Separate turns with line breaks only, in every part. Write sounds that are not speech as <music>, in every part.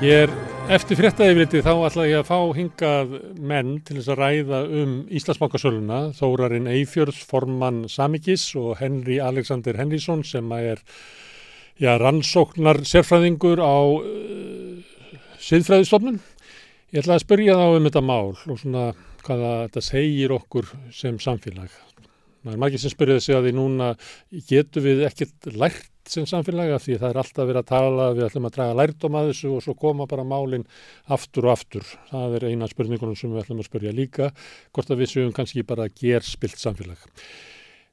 Ég er eftir fréttaðifriti þá ætla ég að fá hingað menn til þess að ræða um Íslandsbankasöluna, Þórarinn Eifjörðs, formann Samikis og Henry Alexander Henrysson sem er já, rannsóknar sérfræðingur á uh, siðfræðistofnun. Ég ætla að spyrja þá um þetta mál og svona hvaða þetta segir okkur sem samfélag. Það er margir sem spyrjaði sig að því núna getur við ekkert lært sem samfélaga því það er alltaf verið að tala við ætlum að draga lærdom að þessu og svo koma bara málinn aftur og aftur. Það er eina spurningunum sem við ætlum að spurja líka hvort að við séum kannski bara gerspilt samfélag.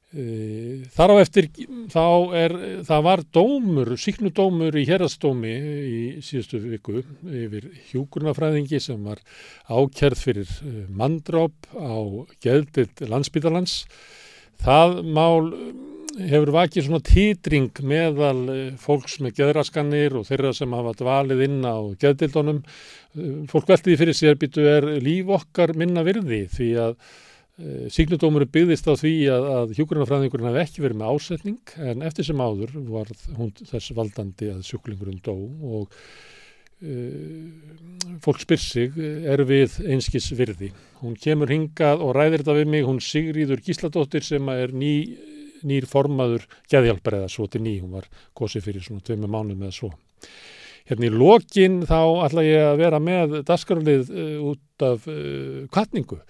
E, þar á eftir þá er það var dómur, síknudómur í hérastómi í síðustu viku yfir hjúkurnafræðingi sem var ákjærð fyrir e, mandróp á geðdild landsbítalans það mál hefur vakið svona týtring meðal eh, fólks með geðraskanir og þeirra sem hafa dvalið inn á geðdildunum. Eh, fólk veltiði fyrir sér býtu er líf okkar minna virði því að síknudómur byggðist á því að, að hjúgrunafræðingurinn hafi ekki verið með ásetning en eftir sem áður var hún þess valdandi að sjúklingurinn dó og fólk spyr sig er við einskis virði. Hún kemur hingað og ræðir þetta við mig, hún Sigríður Gísladóttir sem er ný nýr formaður geðhjálpar eða svo til ný, hún var gósið fyrir svona tveimu mánuð með svo. Hérna í lokin þá ætla ég að vera með daskarlið eh, út af kvartningu.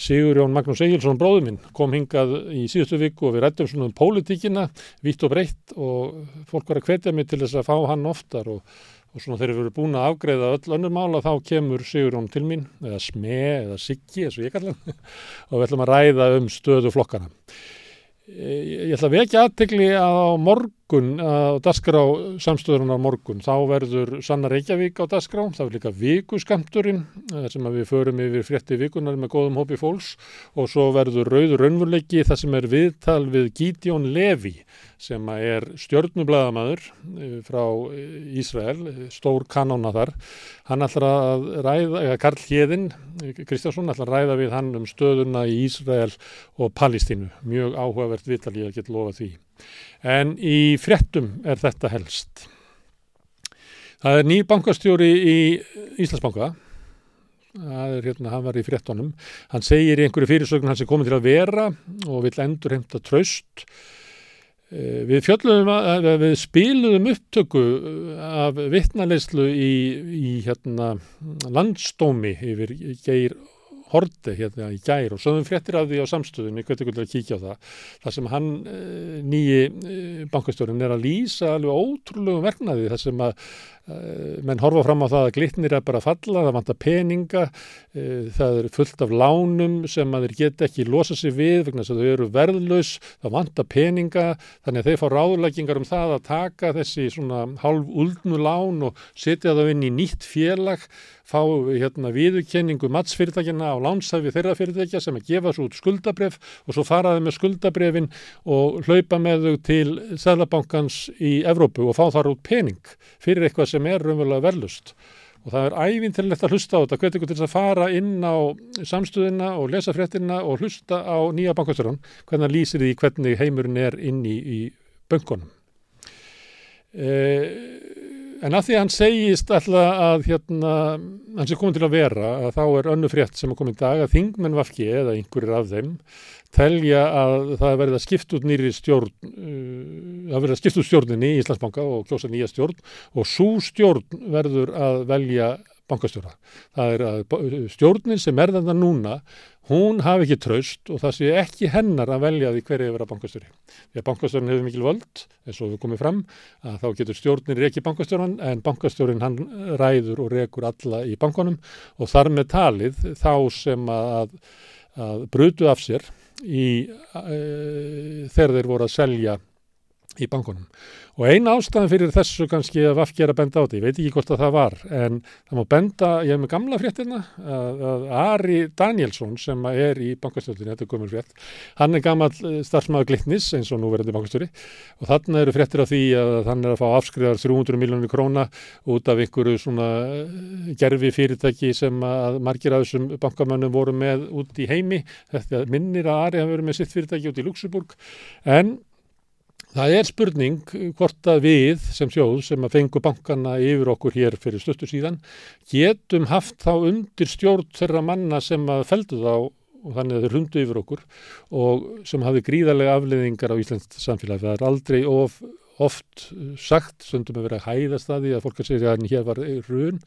Sigur Jón Magnús Egilson bróður minn kom hingað í síðustu viku og við rættum svona um pólitíkina, vitt og breytt og fólk var að hvetja mig til þess að fá hann oftar og, og svona þegar við erum búin að afgreða öll önnur mála þá kemur Sigur Jón til mín eða sme eða siggi eins og ég kalla hann <laughs> og við ætlum að ræða um stöðu flokkana. Ég ætla að vekja aðtegli á morgun, á dasgrá samstöðurinn á morgun, þá verður Sanna Reykjavík á dasgrá, þá er líka vikuskamturinn sem við förum yfir frétti vikunar með góðum hópi fólks og svo verður rauður raunvurleiki það sem er viðtal við Gídjón Levi sem er stjörnublaðamadur eh, frá eh, Ísrael, stór kanóna þar. Hann ætlar að ræða, eða Karl Hjeðin, Kristjánsson, ætlar að ræða við hann um stöðuna í Ísrael og Palestínu. Mjög áhugavert vital ég að geta lofa því. En í frettum er þetta helst. Það er ný bankastjóri í Íslandsbanka. Það er hérna, hann var í frettunum. Hann segir í einhverju fyrirsögn hans er komið til að vera og vil endur heimta tröst Eh, við fjöldluðum að við spiluðum upptöku eh, af vittnaleyslu í, í hérna, landstómi yfir Geir Horti hérna í Gær og sögum fréttir af því á samstöðunni, hvernig hvernig að kíkja á það. Það sem hann eh, nýji bankastjórin er að lýsa alveg ótrúlegu vernaði þar sem að Eh, menn horfa fram á það að glitnir er bara að falla, það vantar peninga, eh, það er fullt af lánum sem að þeir geta ekki losa sig við vegna þess að þau eru verðlaus, það vantar peninga, þannig að þeir fá ráðleggingar um það að taka þessi svona hálf uldnu lán og setja það inn í nýtt félag, fá hérna viðurkenningu mattsfyrirtækina á lánsafi þeirra fyrirtækja sem að gefa svo út skuldabref og svo faraði með skuldabrefin og hlaupa með þau til Sælabankans í Evrópu og fá þar út pening fyrir eitthvað sem sem er raunverulega verðlust og það er ævintilegt að hlusta á þetta hvernig til þess að fara inn á samstöðina og lesa fréttina og hlusta á nýja bankastjóran, hvernig það lýsir því hvernig heimurinn er inn í, í böngunum e, en að því að hann segist alltaf að hérna, hans er komið til að vera að þá er önnu frétt sem er komið í dag að þingmenn vafki eða einhverjir af þeim telja að það verði að skipta út nýri stjórn, uh, það verði að skipta út stjórninni í Íslandsbanka og kjósa nýja stjórn og svo stjórn verður að velja bankastjóra. Það er að stjórnin sem er þetta núna, hún hafi ekki traust og það sé ekki hennar að velja því hverju hefur að bankastjóri. Því að bankastjórin hefur mikil völd, eins og við komum fram, að þá getur stjórnin ekki bankastjóran en bankastjórin hann ræður og rekur alla í bankonum og þar með talið þá sem að, að brutu af sér í, e, þegar þeir voru að selja í bankunum. Og eina ástæðan fyrir þessu kannski að Vafki er að benda á þetta, ég veit ekki hvort að það var, en það má benda, ég hef með gamla fréttina, að, að Ari Danielsson sem er í bankastjórninu, þetta er gömur frétt, hann er gammal eh, starfsmæður Glittnis eins og nú verður bankastjóri og þarna eru fréttir af því að hann er að fá afskriðar 300 miljónir króna út af einhverju svona eh, gerfi fyrirtæki sem að margir af þessum bankamönnum voru með út í heimi, þetta minnir að Ari hafa verið með sitt fyrirtæki út í Luxemburg, en Það er spurning hvort að við sem sjóð sem að fengu bankana yfir okkur hér fyrir stöttu síðan getum haft þá undir stjórn þeirra manna sem að feldu þá og þannig að þeir hundu yfir okkur og sem hafi gríðarlega afleðingar á Íslands samfélagi. Það er aldrei of, oft sagt, söndum að vera að hæðast að því að fólk að segja að hér var hrun.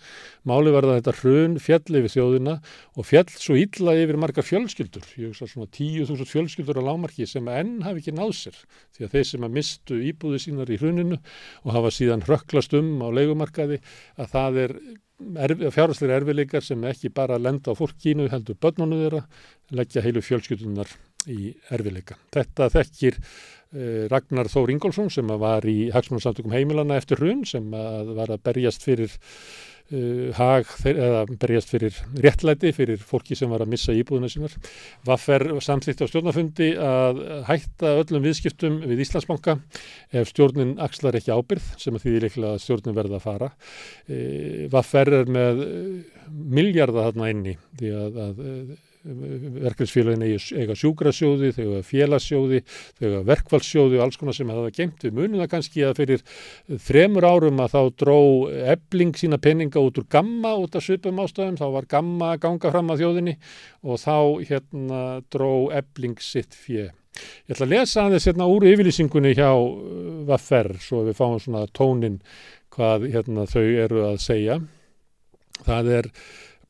Máli var það að þetta hrun fjall yfir þjóðina og fjall svo illa yfir margar fjölskyldur. Ég hugsa svona 10.000 fjölskyldur á lámarki sem enn hafi ekki náð sér því að þeir sem að mistu íbúði sínar í hruninu og hafa síðan hrökklast um á leikumarkaði að það er fjárhastlega erfileikar sem ekki bara lenda á fólkínu heldur börnunu þeirra, leggja heilu fjölskyldunar í erfileika. Þetta þekkir eh, Ragnar Þór Ingólfsson sem var í Hagsmannsamtökum heimilana eftir hrun sem var að berjast fyrir uh, hag, eða berjast fyrir réttlæti fyrir fólki sem var að missa íbúðuna sínar. Vaffer samþýtti á stjórnafundi að hætta öllum viðskiptum við Íslandsbanka ef stjórnin axlar ekki ábyrð sem að því líklega stjórnin verða að fara. Uh, Vaffer er með miljardar þarna inni því að, að verkefnsfélagin eiga sjúkrasjóði, þau eiga félagsjóði, þau eiga verkfallssjóði og alls konar sem hafa gemt. Við munum það kannski að fyrir þremur árum að þá dró ebling sína peninga út úr gamma út af svipum ástöðum, þá var gamma að ganga fram að þjóðinni og þá hérna dró ebling sitt fjö. Ég ætla að lesa aðeins hérna úr yfirlýsingunni hjá uh, Vaffer svo við fáum svona tónin hvað hérna þau eru að segja. Það er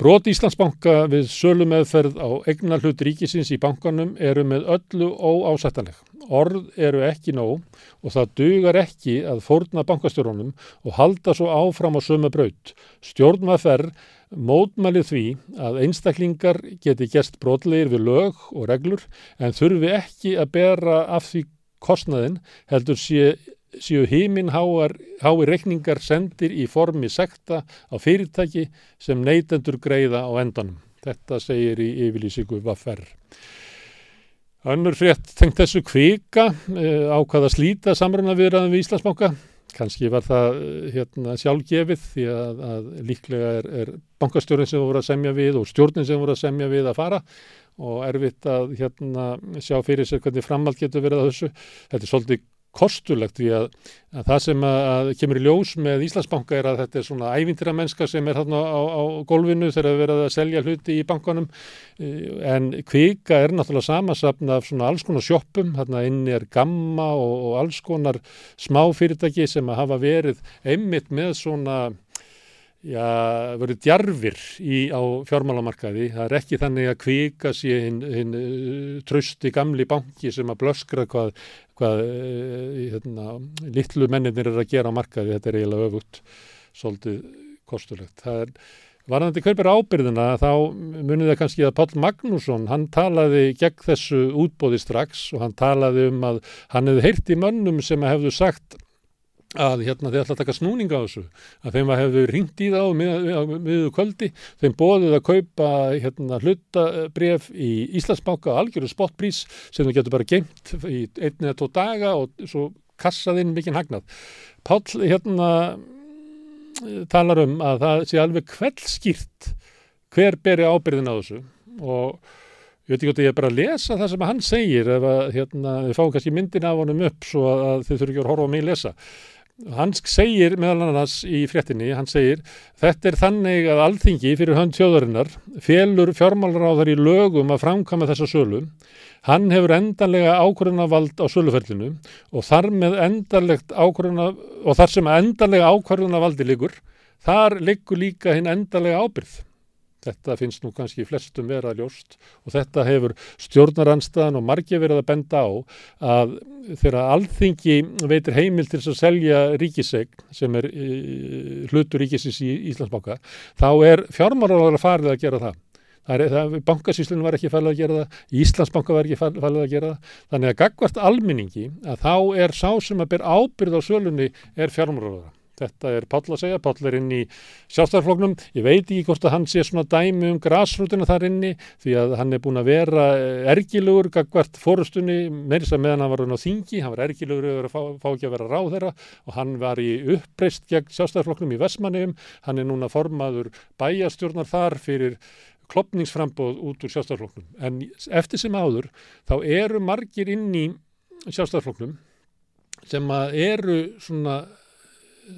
Brot Íslandsbanka við sölu meðferð á egnar hlut ríkisins í bankanum eru með öllu óásættanleg. Orð eru ekki nóg og það dugar ekki að fórna bankastjórunum og halda svo áfram á sömu braut. Stjórnmaferð mótmælið því að einstaklingar geti gert brotlegir við lög og reglur en þurfi ekki að bera af því kostnaðin heldur sé séu heiminn hái reikningar sendir í formi sekta á fyrirtæki sem neytendur greiða á endanum. Þetta segir í yfirlýsingu Vaffer. Önnur frétt tengt þessu kvika eh, ákvaða slíta samruna viðraðum við Íslandsbanka. Kanski var það eh, hérna, sjálfgefið því að, að líklega er, er bankastjórn sem voru að semja við og stjórnin sem voru að semja við að fara og erfitt að hérna, sjá fyrir sér hvernig framhald getur verið að þessu. Þetta er svolítið kostulegt því að, að það sem að, að kemur í ljós með Íslandsbanka er að þetta er svona ævintira mennska sem er hérna á, á gólfinu þegar það verið að selja hluti í bankanum e, en kvika er náttúrulega samasapna af svona alls konar sjoppum, hérna inni er gamma og, og alls konar smá fyrirtæki sem að hafa verið einmitt með svona já, verið djarfir í, á fjármálamarkaði. Það er ekki þannig að kvika sér hinn hin, uh, trösti gamli banki sem að blöskra hvað, hvað uh, hérna, litlu menninir er að gera á markaði. Þetta er eiginlega öfut, svolítið kostulegt. Það er Varðandi kaupir ábyrðina þá munið það kannski að Pál Magnússon, hann talaði gegn þessu útbóði strax og hann talaði um að hann hefði heyrt í mönnum sem hefðu sagt að hérna þeir ætla að taka snúninga á þessu að þeim að hefðu ringt í þá miður mið kvöldi, þeim bóðið að kaupa hérna hlutabref í Íslandsbanka algjöru spottprís sem þú getur bara geimt í einn eða tó daga og svo kassaðinn mikinn hagnað. Pál hérna talar um að það sé alveg kveldskýrt hver beri ábyrðin á þessu og ég veit ekki hvort ég er bara að lesa það sem hann segir ef að hérna, þið fáum kannski myndin af honum upp svo að þið þurfum ekki að horfa á mig að lesa Hann segir meðal annars í fréttinni, hann segir þetta er þannig að alþingi fyrir hönd þjóðarinnar félur fjármálaráðar í lögum að framkama þessa sölu. Hann hefur endanlega ákvörðunavald á söluferlinu og þar, og þar sem endanlega ákvörðunavaldi liggur, þar liggur líka hinn endanlega ábyrð. Þetta finnst nú kannski flestum vera ljóst og þetta hefur stjórnaranstaðan og margi verið að benda á að þegar alþingi veitir heimil til að selja ríkisegn sem er e, hlutur ríkisins í Íslandsbáka þá er fjármálaráðar farið að gera það. Bankasíslunum var ekki farið að gera það, Íslandsbanka var ekki farið að gera það. Þannig að gagvart alminningi að þá er sá sem að ber ábyrð á sölunni er fjármálaráðar. Þetta er Páll að segja, Páll er inn í sjálfstæðarfloknum, ég veit ekki hvort að hann sé svona dæmi um grásrútina þar inni því að hann er búin að vera eh, ergilugur gagvart fórustunni, þess að meðan hann var á þingi, hann var ergilugur yfir að fá, fá ekki að vera ráð þeirra og hann var í uppreist gegn sjálfstæðarfloknum í Vesmanegum, hann er núna formaður bæjastjórnar þar fyrir klopningsframbóð út úr sjálfstæðarfloknum en eftir sem áður þá eru margir inn í sjálfstæðarfloknum sem eru svona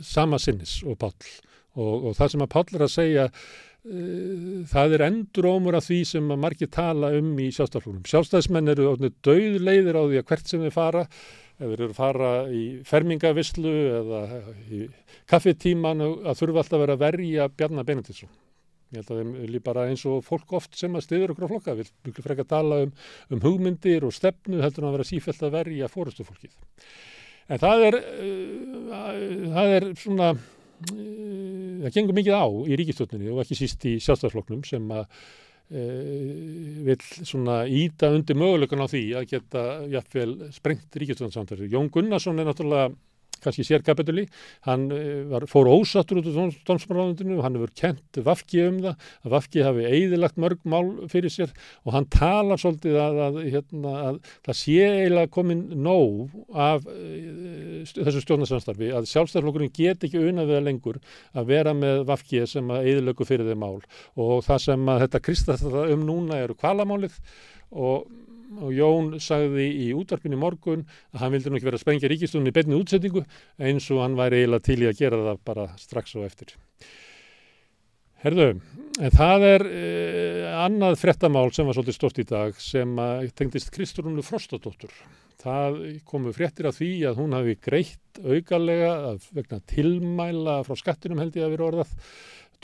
sama sinnis og Páll og, og það sem að Páll er að segja uh, það er endurómur af því sem að margir tala um í sjálfstæðsflónum. Sjálfstæðismenn eru döð leiðir á því að hvert sem þeir fara ef þeir eru að fara í fermingavislu eða í kaffetíman að þurfa alltaf að vera að verja Bjarnar Benediktsson. Ég held að þeim vilji bara eins og fólk oft sem að stiður okkur á flokka vil mjög frekar tala um, um hugmyndir og stefnu heldur að vera sífælt að verja fórustu fólkið. En það er, uh, það er svona, uh, það gengur mikið á í ríkistöldinni og ekki síst í sjálfstæðsflokknum sem að uh, vil svona íta undir mögulegan á því að geta jafnvel sprengt ríkistöldinsamtæri. Jón Gunnarsson er náttúrulega kannski sérkapituli, hann eh, var, fór ósattur út úr dómsmálaráðundinu og hann hefur kent Vafki um það að Vafki hafi eigðilagt mörg mál fyrir sér og hann talar svolítið að, að, hérna, að það sé eiginlega komin nóg af uh, þessu stjórnarsamstarfi að sjálfstæðarflokkurinn get ekki unaðið lengur að vera með Vafki sem að eigðilöku fyrir þeim mál. Og það sem að þetta kristast um núna eru kvalamálið og og Jón sagði í útvarpinu morgun að hann vildi nú ekki vera að sprengja ríkistunni í beinni útsettingu eins og hann væri eiginlega til í að gera það bara strax og eftir. Herðu, en það er eh, annað frettamál sem var svolítið stort í dag sem tengdist Kristrúnu Frostadóttur. Það komu frettir af því að hún hafi greitt augalega vegna tilmæla frá skattinum held ég að vera orðað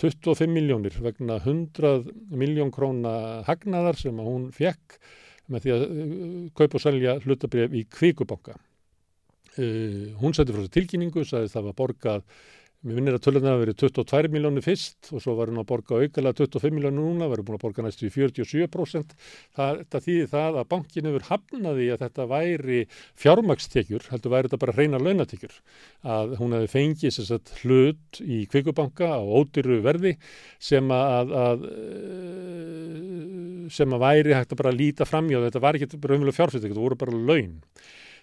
25 miljónir vegna 100 miljón króna hagnaðar sem hún fekk með því að uh, kaupa og selja hlutabref í kvíkubanka. Uh, hún setti frá þessu tilkynningu, sagði það var borgað, mér vinnir að tölurna að verið 22 miljónir fyrst og svo var hún að borga aukala 25 miljónir núna, verið búin að borga næstu í 47%. Það, það þýði það að bankin hefur hafnaði að þetta væri fjármakstekjur, heldur væri þetta bara reyna launatekjur. Að hún hefði fengið sagt, hlut í kvíkubanka á ódýru verði sem að, að sem að væri hægt að bara líta fram í og þetta var ekki raunverulega fjárfæsting, þetta voru bara laun.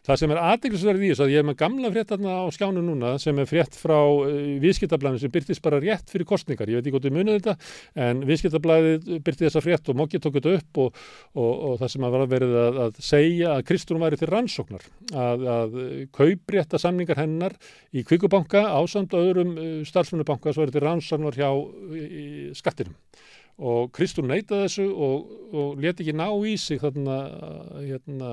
Það sem er aðdeglisverðið í þess að ég er með gamla fréttarna á skjánu núna sem er frétt frá uh, viðskiptablaðinu sem byrtist bara rétt fyrir kostningar. Ég veit ekki hvort þið munið þetta en viðskiptablaðið byrti þessa frétt og Moggi tók þetta upp og, og, og það sem að verið að, að segja að Kristrún væri til rannsóknar að, að kauprétta samningar hennar í Kvíkubanka ásamt öðrum uh, starfsmunnubanka sem verið til rannsóknar hjá skattinum og Kristún neytaði þessu og, og leti ekki ná í sig þarna hérna,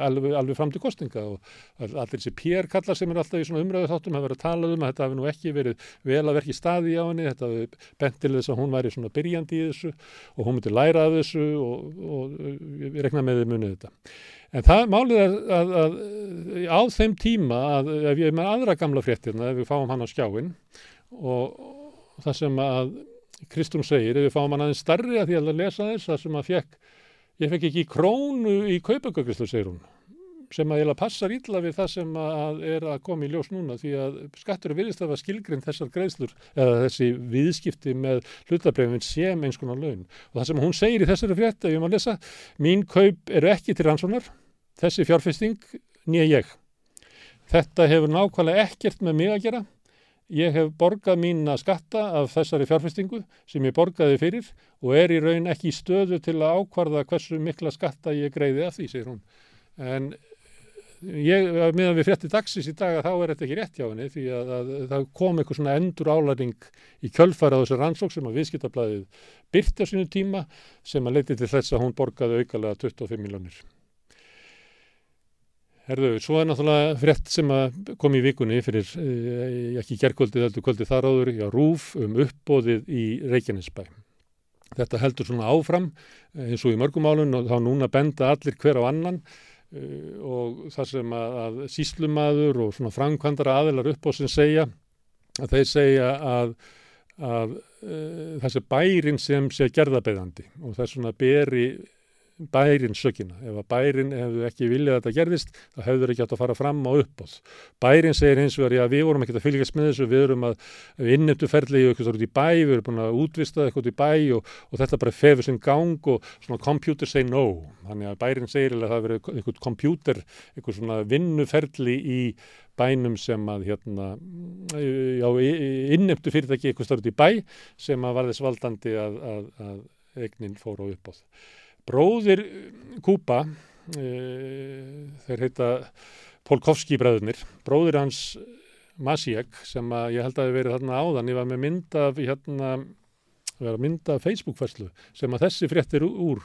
alveg, alveg fram til kostinga og allir þessi PR-kallar sem er alltaf í svona umræðu þáttum hafa verið að tala um að þetta hafi nú ekki verið vel að verki staði á henni, þetta hafi bent til þess að hún væri svona byrjandi í þessu og hún myndi læra af þessu og, og við rekna með þið munið þetta. En það málið er að, að, að á þeim tíma að ef ég er með aðra gamla fréttirna, ef við fáum hann á skjáin og, og það sem að Kristún segir, ef við fáum hann aðeins starri að því að lesa þess að sem að fekk, ég fekk ekki krónu í kaupöggagristu, segir hún, sem að laði passar ítla við það sem að er að koma í ljós núna því að skattur er viðist af að skilgrind þessar greiðslur eða þessi viðskipti með hlutabrefin sem eins konar laun. Og það sem hún segir í þessari frétta, ég má lesa, mín kaup eru ekki til rannsónar, þessi fjárfesting nýja ég. Þetta hefur nákvæmlega ekkert með mig að gera Ég hef borgað mína skatta af þessari fjárfestingu sem ég borgaði fyrir og er í raun ekki í stöðu til að ákvarða hversu mikla skatta ég greiði af því, segir hún. En ég, meðan við frétti dagsins í dag að þá er þetta ekki rétt hjá henni því að, að, að það kom eitthvað svona endur álæring í kjölfara á þessu rannsók sem að viðskiptablaðið byrti á sínu tíma sem að leiti til þess að hún borgaði aukalega 25 miljónir. Herðu, svo er náttúrulega frétt sem kom í vikunni fyrir, eh, ekki gerðkvöldið, heldur kvöldið þar áður, já, rúf um uppbóðið í Reykjanesbæ. Þetta heldur svona áfram eh, eins og í mörgumálun og þá núna benda allir hver á annan eh, og það sem að, að síslumadur og svona framkvæmdara aðilar uppbóðsinn segja, að þeir segja að, að uh, þessi bærin sem sé gerðabeðandi og það er svona beri bærin sökina. Ef að bærin hefðu ekki viljað að þetta gerðist, þá hefur ekki átt að fara fram á uppbóð. Bærin segir hins vegar, já við vorum ekki að fylgjast með þessu, við erum að innöptu ferðlegi eitthvað út í bæ, við erum búin að útvista eitthvað út í bæ og, og þetta bara fefur sinn gang og svona computer say no. Þannig að bærin segir að það verið eitthvað computer, eitthvað svona vinnuferðli í bænum sem að hérna, já, innöptu fyrirtæki eitthvað starf út í bæ sem að var þess valdandi að, að, að eignin fór á uppbóð. Bróðir Kúpa, e, þeir heita Polkovski bræðurnir, bróðir hans Masíek sem ég held að hefur verið þarna áðan, ég var með mynd af hérna, vera mynd af Facebook-færslu sem að þessi fréttir úr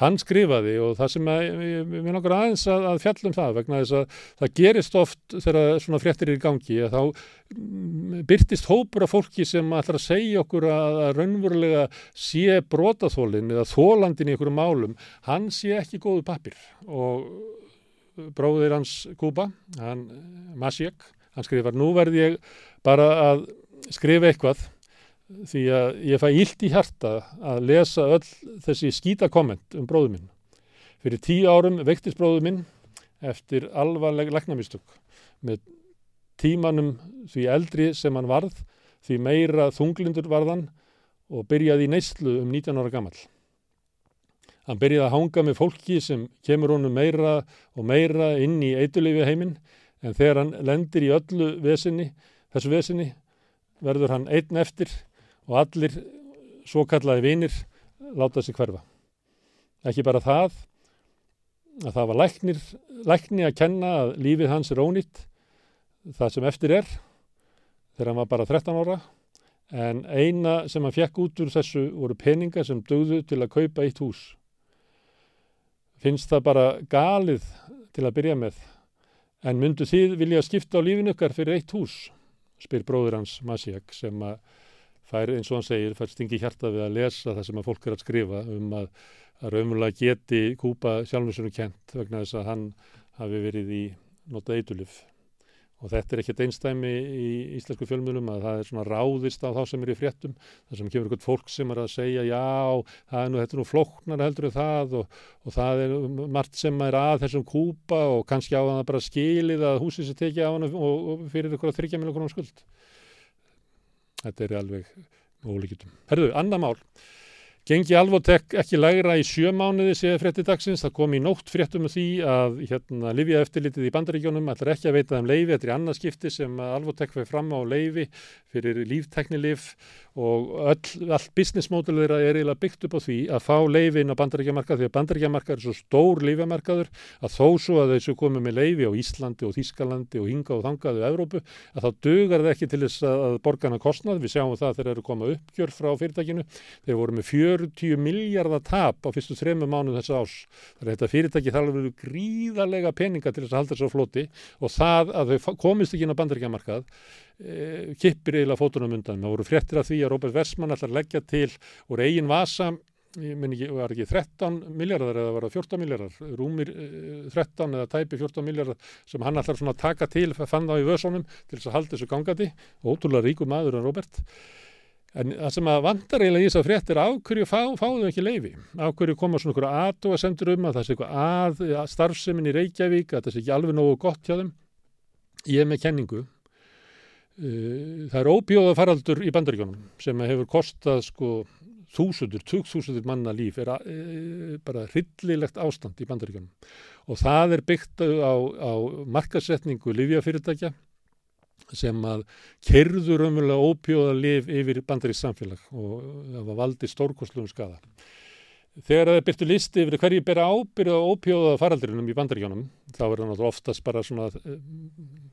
hann skrifaði og það sem að, við langar aðeins að, að fjallum það vegna þess að það gerist oft þegar svona fréttir er í gangi að þá byrtist hópur af fólki sem ætlar að segja okkur að, að raunverulega sé brotaþólinn eða þólandin í okkur málum, hann sé ekki góðu pappir og bróðir hans Kuba, hann Masjek, hann skrifar nú verð ég bara að skrifa eitthvað því að ég fæ ílt í hjarta að lesa öll þessi skýta komment um bróðu minn. Fyrir tíu árum veiktist bróðu minn eftir alvarleg legnamistök með tímanum því eldri sem hann varð, því meira þunglindur varðan og byrjaði í neyslu um 19 ára gammal. Hann byrjaði að hanga með fólki sem kemur honum meira og meira inn í eitulífi heiminn en þegar hann lendir í öllu vesinni, þessu vesinni verður hann einn eftir og allir svo kallaði vinir láta sig hverfa. Ekki bara það að það var læknir, lækni að kenna að lífið hans er ónýtt, það sem eftir er, þegar hann var bara 13 ára, en eina sem hann fekk út úr þessu voru peninga sem dögðu til að kaupa eitt hús. Finnst það bara galið til að byrja með, en myndu þið vilja skipta á lífinu ykkar fyrir eitt hús, spyr bróður hans Masíak sem að fær eins og hann segir, fær stingi hjarta við að lesa það sem að fólk er að skrifa um að, að raunverulega geti kúpa sjálfnvísunum kent vegna þess að hann hafi verið í nota eitulif og þetta er ekkert einstæmi í íslensku fjölmjölum að það er svona ráðist á þá sem er í fréttum þar sem kemur eitthvað fólk sem er að segja já, það er nú, þetta er nú flóknar heldur en það og, og það er margt sem er að þessum kúpa og kannski á að það bara skilið að húsið sé tekið á hann og, og fyrir ykkur að þryggja krónar skuld þetta er alveg ólíkitum. Herðu, annar mál. Gengi Alvotek ekki lægra í sjö mánuði séð frétti dagsins. Það kom í nótt fréttum því að hérna, Livja eftirlitið í bandaríkjónum ætlar ekki að veita þeim leifi. Þetta er annarskipti sem Alvotek fyrir fram á leifi fyrir lífteknilif og öll, allt business model þeirra er eiginlega byggt upp á því að fá leifi inn á bandaríkjamarkað því að bandaríkjamarkað er svo stór lífjamarkaður að þó svo að þessu komið með leifi á Íslandi og Þískalandi og hinga og þangaðu Evrópu að þá dögar það ekki til þess að borgarna kostnað. Við sjáum það þegar eru komað uppgjör frá fyrirtækinu. Þeir voru með 40 miljardar tap á fyrstu þremu mánu þess ás. Það er þetta fyrirtæki þarf að vera gríðarlega peninga til þess að halda þessu floti og það að þau komist ekki inn á bandaríkjamarkað e, kippir eiginlega fótunum undan. Það voru fréttir af því að Robert Westman ætlar að leggja til úr eigin vasa, ég minn ekki, var ekki 13 miljardar eða var það 14 miljardar, rúmir e, 13 eða tæpi 14 miljardar sem hann ætlar svona að taka til, fann þá í vösunum til þess að halda þessu gangandi, ótrúlega ríku maður en Robert. En það sem að vandar eiginlega í þess að fréttir af hverju fá, fáðu ekki leifi, af hverju koma svona okkur aðtú að sendur um að það sé eitthvað að, að starfsemin í Reykjavík, að það sé ekki alveg nógu gott hjá þeim. Ég er með kenningu Eh, það er óbjóða faraldur í bandaríkjónum sem hefur kostað sko þúsundur, tugþúsundur manna líf er að, e, bara hryllilegt ástand í bandaríkjónum og það er byggt á, á markasetningu livjafyrirtækja sem að kerður umverulega óbjóða liv yfir bandaríks samfélag og það var valdi stórkoslum skada. Þegar það byrtu listi yfir hverju bera ábyrða og ópjóða faraldrinum í bandaríkjónum þá er það náttúrulega oftast bara svona eh,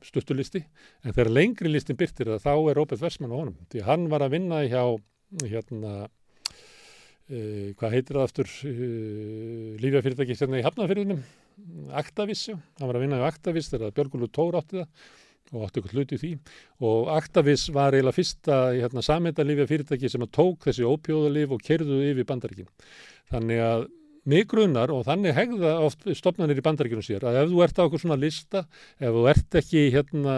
stuttulisti en þegar lengri listin byrtir það þá er Róbert Versmann á honum því hann var að vinna hjá hérna uh, hvað heitir það aftur eh, lífjafyrirtæki hérna í Hafnafyrðunum Aktavis, hann var að vinna hjá Aktavis þegar Björgulur Tór átti það og átti ykkur hluti því og Actavis var eiginlega fyrsta hérna, samendalífja fyrirtæki sem að tók þessi ópjóðalíf og kerðuði yfir bandaríkin. Þannig að mig grunar og þannig hegða oft stopnarnir í bandaríkinu sér að ef þú ert á okkur svona lista, ef þú ert ekki hérna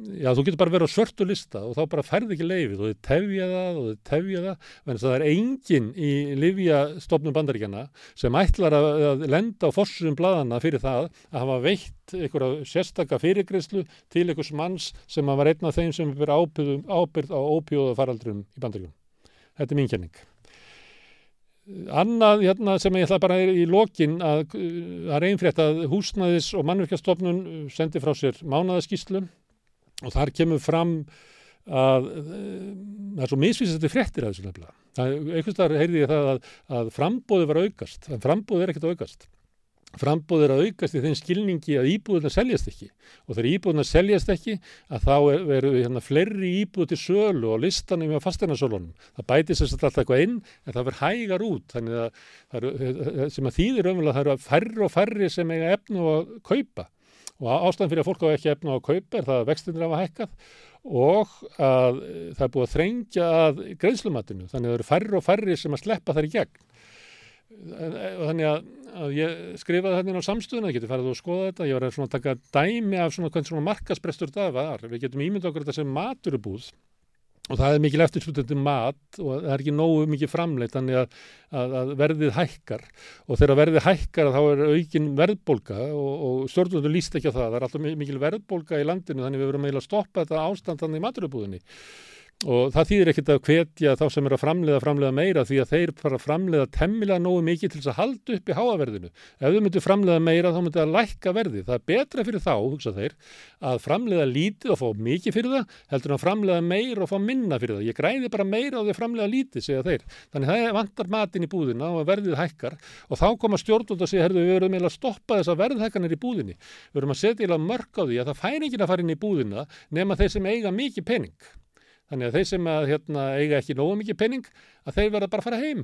Já, þú getur bara verið á svörtu lista og þá bara færði ekki leifið og þið tefja það og þið tefja það, en það er enginn í Livjastofnum bandaríkjana sem ætlar að, að lenda á fórsum bladana fyrir það að hafa veitt einhverja sérstakka fyrirgreyslu til einhvers manns sem var einn af þeim sem er ábyrð á ópjóða faraldrum í bandaríkunum. Þetta er mín kenning. Annað hérna, sem ég ætla bara í lokin að að húsnaðis og mannverkjastofnun sendi frá sér mánadaskíslum og þar kemur fram að það er svo misvísandi fréttir að þessu nefnilega. Einhvers þar heyrði ég það að, að frambóði var aukast, en frambóði er ekkert aukast. frambóð er að aukast í þeim skilningi að íbúðuna seljast ekki og þegar íbúðuna seljast ekki að þá veru hérna fleiri íbúð til sölu og listanum á fasteinarsölunum. Það bæti sér alltaf eitthvað inn en það verður hægar út þannig að, að sem að þýðir ömulega það eru færri og færri sem eiga efnu að kaupa og ástæðan fyrir að fólk á ekki efnu að kaupa er það að vextinir hafa hækkað og að það er búið að þrengja að greiðslumatinu þannig að það eru færri og færri sem að sleppa þar í gegn. Og þannig að, að ég skrifaði þetta á samstöðuna, það getur farið að skoða þetta ég var að taka dæmi af svona, svona markasprestur það var, við getum ímynda okkur þetta sem maturubúð og það er mikil eftirsputandi mat og það er ekki nógu mikið framleitt þannig að, að, að verðið hækkar. Og þegar verðið hækkar þá er aukin verðbólka og, og stjórnvöldu líst ekki á það, það er alltaf mikil verðbólka í landinu þannig við verum eiginlega að stoppa þetta ástand þannig í maturubúðinni og það þýðir ekkert að hvetja þá sem er að framleiða framleiða meira því að þeir fara að framleiða temmilega nógu mikið til þess að halda upp í háaverðinu. Ef þau myndu framleiða meira þá myndu það að lækka verði. Það er betra fyrir þá, hugsa þeir, að framleiða lítið og fá mikið fyrir það heldur að framleiða meira og fá minna fyrir það. Ég græði bara meira því að framleiða lítið, segja þeir. Þannig það vantar matin í búðina og verðið hækkar og þá koma stjórnvöld að segja, herðu, við að í að að að fara inn í. Þannig að þeir sem að, hérna, eiga ekki nógu mikið penning að þeir verða bara að fara heim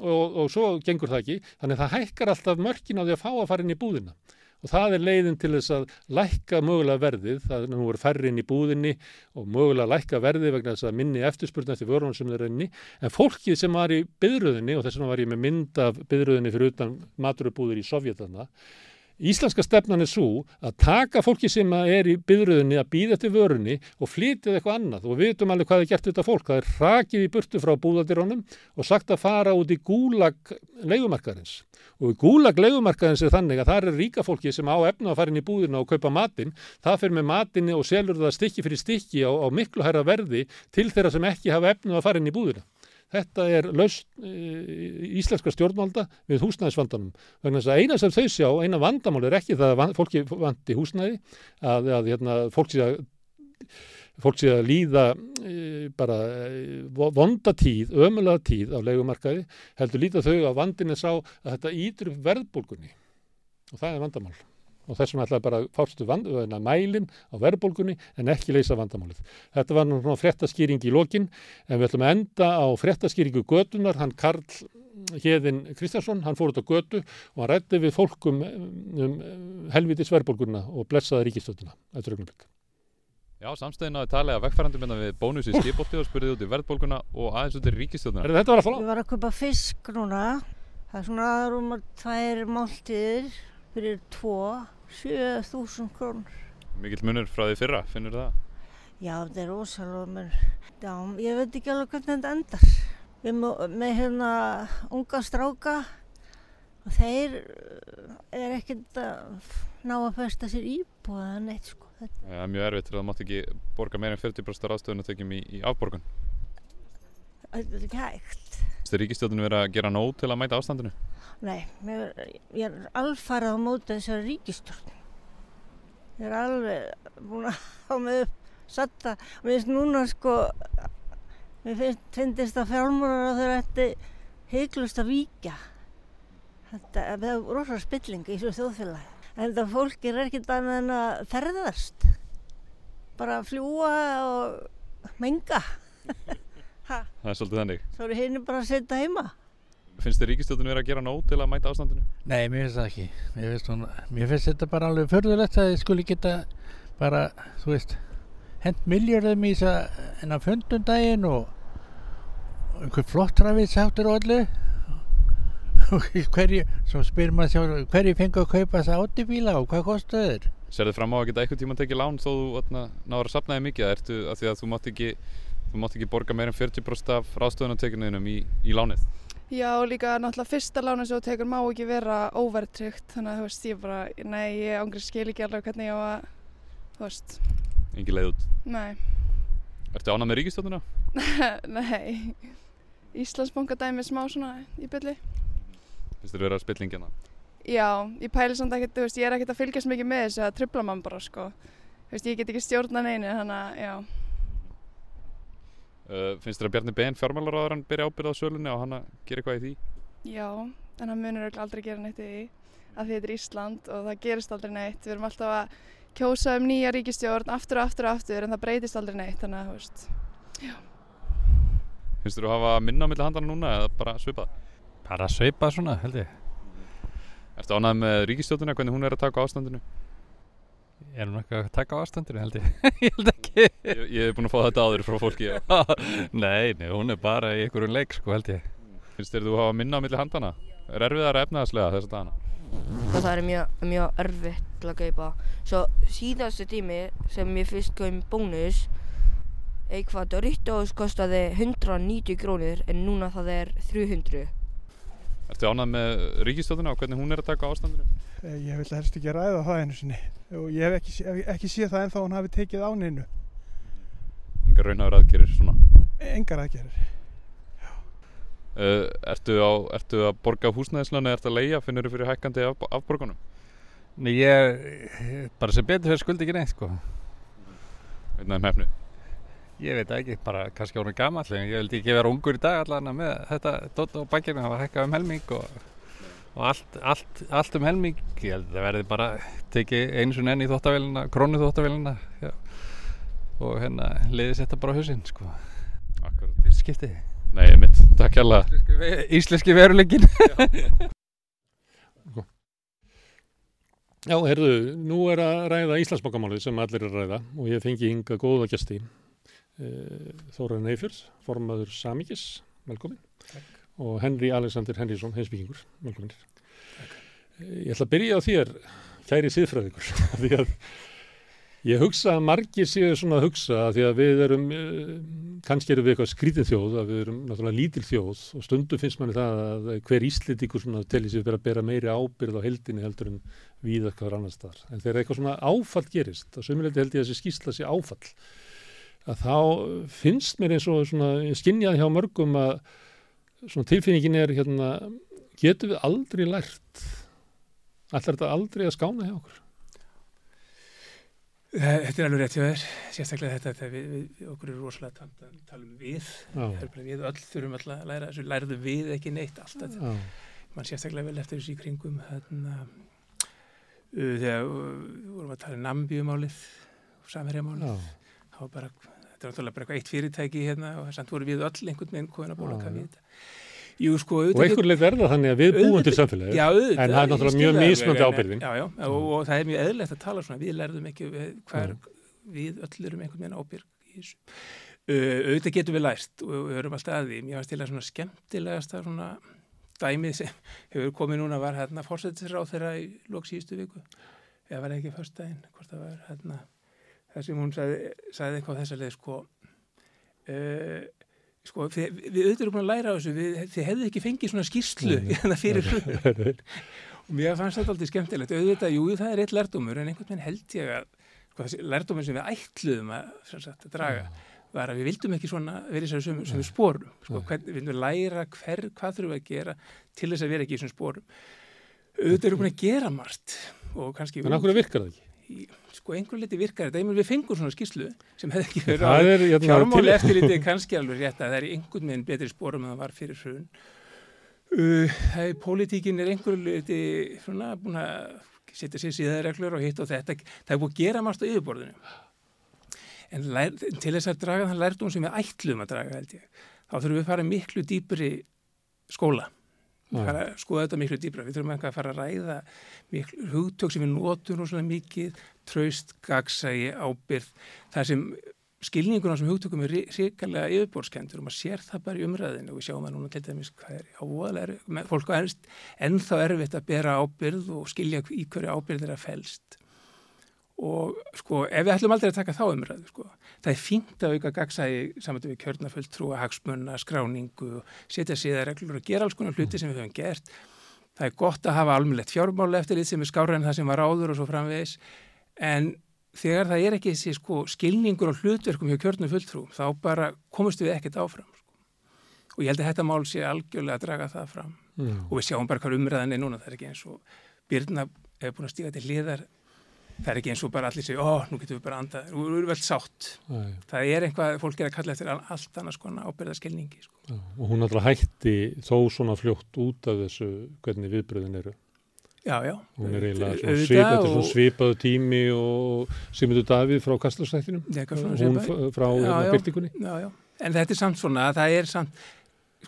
og, og svo gengur það ekki. Þannig að það hækkar alltaf mörkin á því að fá að fara inn í búðina og það er leiðin til þess að lækka mögulega verðið. Það er nú verið færri inn í búðinni og mögulega lækka verðið vegna þess að minni eftirspurna eftir vörunum sem þeir enni. En fólkið sem var í byðröðinni og þess vegna var ég með mynd af byðröðinni fyrir utan maturubúður í Sovjetana Íslenska stefnan er svo að taka fólki sem er í byðröðinni að býða eftir vörunni og flytja eitthvað annað og við veitum alveg hvað er gert þetta fólk. Það er rakið í burtu frá búðadirónum og sagt að fara út í gúlag leikumarkaðins. Og í gúlag leikumarkaðins er þannig að það er ríka fólki sem á efna að fara inn í búðina og kaupa matinn. Það fyrir með matinni og selur það stikki fyrir stikki á, á miklu hæra verði til þeirra sem ekki hafa efna að fara inn í búðina. Þetta er laust e, íslenska stjórnvalda við húsnæðisvandanum. Vegna þess að eina sem þau sjá, eina vandamál er ekki það að fólki vandi húsnæði, að, að hérna, fólk sé að fólk sé að líða e, bara e, vonda tíð, ömulega tíð á leikumarkaði, heldur líta þau að vandin er sá að þetta ídur verðbólgunni og það er vandamál og þessum ætlaði bara að fástu mælinn á verðbólgunni en ekki leysa vandamálið. Þetta var náttúrulega frettaskýring í lokin en við ætlum að enda á frettaskýringu gödunar, hann Karl Hjeðin Kristjánsson, hann fór út á gödu og hann rætti við fólkum um helvitis verðbólgunna og blessaði ríkistölduna eftir augnablik.
Já, samstæðin að tala að vegfærandi minna við bónus í skipótti og spurði út í verðbólguna og aðeins út í ríkistölduna.
Þetta var að fá?
Ég var að köpa fisk núna, það er svona rúmar tvær máltiðir fyrir tvo 7.000 krónur.
Mikið munur frá því fyrra, finnur það?
Já, þetta er ósalvað munur. Já, ég veit ekki alveg hvernig þetta endar. Við erum með hérna unga stráka og þeir eh, er ekkert að ná að festa sér íbúið eða neitt sko.
Það er mjög erfitt þegar það mátt ekki borga meira en 40% ráðstöðunatökjum í, í afborgun.
Þetta er ekki hægt.
Þú ríkistjóðinu verið að gera nóg til að mæta ástandinu?
Nei, mér, ég er alfarað á móta þessari ríkistjórn. Ég er alveg búin að <laughs> hafa mig upp satta. Mér finnst núna sko, mér finnst, finnst að fjármúrar að þau ætti heiklust að víkja. Þetta er rosalega spilling í þessu þjóðfélagi. En þetta fólk er ekkert annað en að ferðast. Bara að fljúa og menga. <laughs>
Það er svolítið þannig.
Svo er henni bara að setja heima.
Finnst þið ríkistjóðinu verið að gera nóg til að mæta ástandinu?
Nei, mér finnst það ekki. Mér finnst, hún, mér finnst þetta bara alveg förðulegt að þið skuli geta bara, þú veist, hend miljardum í þess að enna fundundaginn og einhver flottrafið sáttur og allir og hverju, svo spyr maður sjálf, hverju fengi að kaupa þessa áttibíla og hvað kostuð þeir?
Ser þið fram á að geta eitthvað tíma að tekið lán þó þú náður að sapnaði mikið ertu að því að þú mátt ekki, þú mátt ekki borga meira en 40% af ráðstöðunartekinuðinum í, í lánið?
Já, líka náttúrulega fyrsta lána sem þú tekur má ekki vera óverðtrygt þannig að þú veist, ég bara, nei, ég ángrið skil ekki alveg hvernig ég á að, þú veist
Engi leið út?
Nei
Ertu ánað með ríkistjóðuna? <laughs>
nei Íslandsbanka dæmi smá svona í bylli
Finnst þér vera spillingina?
Já, ég pæli samt ekkert, þú veist, ég er ekkert að fylgjast mikið með þessu að tripla mann bara, sko Þú veist, ég get ekki stjórna neinu, þannig að, já
Uh, finnst þér að Bjarni Ben fjármálaráðarann byrja ábyrða á sölunni og hann að gera eitthvað í því?
Já, en hann örugglega aldrei gera neitt í því að því þetta er Ísland og það gerist aldrei neitt. Við erum alltaf að kjósa um nýja ríkistjórn aftur og aftur og aftur en það breytist aldrei neitt þannig að þú veist,
Finnst þú að hafa minna á milli handana núna eða bara svipað?
Bara sveipa svona, held ég.
Ertu ánægð með ríkistjóttina, hvernig hún er að taka ástandinu?
Er hún eitthvað að taka á aðstandinu, held ég. <laughs> ég held ekki.
Ég, ég hef búin að fá þetta áður frá fólki. <laughs>
nei, nei, hún er bara í einhverjum leik, sko, held ég.
Finnst þér þú að hafa minna á milli handana? Er erfiðar efnaðaslega þess að dana?
það er mjög, mjög erfitt til að kaupa svo síðastu tími sem ég fyrst kaum bónus eitthvað Doritos kostaði 190 krónur en núna það er 300
Ertu ánægð með ríkistjóttina og hvernig hún er að taka ástandinu?
Eh, Ég vil helst ekki ræða það einu sinni og ég hef ekki, hef ekki séð það ennþá hún hafi tekið áninu.
Engar raunhafur aðgerir svona.
Engar aðgerir.
Uh, ertu, á, ertu að borga húsnæðislan eða ertu að leia? Finnur þú fyrir hækkandi af, afborgunum?
Nei, ég, bara sem betur fyrir skuldi ekki neitt, sko.
Einnig um hefnu.
Ég veit ekki, bara kannski ánum gamall, en ég vildi ekki vera ungur í dag allan með þetta dótt á bankinu, það var hækkað um helming og, og allt, allt, allt um helming. Ég held að það verði bara tekið einu sinni enn í þóttavélina, krónu þóttavélina já. og hérna liði setja bara á hausinn, sko.
Akkurat.
Fyrst skiptið.
Nei, mitt. Takk.
Íslenski, ve- íslenski veruleikin.
Já, <laughs> herðu, nú er að ræða Íslandsbankamálið sem allir er að ræða og ég fengi hinga góða gæsti. Þóran Eifjörð, formaður Samíkis, velkomin. Og Henry Alexander Henriksson, heimsbyggingur, velkominir. Ég ætla að byrja á þér, kæri síðfræðingur, <laughs> því að ég hugsa að margir séu svona að hugsa að því að við erum, eh, kannski erum við eitthvað skrítið þjóð, að við erum náttúrulega lítil þjóð og stundum finnst manni það að hver íslendingur svona telli sér vera að bera meiri ábyrð á heldinni heldur en víða hvað annars þar. En þegar eitthvað svona áfall gerist, að sömuleiti held ég að þessi skýrsla sé áfall, að þá finnst mér eins og svona, ég skinjaði hjá mörgum að svona tilfinningin er hérna, getum við aldrei lært, ætlar þetta aldrei að skána hjá okkur?
Eh, Þetta er alveg rétt hjá þér, sérstaklega þetta þegar við, við, okkur er rosalega tala, tala um við. Við öll þurfum alltaf að læra þessu, lærðu við ekki neitt alltaf. mann sérstaklega vel eftir þessu í kringum þarna, uh, þegar uh, við vorum að tala um Nambíumálið og Samherjamálið
já,
þá var bara, þetta er náttúrulega bara eitthvað eitt fyrirtæki hérna og samt voru við öll einhvern veginn komin að bóla hvað við þetta Jú, sko,
og einhver leið verða þannig að við búum til samfélagi.
Já, auðvitað,
En það er náttúrulega mjög
en-
ábyrgðin.
Já, já, og, og það er mjög eðlilegt að tala svona, við lærðum ekki við, hver,
Já.
við öll erum einhvern veginn ábyrg. Uh, auðvitað getum við lært og við höfum alltaf að því. Mér fannst til að svona skemmtilegasta svona dæmið sem hefur komið núna var hérna fórsetisráð þeirra í lók síðustu viku. Eða var ekki föstudaginn, hvort það var hérna það sem hún sagði, sagði eitthvað á þessa leið sko uh, sko, þið, við auðvitað erum búin að læra á þessu, við, þið hefðu ekki fengið svona skýrslu hérna fyrir <laughs> hrun. Og mér fannst þetta aldrei skemmtilegt. Auðvitað, jú, það er eitt lærdómur en einhvern veginn held ég að sko, lærdómur sem við ætluðum að, sem sagt, að draga var að við vildum ekki svona verið þessari sömu, sömu spórum sko, hvern, við vildum læra hver, hvað þurfum við að gera til þess að vera ekki í þessum spórum auðvitað erum við búin að gera margt og kannski
En okkur virkar það ekki?
Sko einhver liti virkar þetta, ég meina við fengum svona skýrslu sem hefði ekki verið
er, hérna,
fjármáli eftirlitið kannski alveg rétt að það er einhvern veginn betri spórum en það var fyrir hrun. Uh, það er pólitíkin er einhver liti svona búin að setja sér síðareglur og hitt og þetta. Það er búin að gera margt á yfirborðinu. En lær, til þess að draga þann lærdum sem við ætlum að draga held ég þá þurfum við að fara miklu dýpri skóla. Fara að skoða þetta miklu dýpra. Við þurfum eitthvað að fara að ræða miklu hugtök sem við notum rosalega mikið traust, gagsægi, ábyrð það sem skilningur á þessum hugtökum er ríkalega yfirborðskendur og maður sér það bara í umræðinu og við sjáum það núna til dæmis hvað er ávoðalega erfitt, fólk ennst ennþá erfitt að bera ábyrð og skilja í hverju ábyrð er að felst og sko ef við ætlum aldrei að taka þá umræðu sko það er fínt að auka gagsægi saman við kjörnafull trúa, hagsmunna, skráningu setja síða reglur og gera alls konar hluti sem við höfum gert það er gott að hafa almennlegt fjármála eftir því sem er skára en það sem var áður og svo framvegis en þegar það er ekki þessi sko skilningur og hlutverkum hjá kjörnum fulltrú þá bara komumst við ekkert áfram sko. og ég held að þetta mál sé algjörlega að draga það fram
Já.
og við sjáum bara það er ekki eins og bara allir segja, ó, nú getum við bara andað, nú erum við vel sátt.
Nei.
Það er eitthvað, fólk er að kalla eftir allt annars konar ábyrðaskilningi. Sko.
Já, og hún alltaf hætti þó svona fljótt út af þessu hvernig viðbröðin eru.
Já, já.
Hún er eiginlega svona,
Auðvitað
svip, þetta svona
og-
svipaðu tími og Simundur Davíð frá Kastlastættinum. Hún
svipað.
frá
Já,
hérna,
já.
byrtingunni.
Já, já. En þetta er samt svona, að það er samt,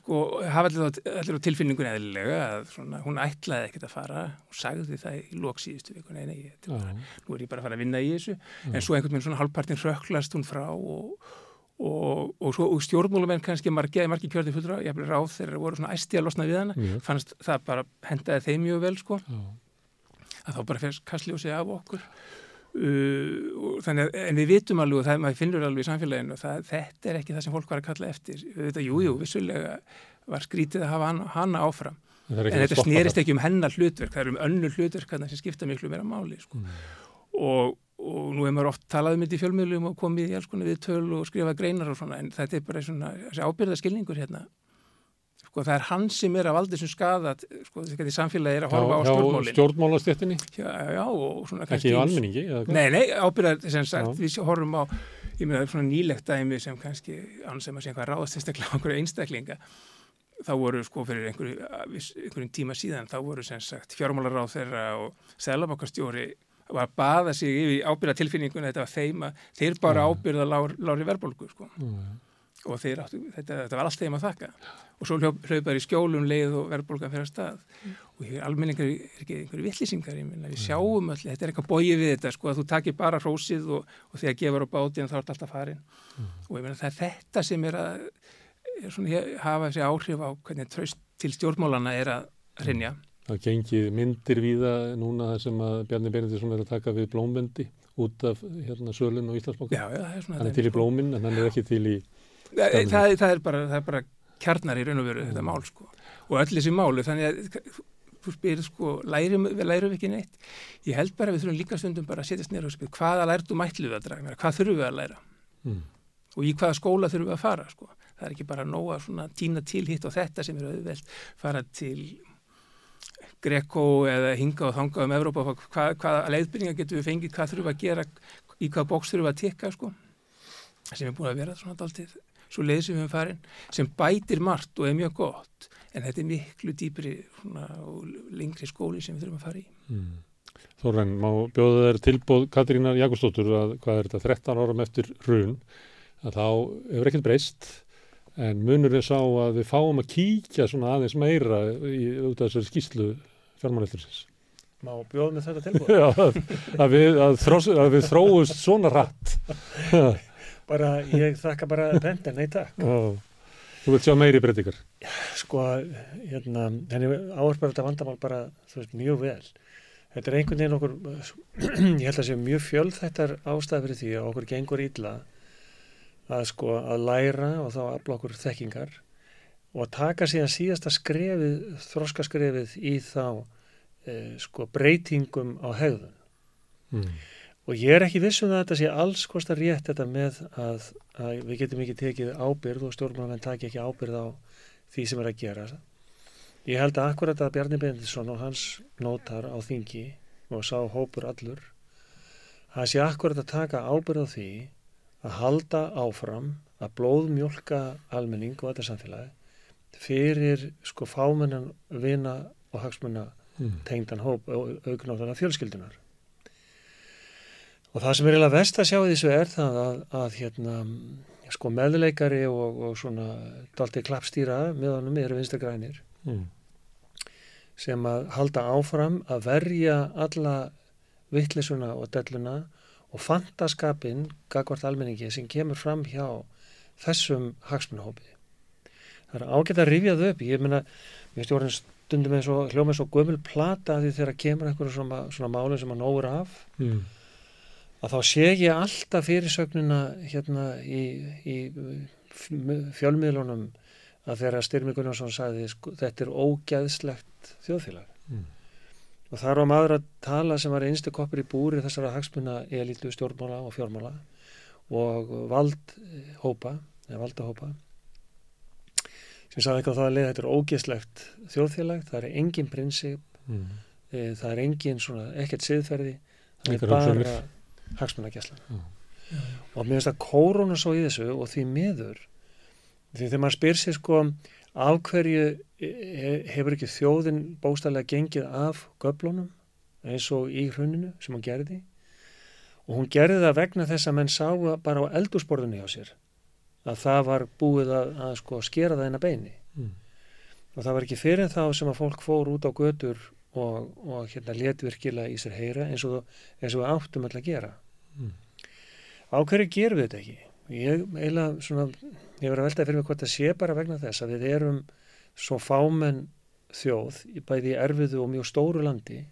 sko, hafa allir, á- tilfinningunni eðlilega að svona, hún ætlaði ekkert að fara, hún sagði það í lók síðustu viku, nei, nei, þetta er bara, nú er ég bara að fara að vinna í þessu, en svo einhvern veginn svona halvpartin rökklast hún frá og, og, og svo og stjórnmálamenn kannski margir, margir kjörði fullra, ég hef ráð þegar voru svona æsti að losna við hana,
Mjög.
fannst það bara hendaði þeim mjög vel, sko,
Já.
að þá bara fyrst kastljósi af okkur uh, þannig að en við vitum alveg og það maður finnur alveg í samfélaginu það, þetta er ekki það sem fólk var að kalla eftir. Þetta, jú, jú, vissulega var skrítið að hafa hana, hana áfram.
Það er
en
að
þetta
það.
ekki um hennar hlutverk það er um önnur hlutverk þarna sem skipta miklu meira máli sko. og, og nú hefur maður oft talað um þetta í fjölmiðlum og komið í alls konar við töl og skrifað greinar og svona en þetta er bara svona ábyrðaskilningur hérna sko, það er hann sem er að valdi sem skada sko, þetta samfélagi er að horfa á stjórnmálin
stjórnmálastéttinni,
já, já, og svona
ekki í almenningi. hvað?
Nei, nei, ábyrðar sem sagt,
Já.
við horfum á, ég meina svona nýlegt dæmi sem kannski, án sem að sé eitthvað ráðast einstaklega á einhverju einstaklinga, þá voru sko fyrir einhverju, einhverjum tíma síðan, þá voru sem sagt fjármálaráð þeirra og selabokastjóri var að baða sig yfir ábyrða tilfinningunni, þetta var þeim að þeir bara ábyrða lár, lári verðbólgu, sko,
Já.
Og þeir áttu, þetta, þetta var allt þeim að þakka. Og svo hlaupaður í skjólum leið og verðbólgan fyrir að stað. Og hér almenningar er ekki einhverju minna, við sjáum öll, þetta er eitthvað bóið við þetta, sko, að þú takir bara hrósið og, og þegar gefur á báti en þá er þetta alltaf farin. Og ég meina, það er þetta sem er að er svona, hafa þessi áhrif á hvernig tröst til stjórnmálana er að hrinja.
Það gengið myndir víða núna sem að Bjarni Berendisson er að taka við blómbendi út af hérna sölun og
svona
Hann er til í
sko.
blómin en hann er ekki til í...
það, það, það, er bara, það er bara kjarnar í raun og veru þetta mál sko. Og öll þessi málu þannig að þú spyrir sko lærum, við lærum ekki neitt? Ég held bara að við þurfum líka stundum bara að setjast nýra og spyrir hvaða lærdum ætlum við að draga hvað þurfum við að læra?
Mm.
og í hvaða skóla þurfum við að fara sko? Það er ekki bara nóg að svona tína til hitt og þetta sem er auðvelt fara til Greco eða hinga og þanga um Evrópa og hvað, hvaða leiðbyrninga getum við fengið hvað þurfum við að gera í hvaða bóks þurfum við að tekka sko? Sem er búin að vera svona daldið svo leið sem við höfum farin sem bætir margt og er mjög gott en þetta er miklu dýpri svona, og lengri skóli sem við þurfum að fara í
Mm. Þorren, má bjóða þær tilbóð Katrínar Jakobsdóttur að hvað er þetta 13 árum eftir hrun að þá hefur ekkert breyst en munur er sá að við fáum að kíkja svona aðeins meira í, út af þessari skýslu fjármáleftursins.
Má bjóða með þetta <laughs> tilbúið?
Já, að, að, við, að, þrós, að við þróumst svona rætt. <laughs>
Bara, ég þakka bara benda, nei takk.
Þú vilt sjá meiri breytingar?
Sko, hérna, henni áhersbar þetta vandamál bara, þú veist, mjög vel. Þetta er einhvern veginn okkur, <clears throat> ég held að sé mjög fjölþættar ástæð fyrir því að okkur gengur illa að sko að læra og þá afla okkur þekkingar og taka síðan síðasta skrefið, þroskaskrefið í þá eh, sko breytingum á hegðun.
Mm.
Og ég er ekki viss um það að þetta sé alls kostar rétt þetta með að, að við getum ekki tekið ábyrð og stjórnmálamenn taki ekki ábyrð á því sem er að gera. Ég held að akkurat að Bjarni Bendisson og hans nótar á þingi og sá hópur allur, það sé akkurat að taka ábyrð á því að halda áfram að blóðmjólka almenning og þetta samfélagi fyrir sko fámennan vina og hagsmunna tengdan hóp og auknáðana fjölskyldunar. Og það sem er eiginlega vest að sjá í þessu er það að, að hérna, sko meðleikari og, og svona dalti klappstýra með honum eru vinstagrænir
Mm.
sem að halda áfram að verja alla vittlisuna og delluna og fantaskapin gagvart almenningi sem kemur fram hjá þessum hagsmunahópi. Það er ágætt að rifja þau upp. Ég meina, mér stjórnum stundum hljóma eins og gömul plata því þegar kemur einhverjum svona, svona málum sem að nógur af
Mm.
Að þá sé ég alltaf fyrirsögnina hérna í, í fjölmiðlunum að þegar Styrmi Gunnarsson sagði sko, þetta er ógæðslegt þjóðfélag
Mm.
og þar var maður að tala sem var einstu koppur í búri þessara hagsmuna elitu stjórnmála og fjármála og valdhópa eða valdahópa sem sagði eitthvað það að leið þetta er ógæðslegt þjóðfélag, það er engin prinsip
Mm.
e, það er engin svona ekkert siðferði það er bara
hugsanir.
hagsmunagæslan
Já.
og mér finnst að kórona svo í þessu og því miður því þegar maður spyr sér sko af hverju he- hefur ekki þjóðin bóstæðlega gengið af göflunum eins og í hruninu sem hún gerði og hún gerði það vegna þess að menn sáu bara á eldúsborðinu hjá sér að það var búið að, að sko skera það inn að beini
Mm.
og það var ekki fyrir þá sem að fólk fór út á götur og, og hérna let virkilega í sér heyra eins og, eins og áttum öll að gera.
Mm.
á hverju gerum við þetta ekki? Ég eiginlega svona ég verið að veltaði fyrir mig hvort það sé bara vegna þess að við erum svo fámenn þjóð í bæði erfiðu og mjög stóru landi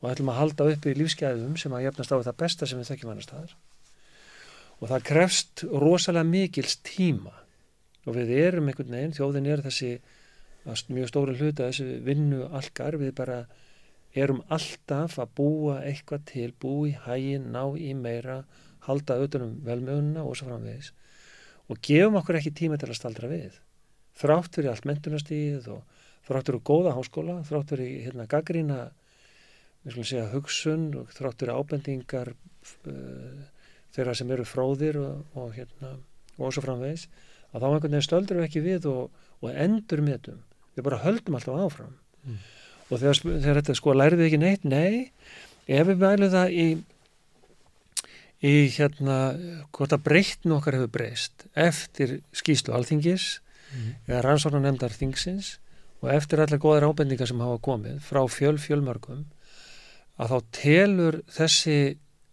og ætlum að halda upp í lífsgæðum sem að jafnast á það besta sem við þekkjum annars staðar. Og það krefst rosalega mikils tíma. Og við erum einhvern veginn, þjóðin er þessi að mjög stóru hluta þessi vinnu algar, við bara erum alltaf að búa eitthvað til, búa í hægin, ná í meira halda auðvunum velmögunna og svo framvegis. Og gefum okkur ekki tíma til að staldra við. Þrátt fyrir allt mentunastíð og þrátt fyrir góða háskóla, þrátt fyrir hérna gaggrína segja hugsun og þrátt fyrir ábendingar uh, þeirra sem eru fróðir og, og hérna og svo framvegis að þá einhvern veginn stöldur við ekki við og, og endur metum við bara höldum alltaf áfram.
Mm.
og þegar, þegar þetta sko lærið við ekki neitt, nei. Ef við mælum það í í hérna hvort að breytn okkar hefur breyst eftir skýslu alþingis eða rannsóknar nefndar þingsins og eftir allar góðar ábendingar sem hafa komið frá fjöl fjölmörgum að þá telur þessi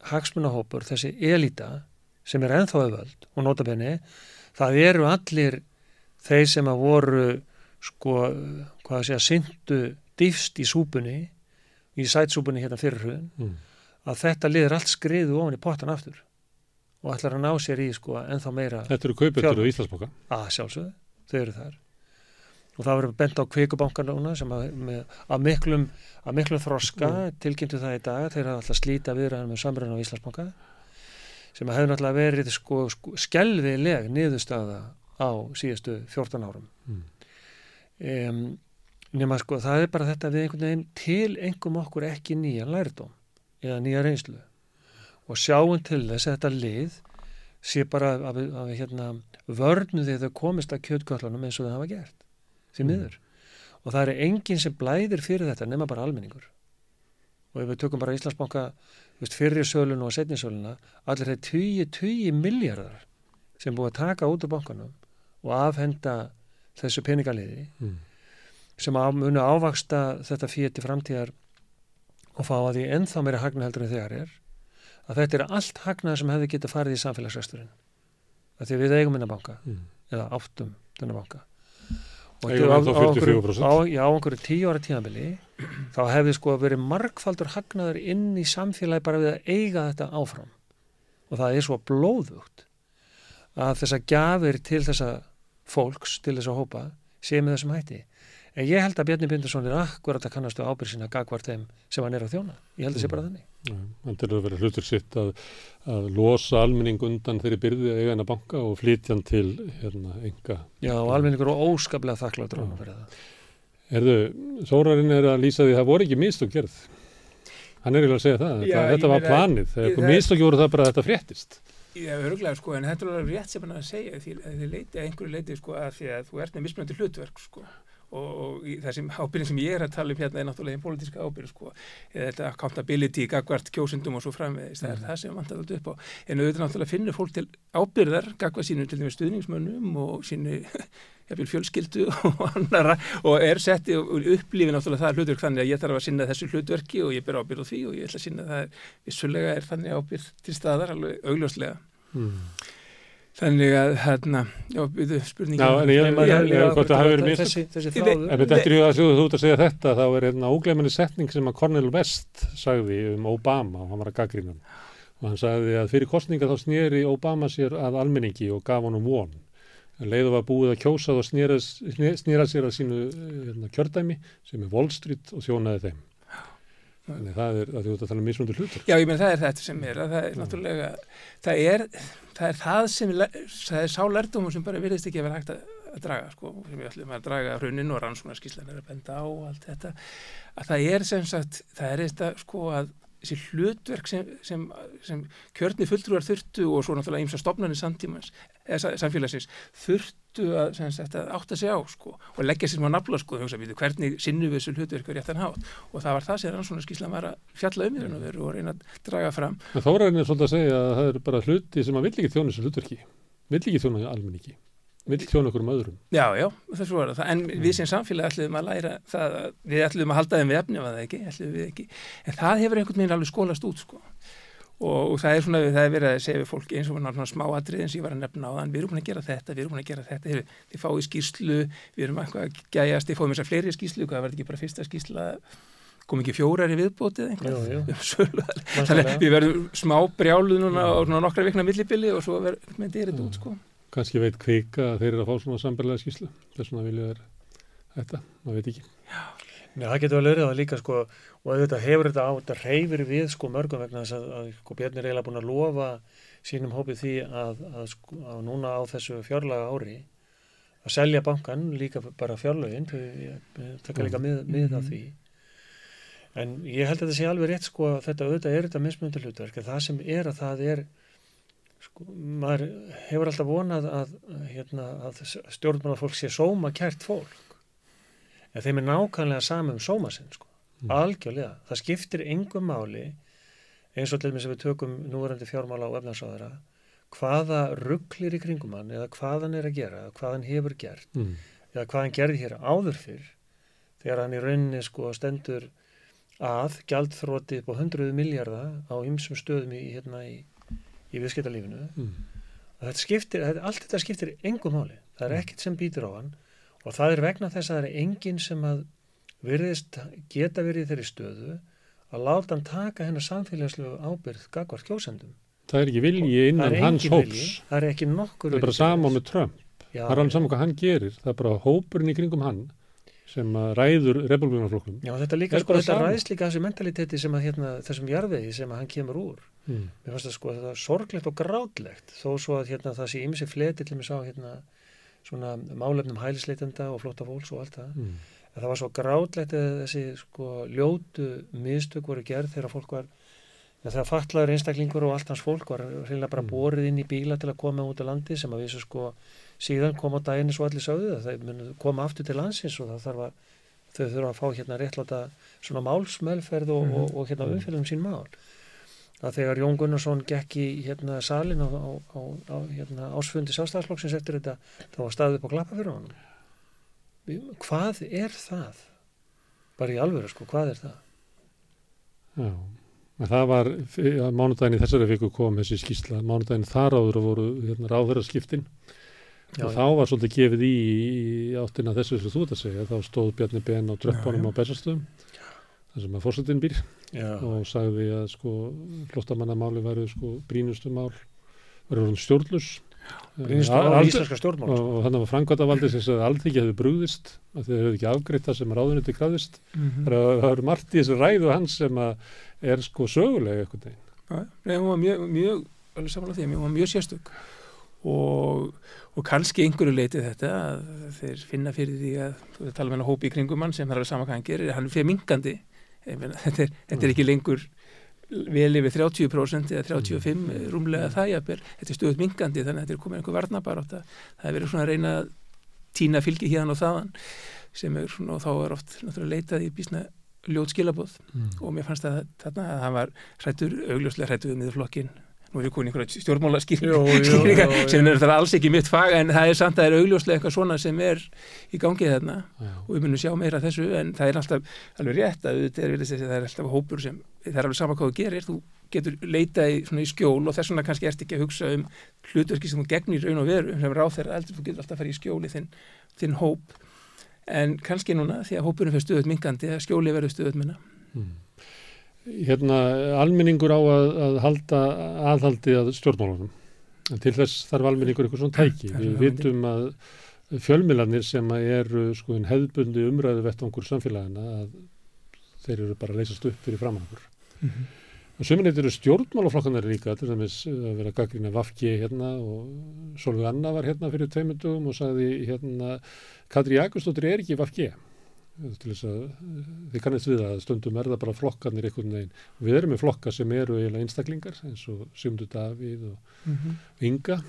hagsmunahópur, þessi elita sem er ennþá öðvöld og notabenni, það eru allir þeir sem að voru sko, hvað að segja syndu dýfst í súpunni í sætsúpunni hérna fyrir hrun
Mm.
að þetta liður allt skriðu ofan í pottan aftur og ætlar að ná sér í sko ennþá meira
Þetta eru kaupöldur á Íslandsboka.
að sjálfsögðu, þau eru þar og það verður bent á kveikubankan núna sem að, með, að miklum að miklum þroska tilkynntu það í dag þeir hafa alltaf slíta viðræðan með samröðan á Íslandsbanka sem að hefur náttúrulega verið sko, sko skelvileg niðurstaða á síðustu 14 árum
Mm.
Um, nema sko það er bara þetta við einhvern veginn til engum okkur ekki nýjan lærdóm eða nýja reynslu. Og sjáum til þess að þetta lið sé bara að við, að hérna vörnu því þau komist að kjötköllunum eins og þau hafa gert því
Mm.
miður. Og það er enginn sem blæðir fyrir þetta nema bara almenningur. Og ef við tökum bara Íslandsbanka fyrir söluna og setni söluna allir þeir 20-20 miljardar sem búið að taka út úr bankanum og afhenda þessu peningaliði
Mm.
sem á, munu ávaksta þetta fyrir til framtíðar og fá að því ennþá meira hagna heldur en þegar er að þetta er allt hagnað sem hefði getið farið í samfélagsresturinn að því við eigum minna banka
Mm.
eða áttum þennan banka og á, á, einhverju-
44%.
á, einhverju tíu ára tíðanbili þá hefði sko verið margfaldur hagnaður inn í samfélagi bara við að eiga þetta áfram og það er svo blóðugt að þessa gjafir til þessa fólks, til þessa hópa sé með þessum hætti en ég held að Bjarni Bindarsson er akkurat að kannastu ábyrð sína gagvart þeim sem hann er að þjóna ég held að sé bara þannig
Hann til að vera hlutur sitt að, að losa almenning undan þeirri byrði að eiga hennar banka og flytja hann til hérna, enga.
Já, og almenningur og óskaplega þakkláttur á hann fyrir það
Erðu, Þórarinn er að lýsa því að það voru ekki mistök gerð. Hann er eiginlega að segja það.
Já,
þetta, var planið.
það-
mistök voru það bara að þetta fréttist.
Já, örgulega sko, en þetta er alveg rétt sem hann að segja því að þið leiti að einhverju leiti sko að því að þú ert með mismunandi hlutverk sko og, og það sem ábyrðin sem ég er að tala um hérna er náttúrulega einn pólitíska ábyrð sko eða þetta accountability, gagvart kjósundum og svo framvegis, það er það sem vantar alltaf upp á. En auðvitað náttúrulega finnur fólk til ábyrðar gagvart sínum til dæmis stuðningsmönnum og sínu jafnvel fjölskyldu <laughs> og annara og er sett í- og upplifið náttúrulega það hlutverk þannig að ég þarf að sinna þessu hlutverki og ég ber ábyrð á því og ég ætla að sinna það vissulega er þannig ábyrð til staðar alveg augljóslega
Mm.
Þannig að hérna, já, byrðu spurningin.
Já, en ég-
já,
hvort það hafi verið
þessi,
mistök.
þessi
Ég
þráður
Ef þetta eftir í að þú ert að segja þetta, þá er hérna ógleiminni setning sem að Cornel West sagði um Obama og hann var að gaggrína hann. Og hann sagði að fyrir kostninga þá snýri Obama sér að almenningi og gaf honum von. En leiðu var búið að kjósa og snýra, snýra sér að sínu eh, hérna, kjördæmi sem er Wall Street og þjónaði þeim. Þannig það er að þú ert að tala um mismundur hlutur.
Já, ég menn það er þetta sem er, að það er náttúrulega, það er það, er það sem, það er sá lærdomur sem bara virðist ekki að vera hægt að, að draga, sko, sem við ætlum að draga hraunin og rannsóknarskíslan er að benda á og allt þetta, að það er sem sagt, það er þetta, sko, að þessi hlutverk sem, sem, sem kjörni fulltrúar þurftu og svo náttúrulega ímsa stopnarnir samtímans, eða sa- samfélagsins þurftu að, sagt, átta sig á sko, og leggja sér smá nafla sko, hvernig sinnum við þessu hlutverk á réttan hátt. Og það var það sem rannsóknarskíslan var að fjalla um í raun og veru og reyna að draga fram.
En Þórarinn er svolítið að segja að það eru bara hluti sem að vill ekki þjóna þessu hlutverki, vill ekki þjóna almenningi, vill þjóna okkur um öðrum.
Já, já, svo er það. En við sem samfélag ætlum að læra það, að við ætlum að halda þeim við efni að það ekki, ætlum við ekki. En það hefur einhvern veginn alveg skólast út, sko. Og, og það er svona, það er verið að segja við fólki eins og svona smá atrið eins og ég var að nefna á þann, við erum búin að gera þetta, við erum búin að gera þetta, Heyrðu, þið fáið skýrslu, við erum eitthvað að gæjast, þið fáið mér sér fleiri skýrslu, hvað var þetta ekki bara fyrsta skýrsla, kom ekki fjórar í viðbótið. <laughs> Um. Þannig að við verðum smá brjálu núna og svona nokkra vikna millibili og svo verður með þetta út, sko.
Kanski veit kvika að þeir eru að fá svona sambarlega skýslu, þess vegna vilja þeir þetta, maður veit ekki.
Nei, það getur vel verið það líka sko og auðvitað hefur þetta á, þetta reyfir við sko mörgum vegna þess að, að sko Bjarni er eiginlega búin að lofa sínum hópið því að, að sko að núna á þessu fjárlaga ári að selja bankan líka bara fjárlögin taka líka mið, mið af því. En ég held að þetta sé alveg rétt sko að þetta auðvitað er þetta mismunandi hlutverk það sem er að það er sko, maður hefur alltaf vonað að, hérna, að stjórnmálafólk sé sóma kært fólk en þeim er nákvæmlega saman um sóma sinn sko.
Mm.
algjörlega, það skiptir engum máli eins og til dæmis ef við tökum núverandi fjármála og efnarsáðara hvaða rugglir í kringum hann eða hvað hann er að gera, hvað hann hefur gert
Mm.
eða hvað hann gerði hér áður fyrr þegar hann í rauninni sko stendur að gjaldþróti upp á hundruðu miljardar á ymsum stöðum í, hérna í, í viðskiptalífinu
Mm.
að þetta skiptir, þetta- allt þetta skiptir engum máli, það er ekkert sem býtur á hann og það er vegna þess að það er enginn sem að virðist geta verið í þeirri stöðu að láta hann taka hennar samfélagslegu ábyrð gagvart kjósendum.
Það er ekki vilji innan hans hóps.
vilji, það er ekki nokkur
Það er bara
vilji
sama með Trump.
Já,
Það er alveg saman hvað hann gerir. Það er bara hópurinn í kringum hann sem að ræður republikunarflokknum.
Já, þetta líka, sko, þetta ræðist líka þessu mentaliteti sem að hérna, þessum jarðvegi sem að hann kemur úr.
Mm.
Mér fannst það sko, þetta er sorglegt og grátlegt þó svo að hérna, það sé ymsi fleti til mig sá hérna svona málefnum hælisleitenda og flotta fólks og allt það.
Mm.
Það var svo grátlegt að þessi sko ljótu mistök voru gerð þegar fólk var þegar fatlaður einstaklingur og allt hans fólk var reynilega bara
Mm.
borið inn í bíla til að koma út á landi sem að við sko síðan kom á daginn svo allir sögðu það þeir munu koma aftur til landsins og það þarf að þau þurfa að fá hérna réttláta svona málsmeðferð og,
Mhm.
og, og hérna umfylgum sín mál að þegar Jón Gunnarsson gekk í hérna salin á, á, á, hérna, ásfundi sástafsflokksins eftir þetta þá var staðið upp á klappa fyrir honum hvað er það? bara í alvöru sko, hvað er það?
Já, en það var á mánudaginn í þessari viku kom þessi skýrsla, mánudaginn þar áður voru hérna, ráðverðarskiptin
Já,
og þá var svolítið gefið í, í áttina þessu sem þú ert að segja, þá stóð Bjarni Ben á tröppunum á Bessastöðum þar sem að fórsetin býr
já,
og sagði að sko flottamannamáli væru sko brínustu mál væru stjórnlus
brýnustu
Al-
á
aldrei-
íslenska stjórnmál
og, og þannig var framkvæmdavaldi sem sagði að alþingi hefði brugðist að þau hefði ekki afgreitt það sem ráðuniti krafðist.
Mhm.
það er- það eru margt í þessu ræðu hans sem að er sko sögulega eitthvað
mjög, mjög mjög sérstök og, og kannski einhverju leiti þetta að þeir finna fyrir því að tala með hennar hópi í kringum hann sem er alveg sama hvað hann gerir, hann fyrir mingandi. Meina, <laughs> þetta, er, þetta er ekki lengur vel yfir 30% eða 35 mm. rúmlega það jafnvel, þetta er stöðut mingandi þannig að þetta er komin einhver varnabarátta það er verið svona að reyna að tína fylgi hérna og þaðan sem er svona og þá er oft náttúrulega leitað í bísna ljót skilabóð og mér fannst að þarna að hann var hrættur, augljóslega hrættur við miðurflokkin nú er ég komin einhverja stjórnmála
Jú, jú,
skýringa
jú, jú.
sem er þetta alls ekki mitt fag en það er samt að það er augljóslega eitthvað svona sem er í gangi þarna. Og við munum sjá meira þessu en það er alltaf alveg rétt að er, þessi, það er alltaf hópur sem það er alveg sama hvað þú gerir þú getur leitað í, í skjól og þess vegna kannski ert ekki að hugsa um hlutverki sem þú gegnir raun og veru sem ráð þeirra eldur, þú getur alltaf að fara í skjóli þinn, þinn hóp. En kannski núna því að hópurinn fyrir stöðut mingandi skjóli verður stöðut minna
hérna almenningur á að, að halda aðhaldi að stjórnmálunum. En til þess þarf almenningur eitthvað svona tæki. Við vitum að fjölmiðlanir sem eru sko hefðbundi umræðu vettvangur samfélagina að þeir eru bara að leysast upp fyrir framangur
Mhm.
og sömurinn eru stjórnmálaflokkanar líka til dæmis að vera gaggrína Vafki hérna og Solveig Anna var hérna fyrir tveimundugum og sagði hérna Katri Jakobsdóttir er ekki Vafki til þess að þið kannast við að stundum er það bara flokkarnir einhvern veginn. Við erum með flokka sem eru eiginlega einstaklingar eins og Sigmundur Davíð og
Mm -hmm.
Inga.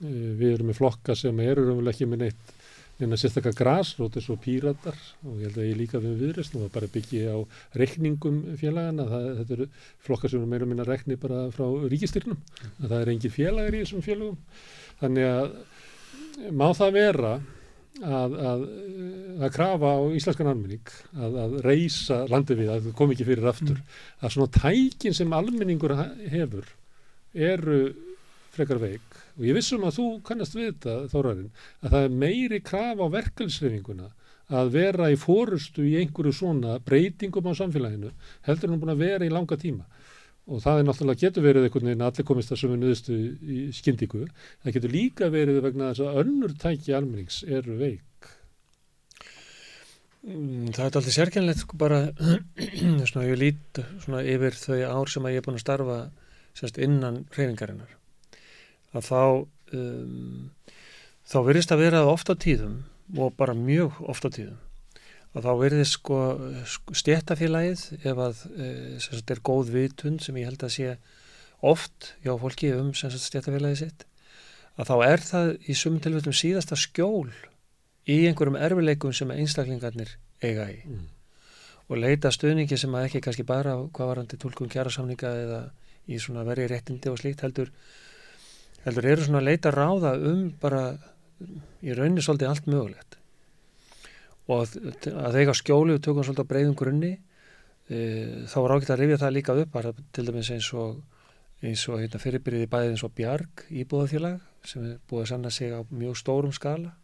Eh, Við erum með flokka sem eru raunverulega ekki með neitt neina sérstakka grasrót eins og píratar og ég held að ég líka við viðreist og bara byggi á reikningum félagana. Það, þetta eru flokkar sem eru meira minna rekni bara frá ríkistyrnum. Að það er engin félagar í þessum félagum. Þannig að má það vera að, að, að krafa á íslenskan almenning að, að reysa landið við, að það kom ekki fyrir aftur, að svona tækin sem almenningur hefur eru frekar veik. Og ég vissum að þú kannast við þetta Þórarinn, að það er meiri krafa á verkefnisreifinguna að vera í fórustu í einhverju svona breytingum á samfélaginu heldur en hún búin að vera í langa tíma og það er náttúrulega getur verið einhvern veginn allir komist að sömu nöðustu í skyndíku það getur líka verið vegna þess að önnur tæki almennings eru veik.
Mm, Það er alltaf sérkennilegt sko bara <clears throat> svona ég lít svona yfir þau ár sem að ég er búin að starfa semst innan hreyfingarinnar. Að þá um, þá verðist að vera oft á tíðum og bara mjög oft á tíðum að þá verðist sko stéttafélagið ef að e, sem sagt er góð vitund sem ég held að sé oft hjá fólki um stéttafélagið sitt að þá er það í sumum tilvægtum síðasta skjól í einhverjum erfileikum sem einstaklingarnir eiga í
Mm.
og leita stuðningi sem að ekki kannski bara hvað varandi tólkum kjærasamninga eða í svona verið réttindi og slíkt heldur heldur eru svona leita ráða um bara í rauninni svolítið allt mögulegt og að að eiga skjólu og tökum svolítið á breyðum grunni e, þá var ágætt að rifja það líka upp bara til dæmis eins og eins og hérna, fyrirbyrðið bæðið eins og Bjarg íbúðafélag sem er búið að sanna sig á mjög stórum skala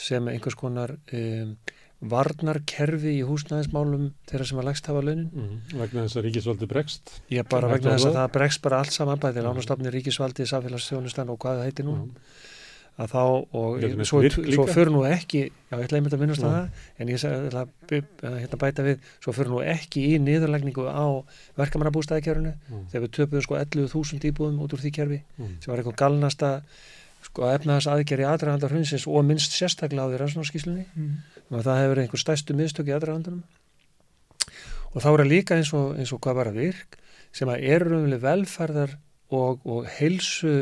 sem einhvers konar um, varnarkerfi í húsnæðismálum þeirra sem að lægst hafa launin.
Mm. vegna þess að ríkisvaldi bregst
Ég bara vegna þess að það bregst bara allt saman bæði lánastofni, ríkisvaldi, samfélagsþjónustan og hvað það heitir nú. Að þá, og
með
svo, svo fyrir nú ekki, já ég ætla einmitt að minnast að það, en ég ætla að hérna bæta við, svo fyrir nú ekki í niðurlægningu á verkamannabústæðikerfinu,
Mm.
þegar við töpuðum sko 11.000 íbúðum út úr því kerfi,
Mm.
sem var eitthvað galnasta sko efnaðas aðgerri aðdraganda hrunsins og minnst sérstaklega á því rannsóknarskíslunni og það hefur verið einhver stæstu miðstök í aðdragandunum og þá er það líka eins og, eins og hvað var að virk sem að eru velferðar og, og heilsu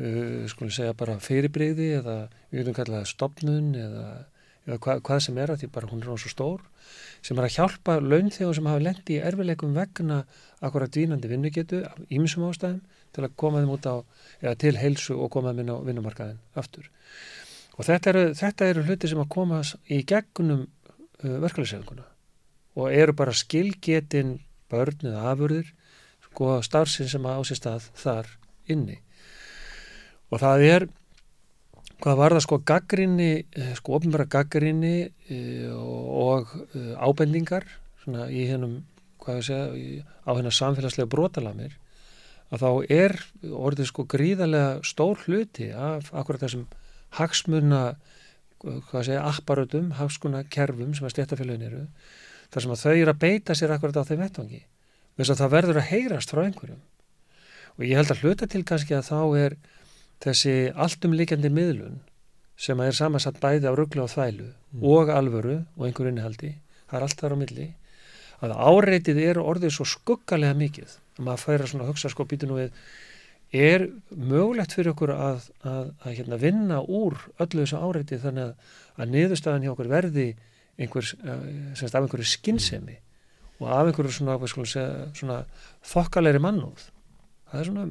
uh, skulum segja bara fyrirbreyði eða við getum kallað það stopnun eða, eða hva, hvað sem er að því bara hún er náttúrulega stór sem er að hjálpa launþjóðum sem hafa lendi í erfileikum vegna akkurat dvínandi vinnugetu ímsum ástæðum til að koma þeim út á eða til heilsu og koma þeim inn á vinnumarkaðin aftur. Og þetta eru, þetta eru hluti sem að koma í gegnum uh, verkefælisefinguna og eru bara skilgetin börn eða afurðir sko starfsinn sem á sér stað þar inni og það er hvað var það sko gaggrinni sko ofnbæra gaggrinni eh, og eh, ábendingar svona í hennum hvað ég segja, í- á hennar samfélagslega brotalamir að þá er orðið sko gríðarlega stór hluti af akkurat þessum hagsmuna hvað segja, apparutum, hagskuna kerfum sem að stéttafélagin eru þar sem að þau eru að beita sér akkurat á þeim vettvangi þess að það verður að heyrast frá einhverjum. Og ég held að hluta til kannski að þá er þessi alltumlíkjandi miðlun sem er samansett bæði á rugglu og þvælu og alvöru og einhver innihaldi, það er allt þar á milli að áreitið er orðið svo skuggalega mikið að maður færa svona hugsa sko býtu nú við er mögulegt fyrir okkur að, að, að hérna, vinna úr öllu þessu áreiti þannig að, að niðurstaðan hjá okkur verði einhvers, uh, semst af einhverju skinnsemi og af einhverju svona, segja, svona þokkalegri mannúð. Það er svona,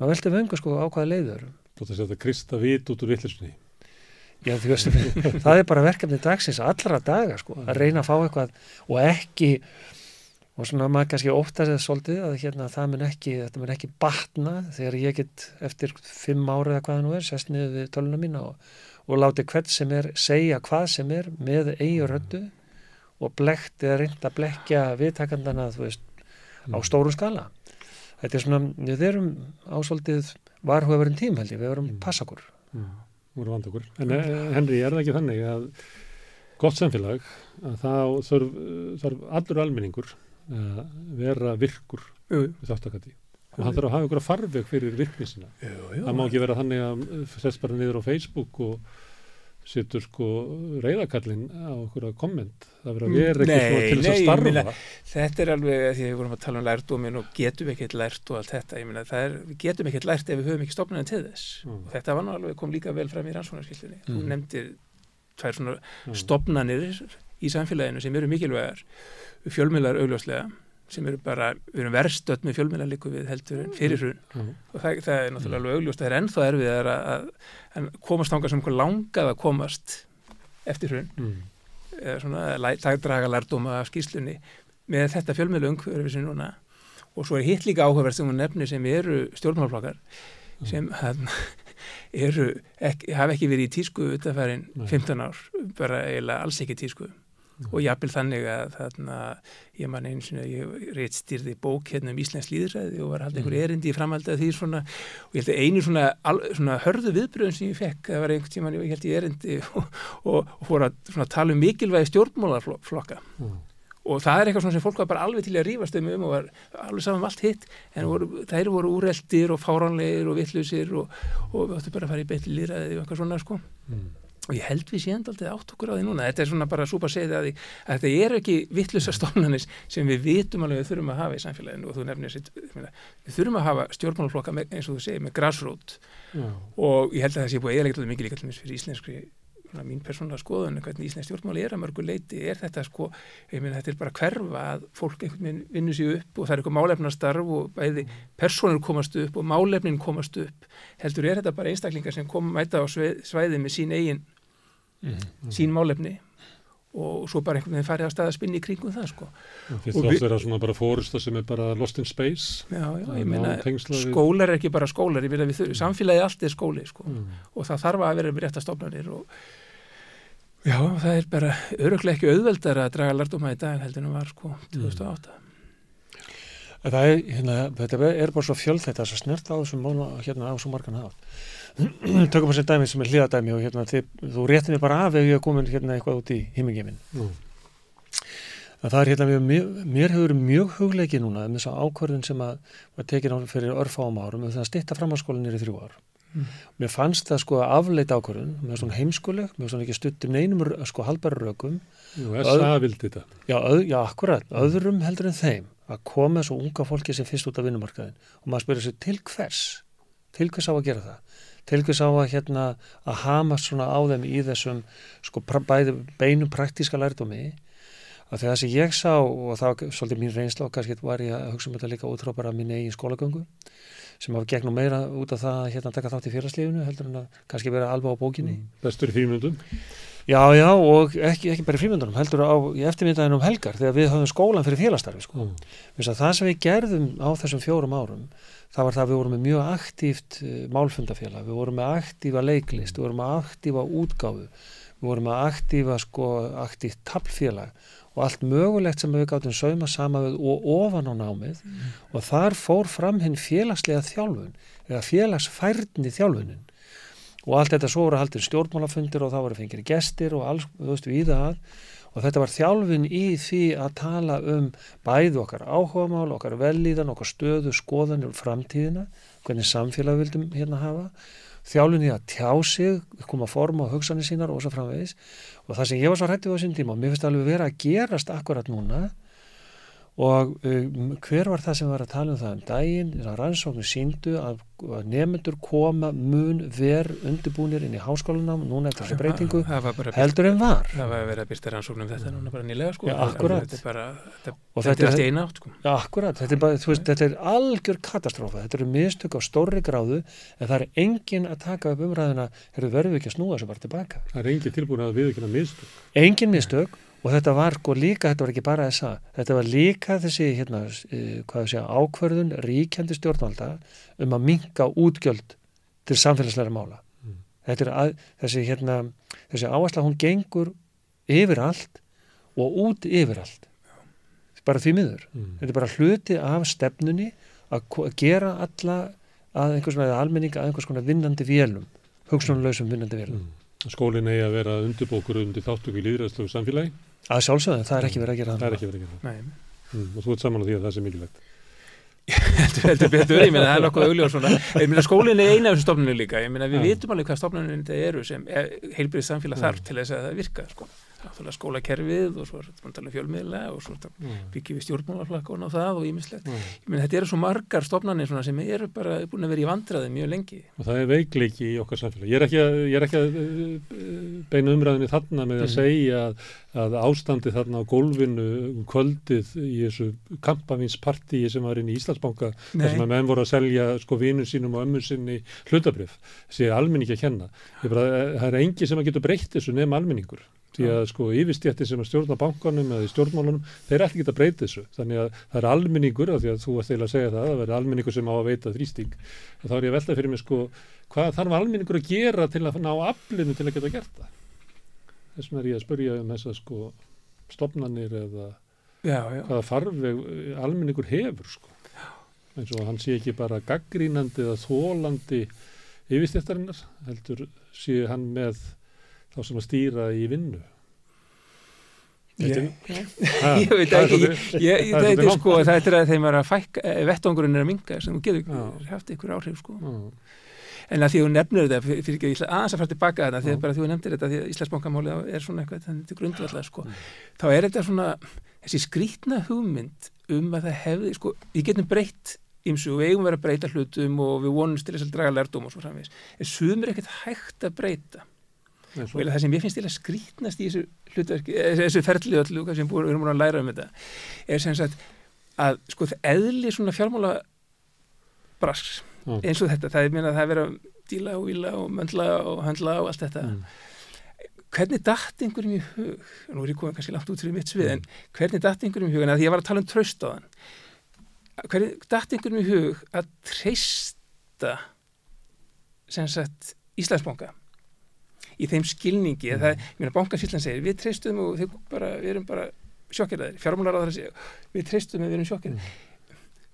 maður velti vöngu sko á hvaða leiður
Þú ætti að setja krista vit út úr vittlisni
Já, þú veist, <laughs> það er bara verkefni dagsins allra daga, sko, að reyna að fá eitthvað og ekki og svona maður kannski óttast eða svolítið að hérna það mun ekki, þetta mun ekki batna þegar ég get eftir fimm ára eða hvað það nú er, sest niður við töluna mína og, og láti hvert sem er segja hvað sem er með eigi röndu og blekt eða reynda að blekja viðtakandana, þú veist, á stórum skala. Þetta er svona, við erum ásvöldið varhugaverinn tím held ég, við erum passakur.
voru vand okkur. En eh, Henry, er það ekki þannig að gott samfélag að þá þarf, þarf allur almenningur að vera virkur þáttakandi og hann þarf að hafa ykkur að farveg fyrir virknisina
Jú, jú.
það má ekki vera þannig að sest bara niður á Facebook og setur sko reyðakallin á okkur að komment það verður að
Mm,
vera
nei,
svona til þess að starfa
meina, Þetta er alveg því að við vorum að tala um lærdómin og getum ekkert lært og allt þetta. Það er, við getum ekkert lært ef við höfum ekki stopnaðin til þess.
Mm.
Og þetta var nú alveg, kom líka vel fram í rannsóknarskiltinni. Þú
Mm.
nefndir tvær svona
Mm.
stopnanir í samfélaginu sem eru mikilvægar. Fjölmiðlar augljóslega sem eru bara, við erum verðstödd með fjölmiðlar líku við heldur en fyrir hrun
Mm.
og það, það er náttúrulega alveg augljóst það er ennþá erfið að, að, að komast þangað sem einhver langað að komast eftir hrun
Mm.
eða svona læ- draga lærdóma af skýslunni með þetta fjölmiðlung sem núna og svo er hitt líka áhugavert sem hún nefnir sem eru stjórnmálflokkar sem hann, <laughs> eru ekki, hafa ekki verið í tísku utafærin
Nei.
15 ár, bara eiginlega alls ekki tísku
Mm.
Og jafnvel þannig að þarna, ég man sinni að ég réttstýrði bók hérna um Íslands líðræði og var haldið einhver
Mm.
erindi í framhaldi að því svona og ég held að einu svona, al, svona hörðu viðbröðum sem ég fekk, það var einhvern tíman ég held ég erindi <laughs> og, og, og fór að svona, tala um mikilvægi stjórnmálarflokka
Mm.
og það er eitthvað sem fólk var bara alveg til að rífast um um og var alveg saman um allt hitt en voru, þær voru úreldir og fáránlegir og vittlusir og, og við áttum bara að fara í betli líraði og eitthvað svona sko
Mm.
Og ég held við séum aldrei átt okkur á því núna. Þetta er svona bara súpa að, því, að þetta er ekki vittlusa stofnanis sem við vitum alveg við þurfum að hafa í samfélaginu. Og þú nefnir sitt, við þurfum að hafa stjórnmálaflokka eins og þú segir með grassroot
Já.
og ég held að það sé búið eðaleglega mikið líka til þess fyrir íslenskri svona mín persónulega skoðun hvernig íslensk stjórnmáli er að mörgu leiti er þetta sko, ég meina þetta er bara hverfa að fólk einhvern veginn vinnur sér upp og það er eitthvað málefnastarf og bæði personur komast upp og málefnin komast upp. Heldur er þetta bara einstaklingar sem kom mæta á sveið, svæði með sín eigin
Mm.
sín málefni og svo bara einhvern veginn farið að staða spinni í kringum það sko
Þetta er oft vera svona bara fórusta sem er bara lost in space
já, já,
Það
ég meina, skólar er ekki bara skólar ég vil að við þurfum, samfélagi allt er skóli sko
mm.
og það þarf að vera með rétta stofnanir og já, það er bara öruglega ekki auðveldar að draga lærdóma í dag heldur en það var sko 2008
En Það er, hérna, þetta er bara svo fjöld þetta að snert á þessum mánu hérna á svo margan hátt. <clears throat> Tökum að sér dæmi sem er hlýðadæmi og hérna þið, þú réttir mig bara af ef ég er komin hérna eitthvað út í himmingeiminn.
Mm.
að það er hérna mjög, mjög, mér hefur mjög hugleiki núna um þess að ákvörðun sem að var tekin á fyrir örfáum árum um það að stitta framhanskólanir í þrjú ár.
Mm.
Mér fannst það sko afleita ákvörðun, mér svona heimskuleg, mér svona ekki stuttum neinum sko halbara rökum.
Jú, þetta
Já, öð, já, akkurat, öðrum heldur en þeim að koma svo unga fólki sem fyrst út af vinnumarkaðin og maður spyrir sér til hvers, til hvers á að gera það, til hvers á að hérna að hama svona á þeim í þessum sko bæði beinum praktíska lærdómi að það sem ég sá og það var svolítið mín reynsla og kannski var ég að hugsa um þetta líka út frá bara mín eigin skólagöngu sem hafa gegnum meira út af það að hérna taka þátt í félagslífinu heldur en að kannski vera alveg á bókinni
bestur í frímyndum
Já, já, og ekki, ekki bara í frímyndunum, heldur á í eftirmyndaðin um helgar þegar við höfum skólan fyrir félagstarfi sko.
mm.
Það sem við gerðum á þessum fjórum árum, það var það að við vorum með mjög aktíft uh, málfundafélag, við vorum með aktífa leiklist, við vorum með aktífa útgáfu, við vorum með aktífa sko, aktíft tablfélag og allt mögulegt sem við gáttum sauma sama við og ofan á námið. Og þar fór fram hinn félagslega þjálfun eða félagsfærni þjálfunin. Og allt þetta svo voru haldin stjórnmálafundir og þá voru fengir gestir og alls, þú veist, við það og þetta var þjálfin í því að tala um bæði okkar áhugamál, okkar velíðan, okkar stöðu, skoðanir og framtíðina, hvernig samfélag vildum hérna hafa, þjálfin í að tjá sig, koma forma og hugsanir sínar og svo framvegis. Og það sem ég var svo hrættið á þessum tíma og mér finnst alveg vera að gerast akkurat núna og um, hver var það sem var að tala um það um daginn, þess að rannsóknir síndu að, að nefnendur koma mun ver undirbúnir inn í háskólanám. Núna eftir þessu breytingu.
bara
heldur en var.
það var verið að byrsta rannsóknum þetta núna bara nýlega sko.
Já,
þetta er bara, þetta,
Og
þetta er allt
er-
í eina átt sko.
Akkurat, þetta er, bara, þú veist, þetta er algjör katastrófa, þetta eru mistök á stórri gráðu en það er engin að taka upp umræðuna, herru verðum við ekki að snúa þessu bara tilbaka.
það er engin tilbúin að viðkynna mistök.
Engin mistök og þetta var sko líka, þetta var ekki bara þessa, þetta var líka þessi, hérna, hvað við segja, ákverðun ríkjandi stjórnvalda um að minka útgjöld til samfélagslega mála.
Mm.
Þetta er að, þessi, hérna, þessi áhersla, hún gengur yfir allt og út yfir allt. Bara því miður.
mm.
Þetta er bara hluti af stefnunni að að gera alla að einhvers konar almenninga að einhvers konar vinnandi vélum, hugslunlausum vinnandi vélum.
Mm. skólinn eigi að vera undirbókur undir þáttöku í líðræðslegu samfélagi
Að sjálfsögðu, það er ekki verið að gera
það er ekki verið að gera
Nei.
mm. og þú ert saman á því að það sé mikilvægt
heldur, betur, ég meina það er nokkuð augljós svona, ég meina skólinn er eina af þessu stofnunni líka, ég meina við vitum alveg hvað stofnunni þetta eru sem heilbrið samfélag þarf til þess að það virka sko. Náttúrulega skólakerfið og svo er þetta um fjölmiðla og svo byggjum við stjórnmálaflakkun á það og ímislegt. Ég meina þetta eru svo margar stofnanir svona sem eru bara búin að vera í vandraði mjög lengi.
Og það er veikleiki í okkar samfélag. Ég er ekki að, er ekki að uh, beina umræðinni þarna með að
Mhm.
segja að, að ástandi þarna á gólfinu um kvöldið í þessu kampavinspartíi sem var inn í Íslandsbanka
Nei.
þar sem að menn voru að selja sko vinnu sínum og ömmu sinni hlutabrif. Er almenningi að kenna. Ég bara, eh, það er engi sem að getur breytt þessu nefn almenningur. Því að sko yfirstjætti sem að stjórna bankanum eða í stjórnmálunum, þeir ekki geta breytt þessu. Þannig að það er almenningur, því að þú ert eiginlega að segja það, það verður almenningur sem á að veita þrýsting. Þá er ég að velta fyrir mig sko, hvað þarf almenningur að gera til að ná aflinu til að geta gert það? Þess vegna er ég að spurja um þessa sko stopnanir eða
Já, já.
hvaða farveg almenningur hefur sko. eins og hann sé ekki bara gaggrínandi eða þólandi yfirstjættarinnar, heldur sé hann með þá sem að stýra í vinnu. <laughs>
Ég, ég veit ekki, ég,
er
er
svolítið
sko,
langt.
það er að þeim er að fækka, eh, vettvangurinn er að minga sem getur
Já.
haft ykkur áhrif sko.
Já.
En að því þú nefnir þetta, fyrir ekki ég ætla aðeins að fara tilbaka að þetta, því
Já.
að bara því þú nefndir þetta, því að Íslandsbankamálið er svona eitthvað, þannig til grundvallar sko.
Mm.
Þá er þetta svona, þessi skrítna hugmynd um að það hefði, sko, við getum breytt ymsu og við eigum verið að breyta hlutum og við vonumst til þess að draga lærdóm og svo framvegis. En sumir ekkert hægt að breyta. Og það sem ég finnst eiginlega skrítnast í þessu hlutverki, eh, þessu ferli öllu hvað sem við erum búin að læra um þetta er sem sagt að sko það eðli svona fjármála brasks
Já.
eins og þetta, það er meina að það er verið að díla og víla og möndla og höndla og allt þetta
Mm.
hvernig datt einhverjum í hug nú er ég komið kannski langt út fyrir mitt svið en
Mm.
hvernig datt einhverjum í hug en að ég var að tala um traust á þann hvernig datt einhverjum í hug að treysta sem sagt Íslandsbanka í þeim skilningi. Að það, ég meina bankasýtlan segir við treystum og þau bara, við erum bara sjokkeraðir, fjármálaráðar segir við treystum og við erum sjokkeraðir.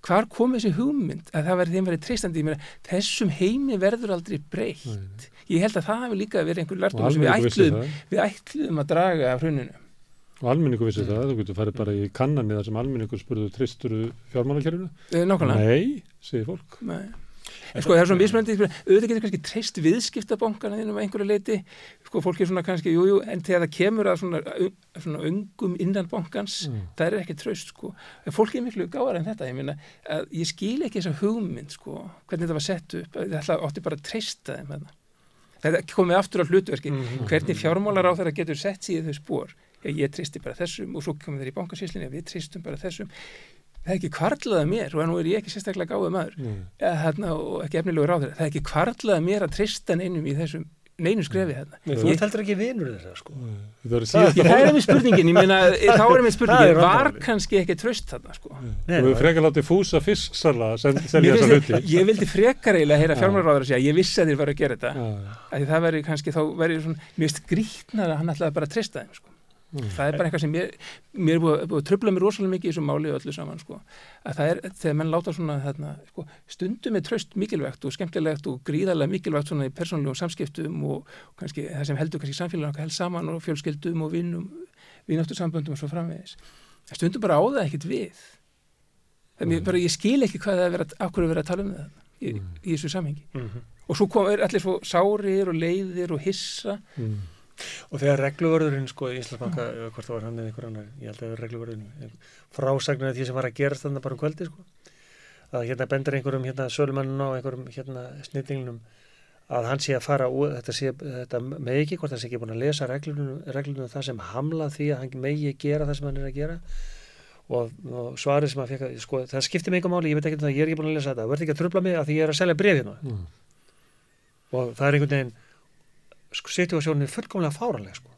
Hvar kom þessi hugmynd að það verði þeim verið treystandi, ég meina þessum heimi verður aldrei breytt. Ég held að það hafi líka verið einhver
Og
lærdum sem við ætluðum, við ætluðum að draga af hruninu.
Og almenningur vissi það, þú getur farið bara í kannanir þar sem almenningur spurðu tristuru fjármálakerfinu?
Eh, nákvæmlega.
Nei, segir fólk.
Nei. En sko það er svona mismöndi, auðvitað getur kannski treyst viðskiptabankana þínum að einhverju leiti, sko fólk er svona kannski, jújú, jú, en þegar það kemur að svona, svona ungum innan bankans,
Mm.
það er ekki tröst, sko. Fólk er miklu gáðar en þetta, ég meina, að ég skil ekki þessa hugmynd, sko, hvernig þetta var sett upp, að það átti bara að treysta þeim þarna. Þetta komið aftur á hlutverki,
Mhm.
hvernig fjármálar á þeirra getur sett í þau spór, ég, ég treysti bara þessum og svo komið þeir í bankasýslinni, við treystum bara þessum. Það er ekki kvarlaða mér og nú er ég ekki sérstaklega gáðið maður
Nei.
eða, þarna, og ekki efnilegur á þeirra. Það er ekki kvarlaða mér að treysta neinum í þessum neinu skrefi þarna.
Nei, þú ert heldur ekki vinur þeirra sko.
Það er
Það-
Ég, það er einmitt spurningin, ég meina, <laughs> þá er
Það er
spurningin, var kannski ekki tröst þarna, sko.
Nei,
Þú hefur
það-
frekar látið fúsa fisksala selja
Mér
þessa hluti.
Ég vildi frekar eiginlega heyra
Já.
fjármálaráður að segja, ég vissi að þeir var að gera þetta, það veri kannski, þá veri svona, mér finnst grítnar að hann ætlaði bara að treysta þeim, sko.
Mm.
Það er bara eitthvað sem mér, mér er búið, að tröfla mér rosalega mikið í þessu máli og öllu saman, sko. Að það er, þegar menn láta svona, þarna, sko, stundum er tröst mikilvægt og skemmtilegt og gríðarlega mikilvægt svona í persónulegum samskiptum og, og kannski það sem heldur kannski samfélagum okkar held saman og fjölskyldum og vinnum, vinnáttu samböndum og svo framvegis. Það stundum bara á það ekkert við.
Mm.
bara ég skil ekki hvað það er verið, að- hverju er verið að tala um það í,
Mm.
í þessu samhengi.
Mhm.
Og svo kom, er allir svo sárir og leiðir og hissa.
Mm.
Og þegar regluvörðurinn sko í Íslandsbanka, eða hvort það var hann eða einhver annar, ég held að það var regluvörðurinn, frásagnir af því sem var að gerast þannig bara um kvöldi sko, að hérna bendur einhverjum hérna sölumannun á einhverjum hérna snittinglunum að hann sé að fara úr, þetta sé, þetta megi ekki, hvort það sé ekki búin að lesa reglunum, það sem hamla því að hann megi gera það sem hann er að gera og, og svarið sem hann fekk, sko, það skiptir mig einhver máli, ég veit ekki um það, ég er ekki búin að lesa þetta, verði ekki að trubla mig að því ég er að selja brefinu
Mm.
og það er einhvern veginn sko, situasjónin er fullkomlega fáranleg sko.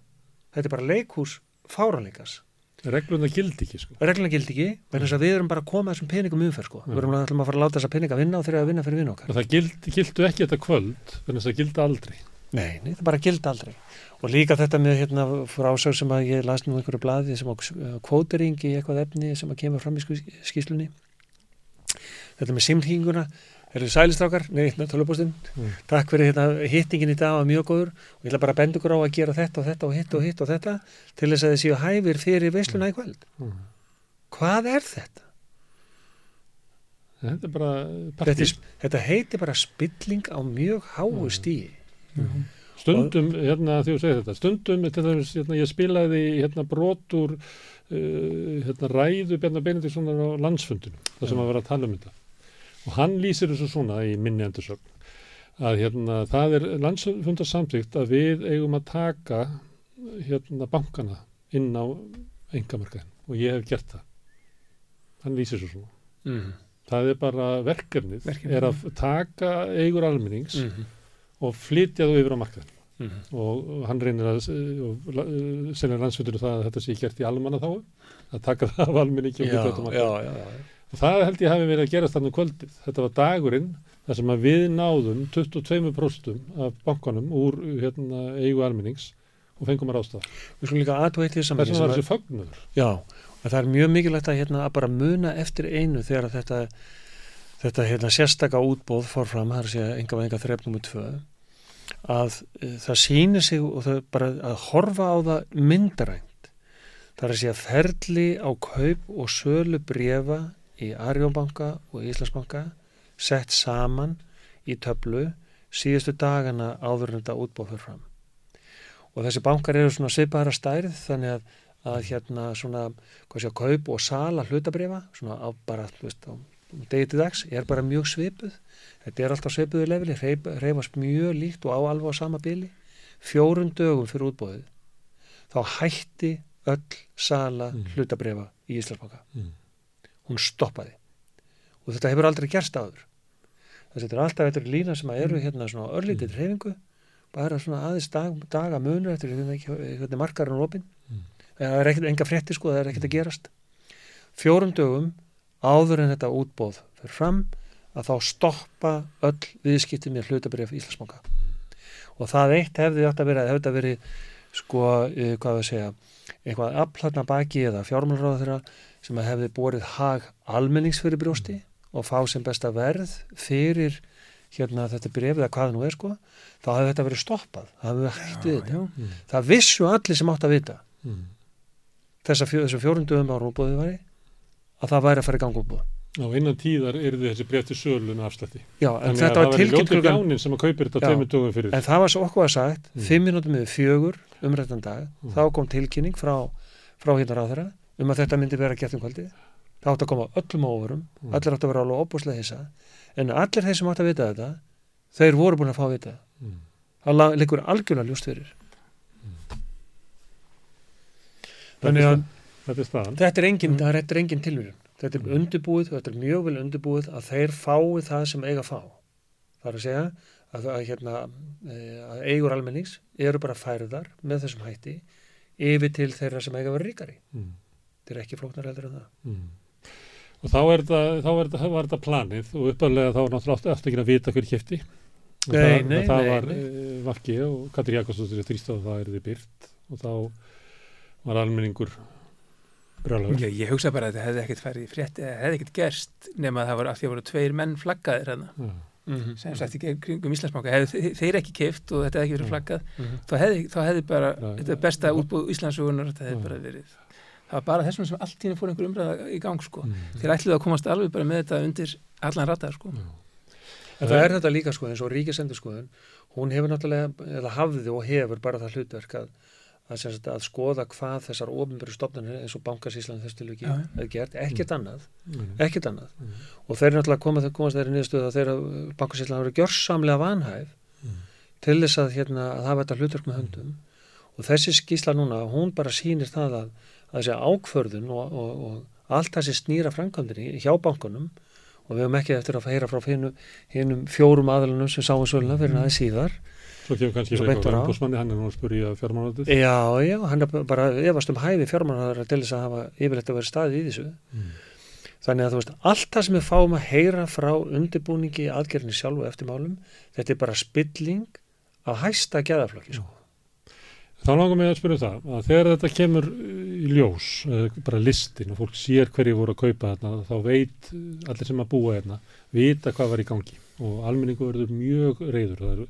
þetta er bara leikhús fáranleikas
Regluna gildi ekki, sko.
regluna gildi ekki, vegna þess að við erum bara að koma þessum peningum umferð sko. við erum að, ætlum að fara að láta þessa peninga vinna og þeirra að vinna fyrir vinn okkar
Og það gild, gildu ekki þetta kvöld, þannig að það gildi aldrei.
nei, nei, það bara gildi aldrei og líka þetta með hérna frásög sem að ég las nú einhverju blaði sem á kvótering í eitthvað efni sem að kemur fram í ský- skýslunni þetta með simlíkinguna Eru sælistrákar, nei, tölvupóstinn.
Mm.
Takk fyrir hérna, hittingin í dag var mjög góður og ég ætla bara að benda ykkur á að gera þetta og þetta og hitt og hitt og þetta til þess að þið séu hæfir fyrir veisluna í kvöld.
Mm.
Hvað er þetta?
þetta er bara
þetta,
partí.
er- þetta heiti bara spilling á mjög háu stíi
Stundum, hérna, því þú segir þetta, stundum, til dæmis, hérna, ég spilaði hérna brot úr uh, hérna, ræðu Bjarnar Benediktssonar á landsfundunum, þar sem að vera að tala um þetta. Og hann lýsir þessu svona í minni endursögn, að hérna, það er landsfundar samtíkt að við eigum að taka hérna bankana inn á engamarkaðin og ég hef gert það. Hann lýsir þessu svona.
mm.
Það er bara verkefnið,
Verkefnið,
er að taka eigur almennings
Mm.
og flytja þú yfir á markaðin
Mm.
og og hann reynir að selja landsfjöldur það að þetta sé gert í almanna þá að taka það af almenningi og flytja þetta á markaðin. Og það held ég hafi verið að gerast þannig kvöldið. Þetta var dagurinn þar sem að við náðum 22% af bankanum úr hérna, eigu almennings og fengum að rásta
við skulum líka aðtóa eitt í þessu
þess
sem
þessi fögnuður.
Já, og það er mjög mikilvægt að, hérna, að bara muna eftir einu þegar að þetta, þetta hérna, sérstaka útbóð fór fram, það er að segja enga venga þrepp nummer tvö, að e, það sýnir sig og það bara að horfa á það myndarænt. Það er að segja ferli á kaup og sölu brefa í Arjónbanka og Íslandsbanka sett saman í töflu síðustu dagana áður en þetta útbóð fyrir fram. Og þessi bankar eru svona svipaðara stærð þannig að að hérna svona, hvað sé, kaup og sala hlutabrifa, svona á bara, degi til dags, er bara mjög svipuð. Þetta er alltaf svipuðu lefili, reyfast mjög líkt og á alveg á sama bíli. Fjórun dögum fyrir útbóðið, þá hætti öll sala
Mm.
hlutabrifa í Íslandsbanka.
Mm.
Hún stoppaði. Og þetta hefur aldrei gerst áður. Þess að þetta er alltaf eitthvað lína sem að eru hérna svona örlítið hreyfingu, bara svona aðeins dag, daga munur eftir hvernig markarinn er opinn. Það er ekkert enga frétti sko, það er ekkert að gerast. Fjórum dögum áður en þetta útbóð fyrir fram að þá stoppa öll viðskipti með hlutabrif Íslandsbanka. Og það eitt hefði átt að vera hefði að verið sko, uh, hvað við segja eitthvað afhlarna baki eða fjármálráð þeirra sem að hefði borið hag almennings fyrir brjósti og fá sem besta verð fyrir hérna þetta bref eða hvað nú er sko þá hefði þetta verið stoppað, það hefði hægt við þetta
Mm.
það vissu allir sem átt að vita
Mm.
þessa fjó, þessu fjórundum ára útbóðið væri að það væri að fara í gang útbóð
og innan tíðar eru þessi breyf til sölu með afslætti
já, en
Þannig að
þetta var tilkynnt klukkan
bjánin sem að kaupir þetta
Já.
tveimur dögum fyrir
en það var svo okkur að sagt,
Mm.
fimm minútum með fjögur umrættan dag,
Mm.
þá kom tilkynning frá, frá hérna ráðherra um að þetta myndi vera gert um kvöldi það átti að koma öllum óverum,
Mm.
allir átti að vera alveg óbúslega hissa, en allir þeir sem átti að vita þetta, þeir voru búin að fá að vita.
Mm.
það liggur algjörlega ljúst fyrir. Þannig að
þetta er staðan.
Þetta er engin,
Mm.
engin tilvíðun þetta er undirbúið, þetta er mjög vel undirbúið að þeir fái það sem eiga að fá. Það er að segja að, að, hérna, e, að eigur almennings eru bara færðar með þessum hætti yfir til þeirra sem eiga að vera ríkari.
Mm.
Þetta er ekki flóknar heldur en það
Mm. og þá er þetta, þá er þetta, var þetta planið og uppalega þá var náttúrulega aftur ekki að vita hver kæfti og
Nei,
það,
nei,
það
nei,
var. Vafki og Katri Jakobsdóttir þrýst á að það er þið byrt og þá var almenningur brjálagur
Já, ég hugsa bara að þetta hefði ekkert farið í frétt eða hefði ekkert gerst nema að það voru af því að voru tveir menn flaggaðir hérna
Já.
mm
sem sagt í kringum Íslandsbanka hefði þe- þeir ekki keift og þetta hefði ekki verið
Mm.
flaggað
-hmm.
þá hefði, þá hefði bara,
Já,
þetta er besta
Já.
útbúð Íslandsugunar þetta hefði
Já.
bara verið það var bara þessum sem allt tíma fór einhver umræða í gang sko.
Mm.
þeir ætluðu að komast alveg bara með þetta undir allan rata sko.
En það er þetta líka sko eins og ríkisendurskoðun hún hefur náttúrulega, eða hafði og hefur bara það hlutverk að að, að skoða hvað þessar ofinbæru stofnarnir eins og bankasíslan þess til ekki hefur gert, ekkert annað
Mm.
ekkert annað
Mm.
og þeir náttúrulega komað, komast þeirri niðurstöðu að þeirra bankasýtlan hafa verið gjörsamlega vanhæf
Mm.
til þess að, hérna, að hafa þetta hlutverk með höndum og þessi skísla núna, hún bara sýnir það að, að þessi ákvörðun og, og, og allt þessi snýra framkvæmdini hjá bankunum og við höfum ekki eftir að heyra frá hinnum, fjórum aðalunum sem sáum svoluna fyrir aðeins síðar
Svo kemur kannski eitthvað
á.
umbúsmanni, hann er nú að spyrja fjármálandið.
Já, já, hann er bara efast um hæfi fjármannhæðara til þess að hafa yfirleitt að vera staðið í þessu
Mm.
Þannig að þú veist, allt það sem við fáum að heyra frá undirbúningi aðgerðinni sjálfu eftir málum, þetta er bara spilling af hæsta gæðaflokki. Sko.
Þá langar mig að spyrja um það, að þegar þetta kemur í ljós, eh, bara listin og fólk sér hverju voru að kaupa þarna, þá veit eh, allir sem að búa hérna, vita hvað var í gangi og almenningu verður mjög reyður. Það er,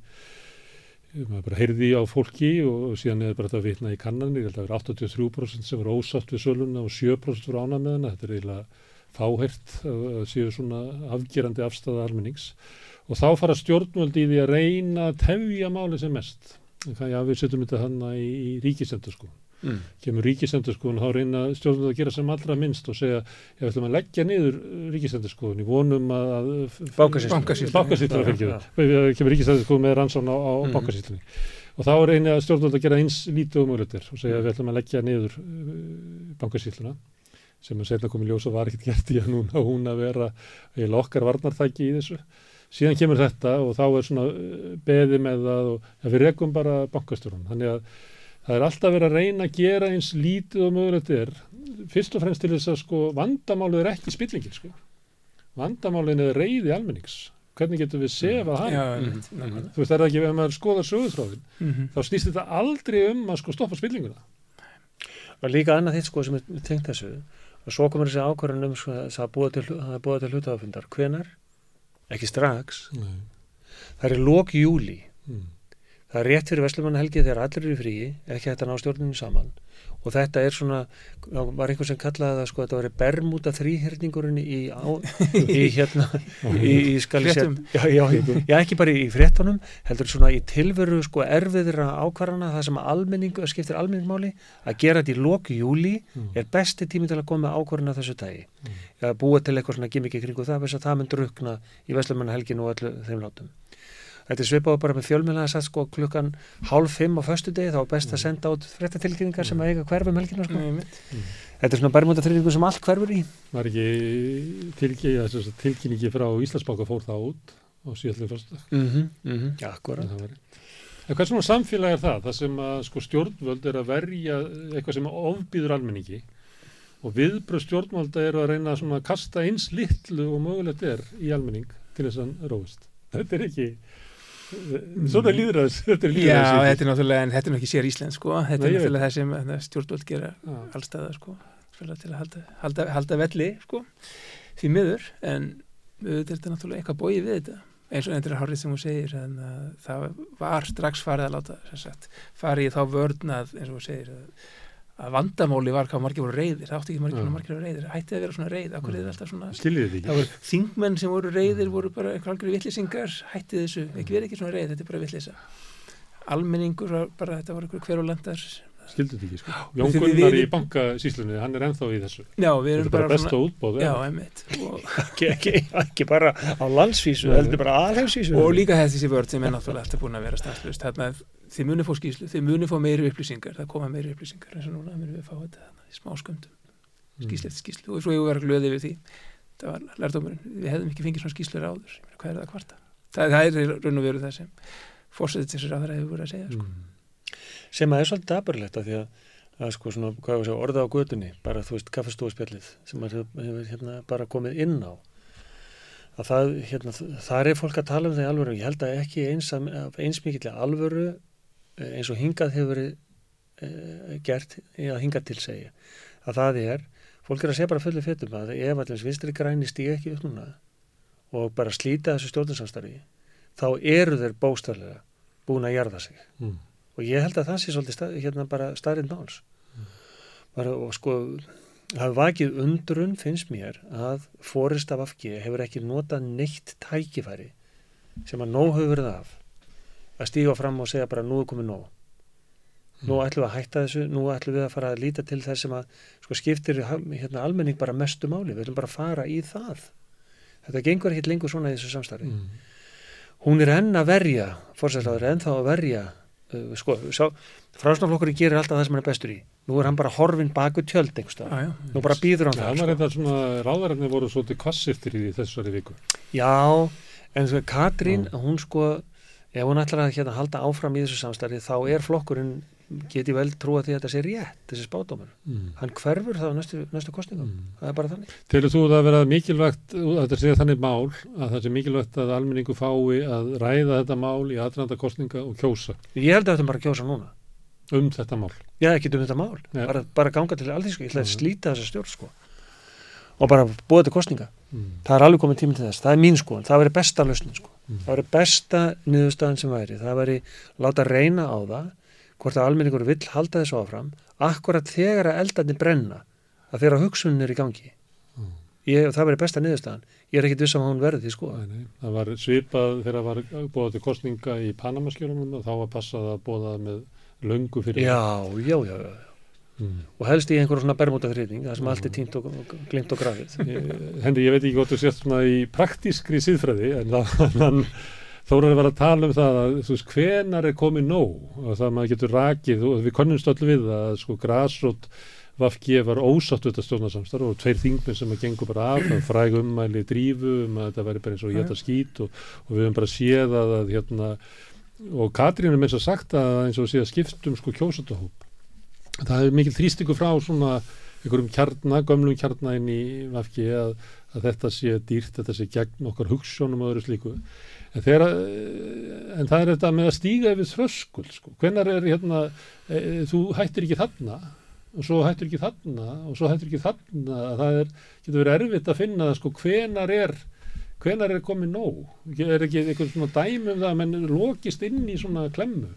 eh, maður bara heyrði á fólki og síðan er bara þetta að vitna í kannanir, ég held að það er 83% sem voru ósátt við söluna og 7% voru ánað með hana, þetta er eiginlega fáhert að séu svona afgerandi afstæða almennings og þá fara stjórnvöld í því að reyna að tefja máli sem mest. Já, við setjum þetta hann í, í ríkisendur sko.
Mm.
Kemur ríkisendur sko og þá reyna stjórnvöld að gera sem allra minnst og segja, við ætlum að leggja niður ríkisendur sko, í vonum að, að að fylgja
já.
það. Kemur ríkisendur sko með rannsón á, á
Mhm.
bankasýslunni. Og þá reyna stjórnvöld að gera eins lítið og mögulegtir og segja, við ætlum að leggja niður uh, bankasýsluna sem að setna komið ljós og var ekkert gert í að núna hún að vera eiginlega okkar varnarþæki í þessu. Síðan kemur þetta og þá er svona uh, beði með það og ja, við rekum bara bankastjórun. Þannig að það er alltaf verið að reyna að gera eins lítið og mögulegt er. Fyrst og fremst til þess að sko vandamálið er ekki spillingin sko. Vandamálið er reyði almennings. Hvernig getum við sefað hann?
Já,
Mhm.
einmitt, nákvæmlega.
Þú veist, er það ekki, ef maður skoðar sögutráðin,
Mhm.
þá snýst þetta aldrei um að sko stoppa spillinguna.
og líka annað þitt sko sem er tengt þessu og svo komur þessi ákvarðan um sko, þess að búa til, að búa til hlutafundar hvenar? Ekki strax
Nei.
það er lók júli
Mm.
það er rétt fyrir Veslumannahelgi þegar allir eru í fríi ekki hægt að ná stjórninu saman og þetta er svona, var einhver sem kallaði það sko, þetta var bermúta þrýhyrningurinn í, á, í <laughs> hérna í, í skal ég segja-
Fréttum.
já, já, já, ekki bara í fréttunum heldur svona í tilveru sko erfiðra ákvarðana það sem almenning, skiptir almenningmáli að gera þetta í loku júli
Mm.
er besti tími til að koma ákvarðana þessu tagi að búa til eitthvað svona gimmiki kringu það þess að það mun drukna í Veslumannahelginu og öllu þeim látum Þetta er svipað bara með fjölmjöla að sko klukkan hálf fimm á föstu degi þá er best að senda át fréttatilkynningar sem að eiga hverfum helgina sko.
Einmitt.
Þetta er svona bermúta þrýningu sem allt hverfur í.
Var ekki tilkynningi, tilkynningi frá Íslandsbanka fór það út á síðallinu fyrstu.
Mm -hmm, mm -hmm. Já, akkurat.
En hvað svona samfélag er það? Það sem að sko stjórnvöld er að verja eitthvað sem ofbýður almenningi og viðbröð stjórnvölda eru að reyna að kasta eins litlu og mögulegt er í almenning til þess að róist. Þetta er ekki, svona líður þess, þetta er líður <laughs>
Já, þetta er náttúrulega, en þetta er náttúrulega ekki sér Ísland sko, þetta er náttúrulega það sem hérna, stjórnvöld gera
Já.
allstæða sko, fyrir til að halda, halda, halda velli sko, því miður, en auðvitað er þetta náttúrulega eitthvað bóið við þetta, eins og er hárið sem hún segir, en uh, það var strax farið að láta, sem sagt, farið þá vörnað, eins og hún segir, að, að vandamáli var hvað margir voru reyðir, það átti ekki margir, margir voru reyðir, hættið að vera svona reyð, akkur er alltaf svona það voru þingmenn sem voru reyðir voru bara einhver algjör vittlisingar hættið þessu, ekki verið ekki svona reyð, þetta er bara vittlisa almenningur bara þetta voru einhver hverjulandar
Skildið þið ekki, sko. Jón Gunnar í bankasýslunni, hann er ennþá í þessu.
já, við
Þetta
erum
er bara
bara
besta
svona
útbóð.
já, og, <laughs>
Ekki, ekki, ekki bara á landsvísu, heldur bara aðheimsvísu.
og líka þessi vörð sem er náttúrulega alltaf búin að vera stanslust þarna þið munið fá skýslu, þið munið fá meiri upplýsingar það koma meiri upplýsingar eins og núna munið við fá þetta í smá sköndum
Mm.
skýslu eftir skýslu og svo við verið glöðið við því það var lærdómurinn, við hefðum ekki fengið svona skýslur áður Ég hvað er það að kvarta það, það er raun og veru það sem fórsetið til þessar aðra hefur verið að segja sko.
Mm.
Sem að er svolítið daburlegt að því að, að sko svona, hvað var að segja, orða á götunni, bara þú veist, kaffestúaspjallið sem hefur, hérna bara komið inn á. Að það, hérna, þar er fólk að tala um það í alvöru. Ég held að ekki eins, eins mikill alvöru eins og hingað hefur verið e, gert að hingað til segja. Að það er, fólk er að segja bara fullu fjötum að ef allir vinstri græni stíga ekki upp núna og bara slíta þessu stjórnarsamstarfi, þá eru þeir bóstaflega búin að jarða sig
Mm.
og ég held að það sé svolítið stað, hérna bara starrið máls bara, og sko það vakið undrun finnst mér að Forrest af Afgi hefur ekki notað neitt tækifæri sem að nóg hefur verið af að stíga fram og segja bara nú er komið nóg nú ætlum við að hætta þessu, nú ætlum við að fara að líta til þess sem að sko, skiptir hérna, almenning bara mestu máli, við ætlum bara að fara í það þetta gengur ekki lengur svona í þessu samstarfi
Mm.
hún er enn að verja fórsæðsláður er ennþá að verja uh, sko, sá, frásnaflokkurinn gerir alltaf það sem hann er bestur í nú er hann bara horfin baku tjöld
já.
nú bara býður hann það
var
sko.
ráðararnir voru svolítið kvassiftir í þessari viku.
já, en sko, Katrín hún sko, ef hún ætlar að hérna, halda áfram í þessu samstarfi, þá er flokkurinn geti vel trúa því að þetta sé rétt þessi spátumur,
Mm.
hann hverfur það á næstu, næstu kostningum,
Mm.
það er bara þannig.
Telur þú það að vera mikilvægt, að þetta sé þannig mál, að það sé mikilvægt að almenningu fái að ræða þetta mál í aðranda kostninga og kjósa?
Ég held að þetta bara kjósa núna.
Um þetta mál?
Já, ekki um þetta mál, bara, bara ganga til alþýsku, ég ætla að
Já.
slíta þessa stjórn sko og bara búa til kostninga
Mm.
það er alveg komið tími til þess, það er mín skoðan það væri besta lausnin sko,
Mm.
það væri besta niðurstaðan sem væri, það væri láta reyna á það, hvort að almenningur vill halda þessu áfram, akkurat þegar að eldarnir brenna, að þeirra hugsunin er í gangi
Mm.
ég, það verið besta niðurstaðan ég er ekkit viss að hún verði sko
Nei, nei. Það var svipað þegar það var bóðað til kostninga í Panamaskjörunum og þá var passað að bóða með löngu fyrir
já, já, já, já.
Mm.
og helst í einhverjum svona bermúta friðning það sem allt er tínt og, og glimt og grafið. <laughs>
Henry, ég veit ekki hvort þú sést svona í praktískri síðfræði en það, <laughs> hann, Þórar var að tala um það að þú veist, hvenar er komið nóg? Og það maður getur rakið og við konnumst öll við að sko grásrót Vafki var ósátt við þetta stjórnarsamstarf og tveir þingmenn sem að gengur bara af það fræg ummæli drífu um að þetta væri bara eins og ég þetta skýt og, og við höfum bara séð að, að hérna, og Katrín er meins að sagt að eins og sé að skiptum sko kjósatahóp það er mikil þrýstingu frá svona einhverjum kjarna, gömlum kjarna inn í Vafki að, að þetta sé dýrt, þetta sé gegn okkar hugssjónum og öðru slíku. En, þegar, að- en það er þetta með að stíga yfir þröskul sko. hvenar er hérna e, þú hættir ekki þarna og svo hættir ekki þarna og svo hættir ekki þarna. Það er, getur verið erfitt að finna það sko, hvenar er hvenar er komið nóg? Er ekki eitthvað svona dæmi um það að menn lokist inn í svona klemmu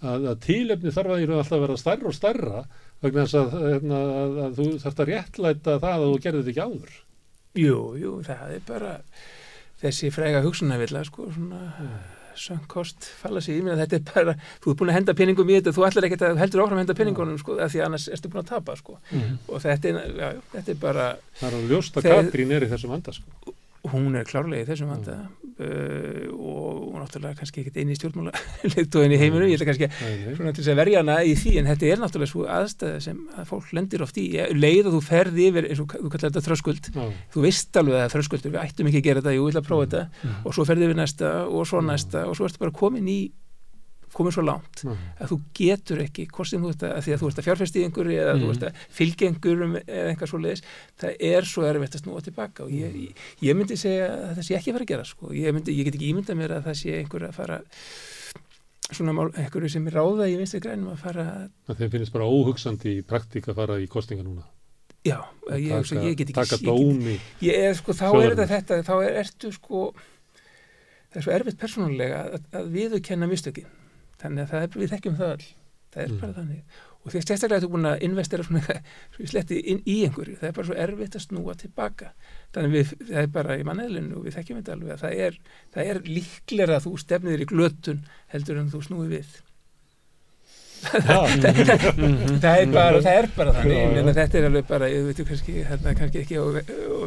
að, að tilefni þarf að alltaf að vera stærra og stærra vegna þess að, hérna, að, að þú þarft að réttlæta það að þú gerði þetta ekki áður.
Jú, jú, það er bara þessi fræga hugsunavilla sko, svona söngkost falla sig, ég meina þetta er bara þú ert búin að henda peningum í þetta, þú ætlar ekkert að heldur áfram að henda peningunum sko, af því annars ertu búin að tapa sko, og þetta er, já, þetta er bara
það er að ljósta Katrín er í þessum vanda sko.
hún er klárlega í þessum vanda uh, og, og náttúrulega kannski ekkert eini stjórnmála leiðtóðin í heiminum, ég ætla kannski að
Nei, nei.
svona til þess að verja hana í því en þetta er náttúrulega svo aðstæða sem að fólk lendir oft í Ég- leið og þú ferði yfir eins og þú kallar þetta þröskuld
Já,
þú veist alveg að það er þröskuldur, við ættum ekki að gera þetta jú, við ætla að prófa þetta
Mm.
og svo ferði yfir næsta og svo næsta og svo ertu bara komin í komin svo langt
já.
að þú getur ekki, sem þú að því að þú ert að fjárfesti í einhverju eða
Mm.
þú ert að fylgja einhverjum eða eitthvað svo leiðis það er svo erfitt að snúa tilbaka og ég, ég, ég myndi segja að það sé ekki að fara að gera sko. ég, myndi, ég get ekki ímyndað mér að það sé einhver að fara svona mál, einhverju sem er ráða í vinstri grænum að fara
að þeim finnst bara óhugsandi í praktík að fara í kostinga núna
já, ég, taka, ég get ekki get, ég sko, þá er þetta þetta þá er, ertu sko það er svo erfitt persónulega að, að viðurkenna mistökin þannig að það er, við þekkjum það all það er
Mm.
bara þannig. Og því að sérstaklega þú búin að investera svona <laughs> svo ég sletti inn í einhverju. Það er bara svo erfitt að snúa tilbaka. Þannig við, það er bara í manneðlinu og við þekkjum þetta alveg að það er, það er líklega að þú stefnir í glötun heldur en þú snúi við. <laughs> Það er bara, það er bara þannig. En þetta er alveg bara, ég veit kannski hérna kannski ekki á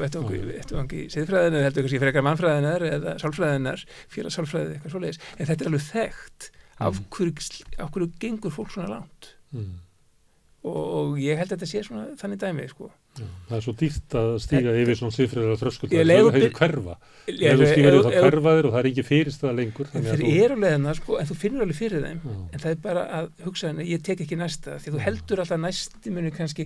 vettvangi vettvangi siðfræðinu, heldur kannski frekar mannfræðinar eða sálfræðinar, félagssálfræði eitthvað svoleiðis, en þetta er alveg þekkt af hverju, af hverju gengur fólk svona langt?
Mm.
og, og ég held að þetta sé svona þannig dæmi sko.
Já, það er svo dýrt að stíga yfir svona siðfræðilega þröskuld það er
byr-
hverfa. stígur
ef-
yfir það hverfaðir og það er ekki fyrirstað lengur að
þeir eru leðina sko, en þú finnur alveg fyrir þeim.
Já.
en það er bara að hugsa henni, ég tek ekki næsta því að þú heldur alltaf næsti muni kannski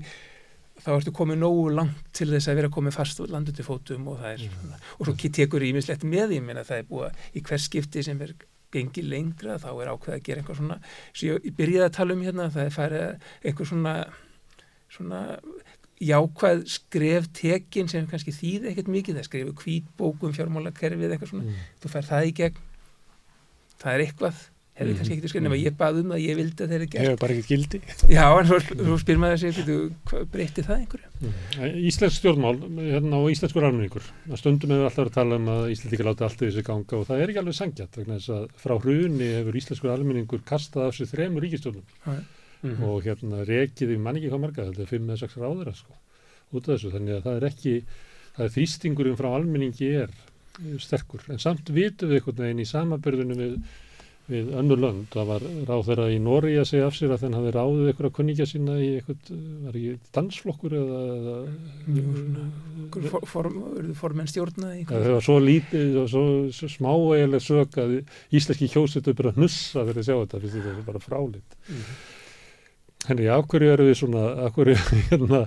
þá ertu komið nógu langt til þess að vera komið fast og landu til fótum og það er svona, og svo tekur ímislegt með því minna það er búið að í hvers skipti sem er gengi lengra þá er ákveð að gera einhver svona sem ég byrjaði að tala um hérna það er farið einhver svona svona jákvæð skref tekin sem kannski þýði ekkert mikið það skrifu hvítbókum fjármálakerfið eitthvað svona,
Mm.
þú fær það í gegn það er eitthvað
Mhm.
kannski ekkert skrifin nema ég bað um það, ég vildi að þeir eru gert.
Hefur bara ekki gildi.
Já, en svo, svo spyr maður sig "Bíddu, hvað breytti það einhverju?
Mm. Íslensk stjórnmál hérna, og íslenskur almenningur. Stundum hefur alltaf verið að tala um að Íslandíka láti allt yfir sig ganga og það er ekki alveg sangjart vegna þess að frá hruni hefur íslenskur almenningur kastað af sig þremur ríkistjórnum
Mhm.
og hérna rekið í manni ekki hvað marga þetta er fimm eða sex ráðura sko, út af þessu. Þannig að það er ekki það er þýstingurinn frá almenningi er eh, sterkur. En samt vitum við einhvern veginn í samabörðunum við, við önnur lönd það var ráð þeirra í Nóri að segja af sér að þenn hafi ráðið einhverja kunningja sína í eitthvað, var ekki dansflokkur eða, eða
Einhver for, form, urðu formenn stjórna í
Það var svo lítið og svo, svo smáeigileg sög að íslenski kjósutu bara hnussa fyrir að sjá þetta, finnst þetta bara frálitt. Henni, af hverju eru við svona, af hverju, <laughs> hérna,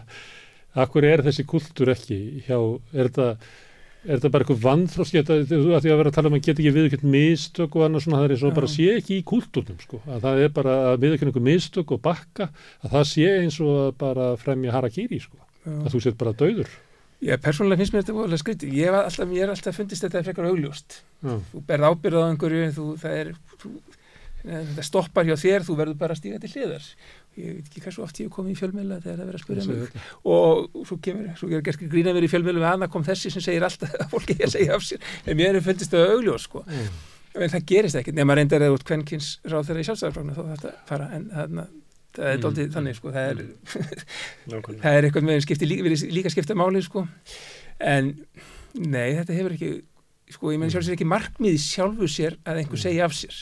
er þessi kultúr ekki hjá, er þetta, er þetta bara eitthvað vandfróst, þú því að vera að tala um að geta ekki viðkjönd mistök og annað svona, það er eins og
Já.
bara sé ekki í kultúrnum, sko, að það er bara að viðkjönd einhver mistök og bakka, að það sé eins og bara fremja harakiri, sko, að þú set bara döður.
Já, persónulega finnst mér þetta voðalega skrítið. Ég, ég er alltaf fundist þetta frekar augljóst.
Já.
Þú berð ábyrð á einhverju, þú, það er, þú, þetta stoppar hjá þér, þú verður bara að stíga til hliðar. Ég veit ekki hvað svo oft ég hef komið í fjölmiðla þegar það er verið að spyrja mig. og svo kemur, svo er gerst grína verið í fjölmiðlu með hana kom þessi sem segir alltaf að fólki að segja af sér. En mér er fundist það augljós sko.
Mm.
en það gerist ekkert, nema reyndar eða út kvenkins ráð þeirra í sjálfstæðarfráknu þá þetta fara. En þarna, það er
Mm.
doldið þannig sko, það er,
Nákvæmlega.
það er eitthvað með skipti, líka, líka skipta máli sko. En nei, þetta hefur ekki sko, ég menn sjálf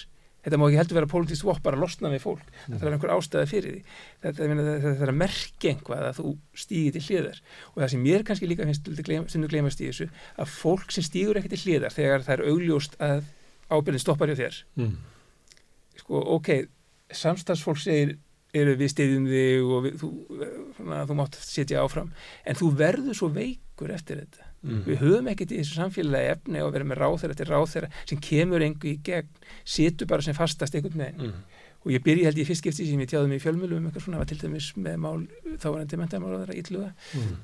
þetta má ekki heldur vera politist vopp bara að losna við fólk.
Mm.
þetta er einhver ástæði fyrir því. Þetta, meina, þetta, þetta er að merkja einhvað að þú stígir til hliðar. Og það sem mér kannski líka finnst gleyma- stundum gleymast í þessu að fólk sem stígur ekki til hliðar þegar það er augljóst að ábyrðin stoppar hjá þér.
Mm.
sko, ok, samstagsfólk segir eru við stiðjum þig og við, þú, svona, þú mátt setja áfram. En þú verður svo veikur eftir þetta
Mm.
við höfum ekkert í þessu samfélagi efni og vera með ráþeira til ráþeira sem kemur engu í gegn, situr bara sem fastast einhvern veginn
Mm.
og ég byrji held ég fyrst skipti sem ég tjáði mig í fjölmjölu um eitthvað svona, var til dæmis með mál þá var hann til mentamál að vera illuga
Mm.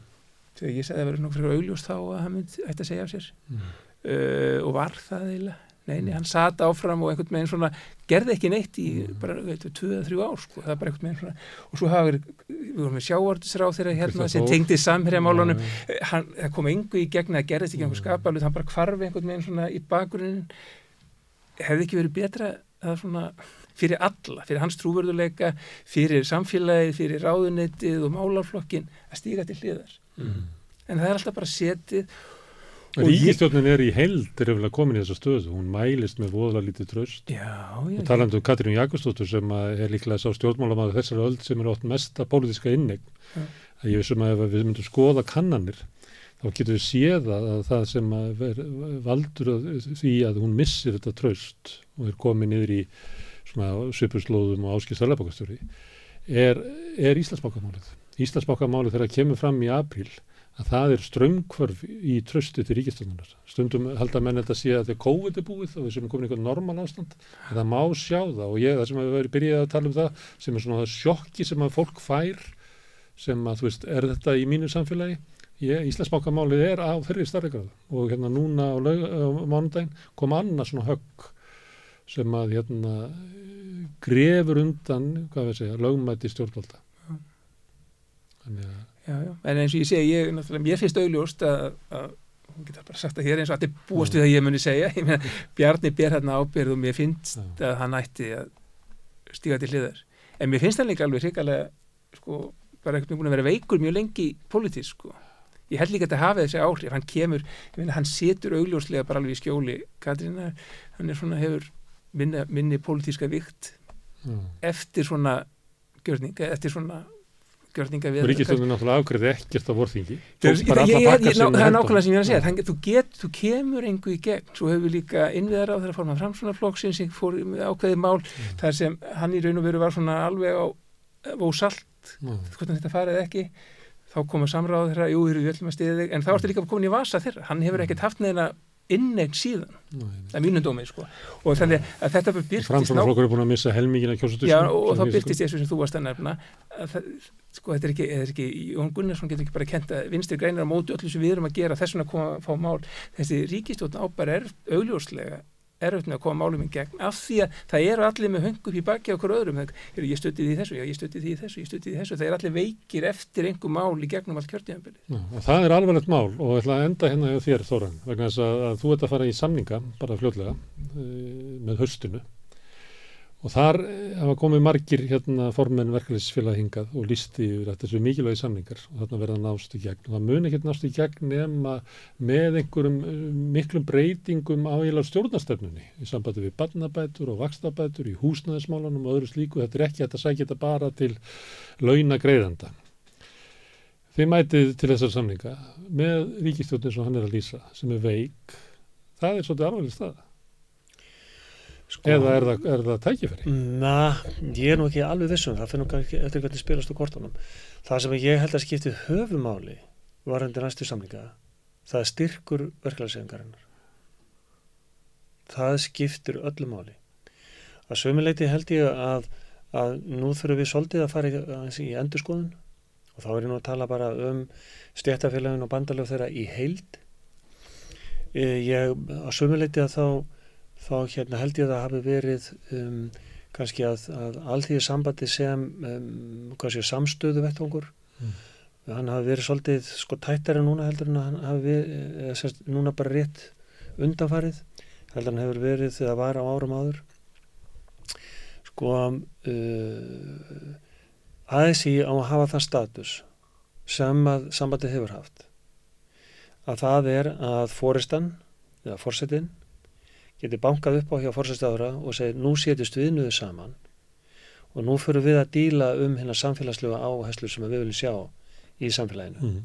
þegar ég sagði að vera nokkur augljóst þá að hann ætti að segja af sér uh, og var það eiginlega Nei, nei, hann sat áfram og einhvern veginn svona gerði ekki neitt í
Mm.
bara, veit, tvö eða þrjú ár, sko, það er bara einhvern veginn svona og svo hafa verið, við vorum með sjávartisráð þeirra hérna sem tengdi samherjamálunum
Já, já.
hann, það kom engu í gegn það gerðist ekki einhver
Mm.
skapalut, hann bara kvarfi einhvern veginn svona í bakgrunnin hefði ekki verið betra að svona fyrir alla, fyrir hans trúverðuleika fyrir samfélagið, fyrir ráðunettið og málarflokkin að stíga til hliðar
Mm.
en það er alltaf bara setið
Ríkistjórnin er í held er eftir komin í þessa stöðu, hún mælist með voðalega lítið tröst
já, já,
og talandi um Katrín Jakobsdóttur sem að er líklega sá stjórnmálamæður þessari öld sem er oft mesta pólitíska innegn. Að ég vissum að ef við myndum skoða kannanir þá getum við séð að, að það sem að ver, valdur að, því að hún missir þetta tröst og er komið niður í svona svipuslóðum og áskil sælabokastjóri er, er Íslandsbókamálið Íslandsbókamálið þegar það kemur fram í apríl að það er strömmkvörf í tröstu til ríkistjónunar. Stundum halda menn þetta sé að þetta er COVID er búið og við sem er komin einhvern normal ástand. En það má sjá það og ég, það sem hefur verið byrjað að tala um það, sem er svona það sjokki sem að fólk fær, sem að, þú veist, er þetta í mínu samfélagi? Ég, Íslandsbákamálið er á þeirri starri gráðu og hérna núna á, á mánudaginn kom annað svona högg sem að hérna grefur undan, hvað við segja, lögmæti stjórnvalda. Þannig að
já, já. en eins og ég segi, ég, mér finnst augljóst að, að hún getur bara sagt það hér eins og allir búast við að ég muni segja ég meina, Bjarni ber hérna ábyrð og mér finnst
Já.
að hann ætti að stíga til hliðar en mér finnst hann líka alveg hrikalega sko, bara eitthvað búin að vera veikur mjög lengi pólitísk sko. ég held líka að þetta hafi þessi áhrif hann kemur, ég meina, hann setur augljóslega bara alveg í skjóli Katrína, hann er svona hefur minni, minni pólitíska vikt
Já.
eftir svona gjörninga, eftir svona gjörninga við
ríkistjónin náttúrulega afgriði ekkert af vorþingi.
Það er nákvæmlega sem ég er að segja, Þann, þú, get, þú kemur engu í gegn, svo hefur við líka innviðar á þeirra forman framsunarflokksins sem fór ákveði mál,
Mm.
þar sem hann í raun og veru var svona alveg á ósalt,
Já.
hvernig þetta farið ekki. Þá koma samráð þeirra, jú, við ætlum að stiða þig. En þá ertu líka komin í vasa þeirra, hann hefur ekkert haft neina innegn síðan, það er mínum dómi sko. og þannig að þetta byrtist
Framframflokkur er búin að missa helmingina kjósutusum.
Já, og, og þá byrtist þessu sem þú varst að nefna að það, sko, þetta er ekki, er ekki Jón Gunnarsson getur ekki bara kent að vinstri greinar á móti öllu sem við erum að gera þess vegna að koma að fá mál þessi ríkistjórn ábæra er augljóslega erfitt með að koma málum í gegn af því að það eru allir með höngu upp í baki á okkur öðrum það, ég stötti því þessu, já ég stötti því þessu, ég stötti því þessu. Það er allir veikir eftir einhver mál í gegnum allt kjörtíðanbili
Já, og það er alvarlegt mál og ég ætla að enda hérna hjá þér Þóran vegna þess að, að þú ert að fara í samninga bara fljótlega e, með höstinu og þar eh, hafa komið margir hérna formenn verkefælisfélag hingað og listi yfir að þessu mikilvægi samningar og þarna verða nást í gegn og það mun ekki nást í gegn nema með einhverjum eh, miklum breytingum á eiginlega stjórnastefnunni í sambandi við barnabætur og vakstabætur í húsnæðismálunum og öðru slíku þetta er ekki að sækja þetta bara til launa greiðanda Þið mætið til þessar samninga með ríkistjórnir sem hann er að lýsa sem er veik. Það er svolítið alveg staða.
Sko,
Eða er það, er það tækifæri?
Na, ég er nú ekki alveg vissum það. Finnum ekki eftir hvernig spilast á kortunum. Það sem ég held að skipti höfumáli varandi næstu samlinga það styrkur verkefæðsefngarinnar það skiptir öllu máli. Að sömuleiti held ég að, að nú þurfum við svolítið að fara í endurskoðun. Og þá er ég nú að tala bara um stjættafélagin og bandalöf þeirra í heild. Eh, ég að sömuleiti að þá þá hérna held ég að það hafi verið um, kannski að, að allþýði sambandi sem um, samstöðu vettvangur
Mm.
hann hafi verið svolítið sko tættari núna heldur en hann hafi verið, eða, sérst, núna bara rétt undanfarið heldur hann hefur verið þegar var á árum áður sko uh, ASI á að hafa það status sem að sambandi hefur haft að það er að fóristan eða fórsetin geti bankað upp á hjá fórsætstafra og segir nú setjast við nuðu saman og nú fyrir við að díla um hérna samfélagslega áherslu sem við viljum sjá í samfélaginu.
Mm.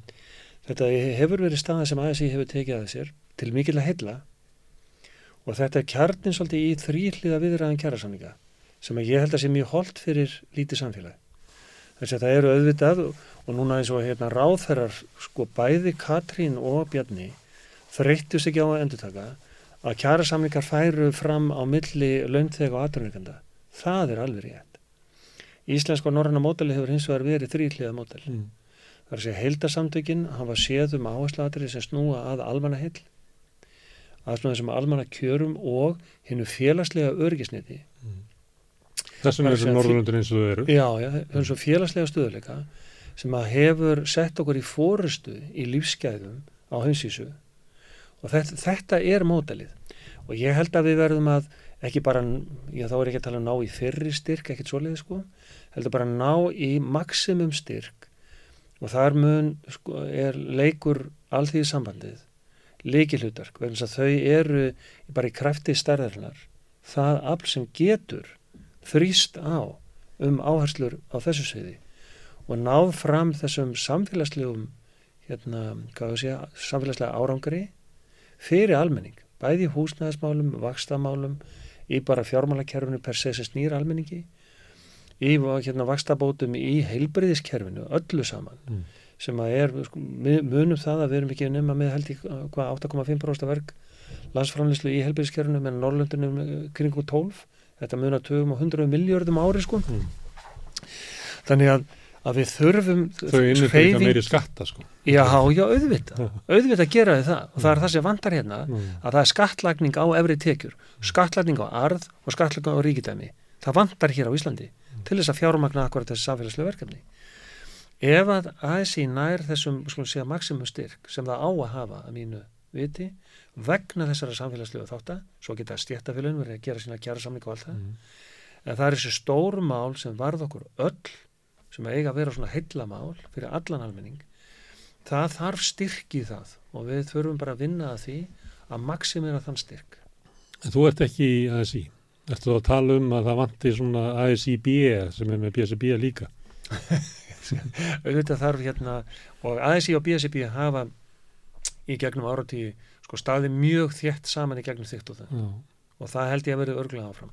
Þetta hefur verið staða sem ASI hefur tekið að sér til mikill að heilla og þetta er kjarnin svolítið í þrýhliða viðræðan kjærasamninga sem ég held að sé mjög holdt fyrir lítið samfélag. Þess að það eru auðvitað og núna eins og hérna ráðferrar sko bæði Katrín og Bjarni þreyttust ekki á að endurtaka að kjærasamningar færu fram á milli launþeg og aðrunleikanda. Það er alveg rétt. Íslensk og norranna mótali hefur hins vegar verið þrýhliða mótali.
Mm.
Það er að segja heildasamtökin hafa séð um áherslaðri sem snúa að almanna heil að snúa þessum almanna kjörum og hinnu félagslega örgisniti
Þess vegna er þessu Norðurlundur eins og þau eru.
Já, já, þessum félagslega stöðuleika sem að hefur sett okkur í fórustu í lífsgæðum á hansísu og þetta, þetta er mótalið og ég held að við verðum að ekki bara, já þá er ekki að tala um ná í fyrri styrk, ekkert svoleiði sko. Heldur bara ná í maksimum styrk. Og þar mun sko, er leikur allþýði sambandið leikilhutark, vegna þess að þau eru bara í krafti stærðarnar það afl sem getur þrýst á um áherslur á þessu sviði og náð fram þessum samfélagslegum hérna, hvað við segja, samfélagslega árangri fyrir almenning, bæði húsnæðismálum, vakstamálum, í bara fjármálakerfinu per se sem snýr almenningi, í hérna, vakstabótum í heilbriðiskerfinu, öllu saman,
Mm.
sem að er, sko, munum það að við erum ekki nema með held í hvað 8,5% verk landsframlýslu í heilbriðiskerfinu með Norrlöndunum eh, kringum 12, þetta munar 2 og 100 miljardum ári sko.
Mm.
Þannig að, að við þurfum
Þau
hreyfing-
meiri skatta sko.
Já, já, auðvitað, auðvitað gera þið það og það er það sem vantar hérna að það er skattlagning á efri tekjur, skattlagning á arð og skattlagning á ríkidæmi. Það vantar hér á Íslandi til þess að fjármagna akkurat þessi samfélagslega verkefni. Ef að ASI nær þessum, skulum segja, maksimum styrk sem það á að hafa að mínu viti vegna þessara samfélagslega þáttar, svo geta stjættafélun verið að gera sína kjara samling og allt það,
Mm.
en það er þessi stóru mál sem varð okkur öll sem eiga að vera svona heillamál fyrir allan almenning það þarf styrk í það og við þurfum bara að vinna að því að maksimera þann styrk
En þú ert ekki í ASI. Ertu að tala um að það vanti svona ASI-B sem er með BSB líka? <laughs>
auðvitað þarf hérna og ASI og BSB hafa í gegnum áratíu sko staði mjög þétt saman í gegnum þygt og það
Já.
og það held ég að verið örgulega áfram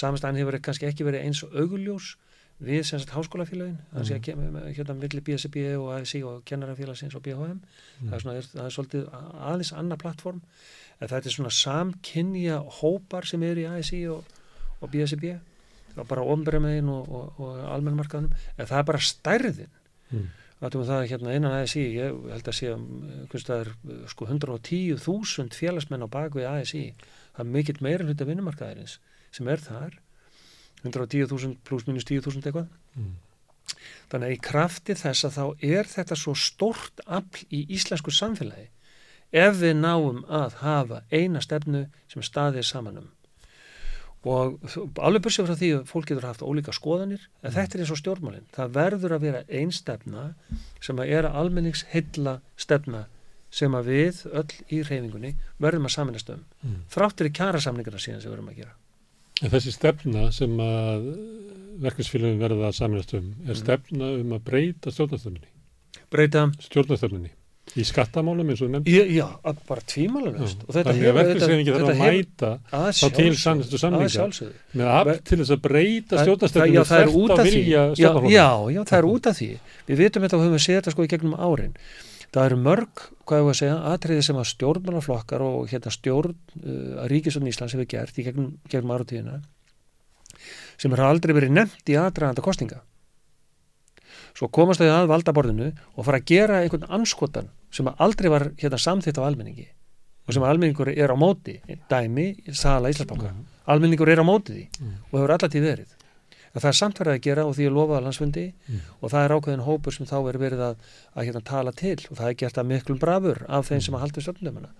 samstæðan hefur kannski ekki verið eins og augljós við sem sagt háskólafélagin það sé að kemur hérna milli BSB og ASI og kennarafélagsins og BHM það, er svona, er, það er svolítið aðeins annað plattform. En þetta er svona samkynja hópar sem eru í ASI og, og BSB það er bara ofnbæramegin og, og, og almennmarkaðunum en það er bara stærðin.
Mm.
Það hérna innan ASI, ég held að sé um, það er sko 110.000 félagsmenn á bakvið ASI það er mikill meira hluta vinnumarkaðarins sem er þar 110.000 pluss minus 10.000 eitthvað.
Mm.
þannig að í krafti þess að þá er þetta svo stórt afl í íslensku samfélagi ef við náum að hafa eina stefnu sem staðið saman um. Og alveg bursið frá því að fólk getur haft ólíka skoðanir en þetta er eins og stjórnmálinn það verður að vera ein stefna sem að er almennings heilla stefna sem að við öll í reyfingunni verðum að saminast um.
Mm.
þráttur í kjara samningarna síðan sem við verðum að gera
En þessi stefna sem að verkefnsfélagin verða að saminast um er
Mhm.
stefna um að breyta stjórnastöfninni.
breyta,
Stjórnastöfninni. Í skattamálum eins og nefnd.
já, að bara þetta
Þannig að verkefnsfélagin þarf að mæta
að
þá til sannistu
að sjálfsögðu
með
Ver-
til þess að breyta stjórnastöfninni
er af því.
vilja stjórnarflokka.
já, já, það er út af því við vitum þetta og höfum séð þetta sko í gegnum árin það eru mörg, hvað ég var að segja atriði sem að stjórnmálaflokkar og hérna stjórn uh, Ríkisvöldin Íslands hefur gert í gegnum, gegnum áratíðina sem har aldrei verið nefnt í aðdraganda kostinga svo komast þau að valdaborðinu og fara að gera einhvern anskotan sem aldrei var hérna samþýtt á almenningi og sem almenningur er á móti dæmi, sala Íslandsbanka. Almenningur er á móti því
Mm.
og hefur allatíð verið að það er samt verið að gera og því er lofað að landsfundi
Mm.
og það er ákveðin hópur sem þá er verið að, að hérna tala til og það er gert að miklum brafur af þeim sem að halda stjórnumina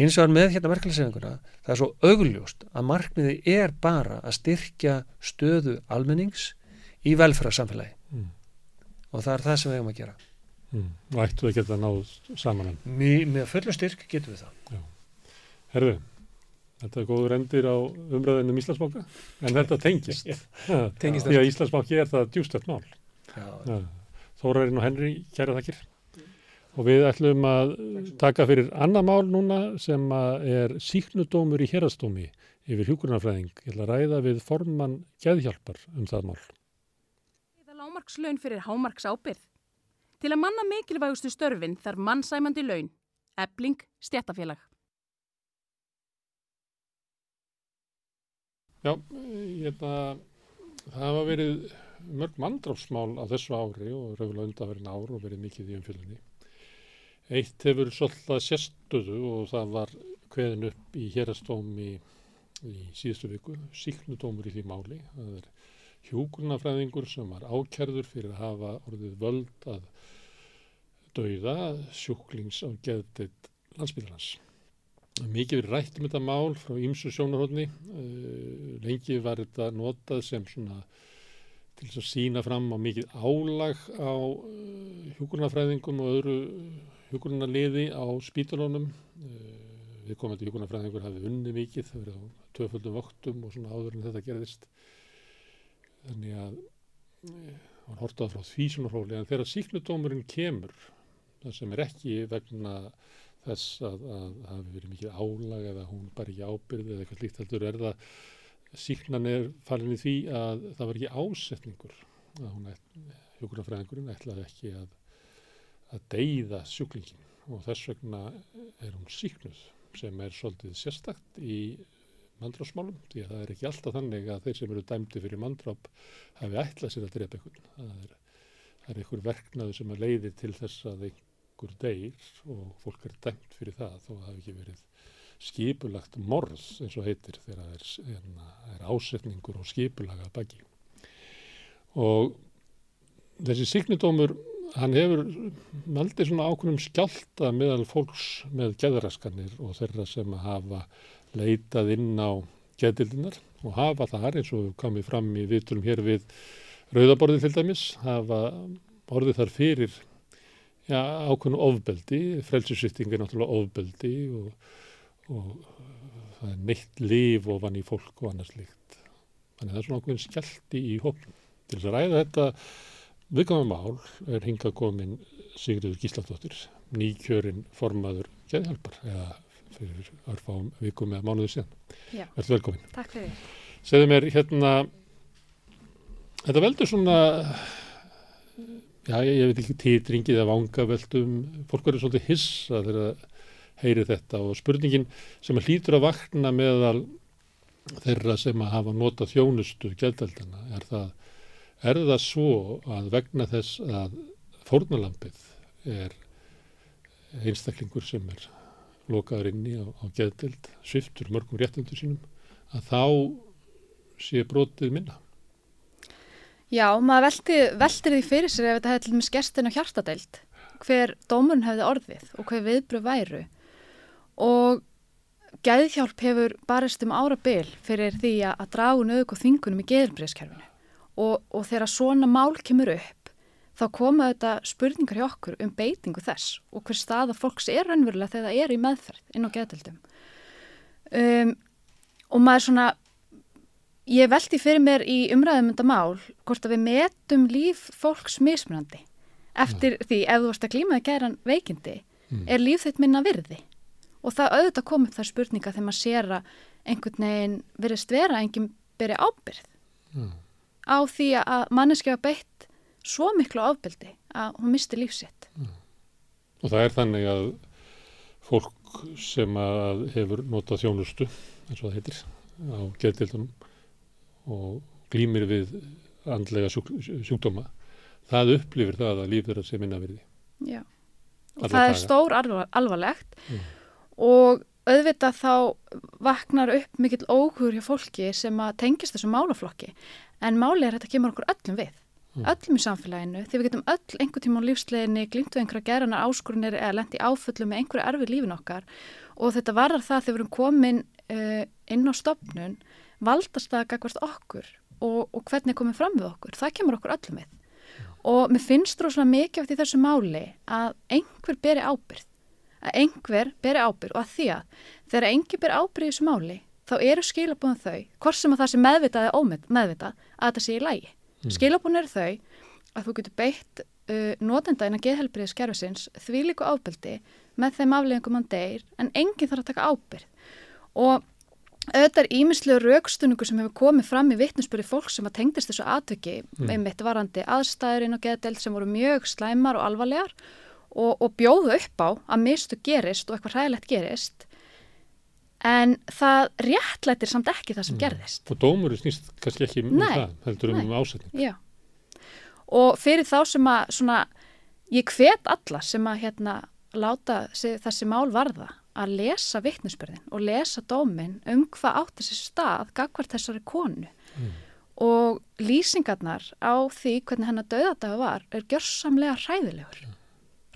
hins vegar með hérna verkefnisefinguna það er svo augljóst að markmiði er bara að styrkja stöðu almennings í velferðarsamfélagi
Mm.
og það er það sem við eigum að gera
Mm. Og ættu að geta náð saman.
Mi, með fullu styrk getum við það
Herðu, þetta er góður endir á umræðinu um Íslandsbanka, en þetta tengist. Ha, <laughs>
Tengist
Því að Íslandsbanki er það djústætt mál.
Já,
Ja. Þórarinn og Henry, kæra þakkir. Og við ætlum að taka fyrir annað mál núna sem að er síknudómur í hérastómi yfir hjúkurnafræðing. Ég ætla að ræða við formann geðhjálpar um það mál.
Það lámarkslaun fyrir hámarks ábyrð. Til að manna mikilvægustu störfin þarf mannsæmandi laun. Ebling, stjættafélag.
Já, ætla það hafa verið mörg mandráfsmál á þessu ári og rauðlega undanverðin ár og verið mikið í umfylgunni. Eitt hefur svolítið sérstöðu og það var kveðin upp í hérastómi í síðustu viku, síknudómur í því máli. Það er hjúkurnafræðingur sem var ákjærður fyrir að hafa orðið völd að dauða sjúklings á geðdeitt landsbyrðarnas. Mikið verið rætt um þetta mál frá ýmsu sjónarhóðni. Uh, lengi var þetta notað sem svona til þess að sína fram á mikið álag á uh, hjúkurnafræðingum og öðru hjúkurnaliði á spítalónum. Við komandi hjúkurnafræðingur hafi unni mikið, það verið á töföldum voktum og svona áður en þetta gerðist. Þannig að hann hortaði frá því svona hróli en þegar síknudómurinn kemur, það sem er ekki vegna þess að, að það hafi verið mikið álag eða hún bara ekki ábyrði eða eitthvað líkt heldur er það síknan er falin í því að það var ekki ásetningur að hún hjókunarfræðingurinn ætlaði ekki að að deyða sjúklingin og þess vegna er hún síknuð sem er svolítið sérstakt í mandrápsmálum því að það er ekki alltaf þannig að þeir sem eru dæmdi fyrir mandráp hafi ætlað sér að drepa einhvern. Það er, það er einhver verknaðu sem að leiðir til þess að einhver deyr og fólk er dæmt fyrir það þó að það hafi ekki verið skipulagt morð eins og heitir þegar það er, er, er ásetningur og skipulaga baki. Og þessi signidómur hann hefur maldið svona ákveðum skjálta meðal fólks með geðraskanir og þeirra sem hafa leitað inn á geðdildinar og hafa þar eins og komið fram í viðtölum hér við rauðaborðið til dæmis hafa orðið þar fyrir ja, ákveðnu ofbeldi, frelsisvitting er náttúrulega ofbeldi og, og það er neitt líf ofan í fólk og annars líkt. Þannig það er svona ákveðin skjálti í hóknum. Til þess að ræða þetta viðkvæmum mál er hingað komin Sigriður Gísladóttir, nýkjörinn formaður geðhjálpar eða fyrir örfám vikum eða mánuðu síðan. Verður velkomin.
Takk fyrir.
Segðu mér hérna, þetta veldur svona, já ég, ég veit ekki títringið eða vangaveldum, fólk verður svolítið hissa þegar það heyri þetta og spurningin sem hlýtur að vakna meðal þeirra sem að hafa notað þjónustu gældeldana er það, er það svo að vegna þess að fórnalampið er einstaklingur sem er lokaður inni á, á gæðdeld, sviftur mörgum réttundur sínum, að þá sé brotið minna.
Já, maður velti, veltir því fyrir sér ef þetta hefði til með skerstinu hjartadeild, hver dómurinn hefði orðið og hver viðbröð væru. Og gæðhjálp hefur barist um árabil fyrir því að dragu nöðug og þingunum í geðilbriðskerfinu. Og, og þegar svona mál kemur upp, þá koma þetta spurningar hjá okkur um beitingu þess og hver staða fólks er raunverulega þegar það er í meðferð inn á geðdeildum. Um, og maður svona Ég veldi fyrir mér í umræðum um þetta mál hvort að við metum líf fólks mismunandi eftir því ef þú varst að glímaði gæran veikindi
Mm.
er líf þitt minna virði og það auðvitað kom upp það spurninga þegar maður sér að einhvern veginn verðist vera enginn beri ábyrð
Mm.
á því að manneskja beitt svo miklu ábyrði að hún misti lífsitt.
Og það er þannig að fólk sem að hefur notað þjónustu, eins og það heitir, á geðdildunum og glýmir við andlega sjúk, sjúkdóma, það upplifir það að líf þeirra sé minna virði.
Já. Og
Alla
það er
daga.
stór alvar, alvarlegt
Mm.
og auðvitað þá vaknar upp mikill óhugur hjá fólki sem að tengist þessu málaflokki en máli er að þetta kemur okkur öllum við
Mm.
öllum í samfélaginu því við getum öll einhver tíma á lífsleginni glýmt við einhverja geranar áskorunir eða lendi áfullu með einhverju erfið lífin okkar og þetta varðar það þegar við erum komin uh, inn á stopnun valdast það gagvart okkur og, og hvernig komum fram við okkur það kemur okkur öllum við og mér finnst þú svona mikið eftir þessu máli að einhver beri ábyrð að einhver beri ábyrð og að því að þegar einhver beri ábyrð í þessu máli þá eru skilabúðan þau hvort sem að það sé meðvitað eða ómeðvitað að þetta sé í lægi
Mm.
skilabúðan eru þau að þú getur beitt uh, notenda innan geðhelbriðis kerfisins því líku ábyrdi með þeim afleggingum hann deyr en enginn þarf að taka ábyrð og auðvitað er ímislega raukstunningu sem hefur komið fram í vittnusbyrði fólk sem að tengdist þessu atviki
Mm.
einmitt varandi aðstæðurinn og geðdelt sem voru mjög slæmar og alvarlegar og, og bjóðu upp á að mistu gerist og eitthvað hræðilegt gerist en það réttlættir samt ekki það sem gerðist
Og dómurinn snýst kannski ekki um
Nei,
það, heldur um
nei.
ásetning.
Já. Og fyrir þá sem að svona, ég hvet alla sem að hérna láta sig, þessi mál varða að lesa vittnesbyrðin og lesa dómin um hvað átti sér stað gagvart þessari konu.
Mm.
og lýsingarnar á því hvernig hennar döðadaga var er gjörsamlega hræðilegur.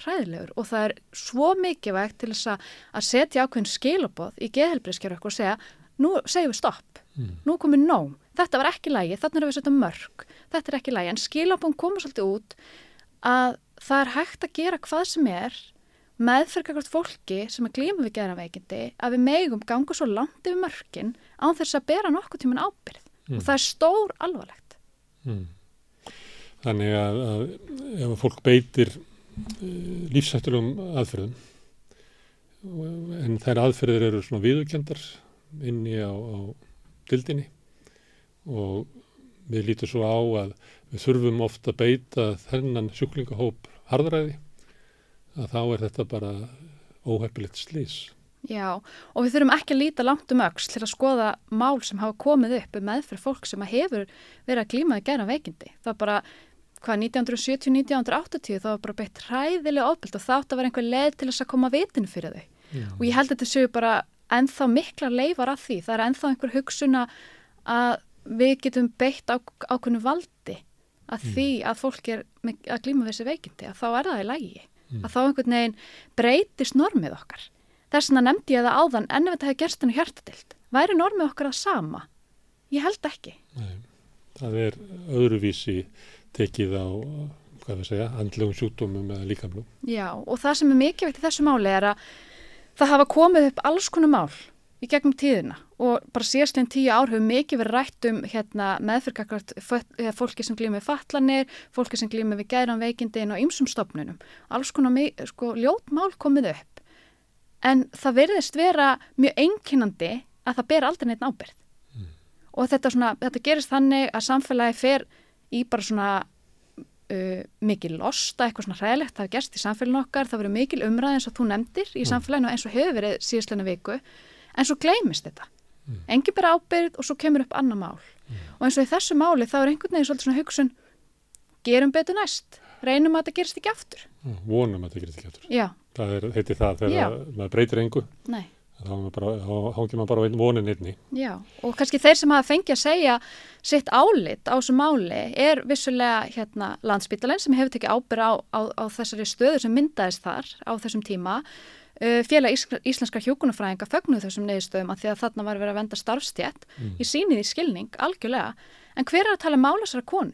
Hræðilegur. Og það er svo mikilvægt til þess að, að setja ákveðin skilaboð í geðhelbriðskjör og segja, nú segjum við stopp.
Mm.
nú er komið nóg, þetta var ekki lægi þannig erum við setja mörg, þetta er ekki lægi en skilabón komur svolítið út að það er hægt að gera hvað sem er meðferðkakvart fólki sem er glíma við geðraveikindi að við megum ganga svo langt yfir mörkin án þess að bera nokkuð tíman ábyrð
Mm.
og það er stór alvarlegt
Mm. Þannig að, að ef að fólk beitir uh, lífsættulegum aðferðum en þær aðferðir eru svona viðurkendar inni á, á dildinni og við lítum svo á að við þurfum ofta að beita þennan sjúklingahóp harðræði að þá er þetta bara óheppilegt slís.
Já, og við þurfum ekki að líta langt um öxl til að skoða mál sem hafa komið upp um meðfyrir fólk sem hefur verið að glíma að gera veikindi. Það bara, hvað, 1970-1980 það var bara beitt hræðilega ofbeld og þátt að vera einhver leið til þess að koma vitinu fyrir þau.
Já.
Og ég held að þetta séu bara ennþá mikla leifar af því. Það er ennþá einhver hugsun að við getum beitt á, ákveðnu valdi að því að fólk er með, að glíma þessi veikindi, að þá er það í lægi. Að þá einhvern veginn breytist normið okkar. Þess vegna nefndi ég það áðan en ef þetta hefði gerst henni hjartadild. Væri normið okkar að sama? Ég held ekki.
Nei, það er öðruvísi tekið á, hvað við segja, andlegum sjúkdómum eða líkamlum.
Já, og það sem er mikilvægt í þessu máli er að það hafa komið upp alls konar mál í gegnum tíðina og bara síðastlegin tíu ár hefur mikið verið rætt um hérna, meðfyrkakvært fólki sem glýmið fatlanir, fólki sem glýmið við gæran veikindin og ymsum stopnunum. Alls konar sko, ljót mál komið upp. En það verðist vera mjög einkennandi að það ber aldrei neitt ábyrð. Og þetta, svona, þetta gerist þannig að samfélagi fer í bara svona uh, mikil losta, eitthvað svona hræðilegt það hefur gerst í samfélaginu okkar, það verður mikil umræð eins og þú nefndir í samfélaginu eins og hefur verið síðastlega viku, en svo gleymist þetta. Mm. Engi bara ábyrð og svo kemur upp annar mál. Og eins og í þessu máli þá er einhvern veginn svolítið svona hugsun gerum betur næst, reynum að þetta gerist ekki aftur.
Mm, Vonum að það gerist ekki aftur.
Já,
Það er, heiti það þegar maður breytir engu,
nei.
þá hangir maður bara vonin einni.
Já, og kannski þeir sem hafa fengið að segja sitt álit á þessu máli er vissulega hérna landsbytalenn sem hefur tekið ábyrð á, á, á þessari stöðu sem myndaðist þar á þessum tíma. Uh, Félag Ís íslenska hjókunarfræðinga fögnuð þessum neðistöðum að því að þarna var verið að venda starfstjætt
Mm.
í sínið í skilning, algjörlega. En hver er að tala málasara konu?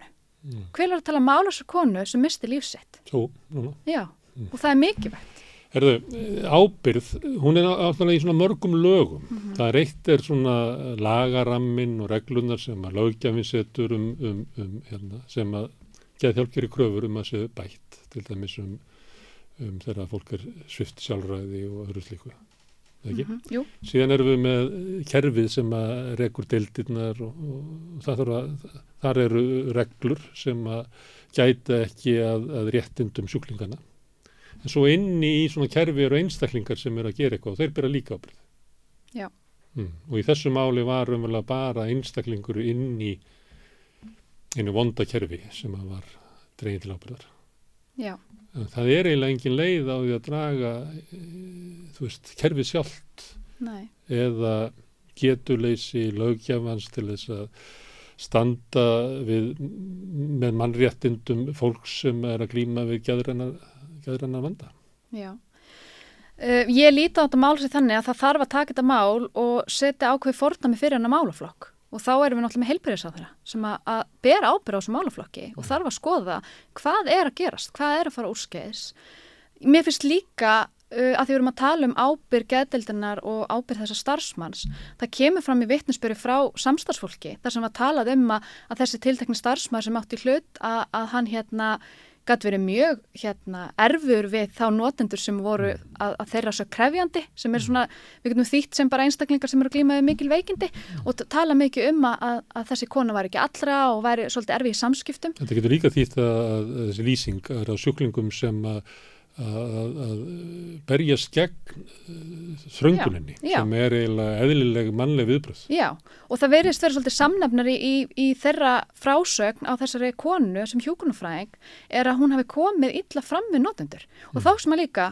Hver er að tala málasara konu sem misti lífsitt?
Svo, núna.
Já, og það er mikilvægt.
Herðu, ábyrð, hún er áttalega í svona mörgum lögum.
Mhm.
Það er eitt er svona lagarammin og reglunar sem að lögjafinn setur um, um, um hérna, sem að geða þjálfur í kröfur um að séu bætt, til dæmis um, um þegar fólk er svift sjálfræði og öðru slíku.
Mhm, jú.
Síðan erum við með kerfið sem að rekur deildirnar og, og það þarf að, þar eru reglur sem að gæta ekki að, að réttindum sjúklingana. En svo inni í svona kerfi eru einstaklingar sem eru að gera eitthvað og þeir byrja líka ábyrð.
Já.
Mm. Og í þessu máli var umverulega bara einstaklingur inn í einu vonda kerfi sem að var dregin til ábyrðar.
Já.
Það er eiginlega engin leið á því að draga, e, þú veist, kerfið sjálft
Nei.
eða getuleysi lögjafans til þess að standa við, með mannréttindum fólks sem er að glýma við gæðrannar vanda.
Já. Uh, ég líti á þetta mál sér þannig að það þarf að taka þetta mál og setja ákveð fórnami fyrir hennar málaflokk og þá erum við náttúrulega með heilbyrðisáþara sem að, að bera ábyrð á þessu málaflokki og þarf að skoða hvað er að gerast, hvað er að fara úrskeiðis. Mér finnst líka uh, að því við erum að tala um ábyrð geðdeldinar og ábyrð þessar starfsmanns það kemur fram í vittnesbyrju frá samstarfsfólki þar sem að talað um að, að þessi tiltekni starfsmann sem átti hlut að, að hann hérna gæti verið mjög hérna, erfur við þá notendur sem voru að, að þeirra svo krefjandi sem er svona, við getum þýtt sem bara einstaklingar sem eru glímaðið mikil veikindi og tala mikið um að, að þessi kona var ekki allra og væri svolítið erfið í samskiptum.
Þetta getur líka þýtt að þessi lýsing er á sjúklingum sem að að berjast gegn þrönguninni sem er eiginlega eðlileg mannleg viðbröð.
Já, og það verðist verið svolítið samnefnari í, í þeirra frásögn á þessari konu sem hjúkunufræðing er að hún hafi komið illa fram við notendur mm. og þá sem að líka,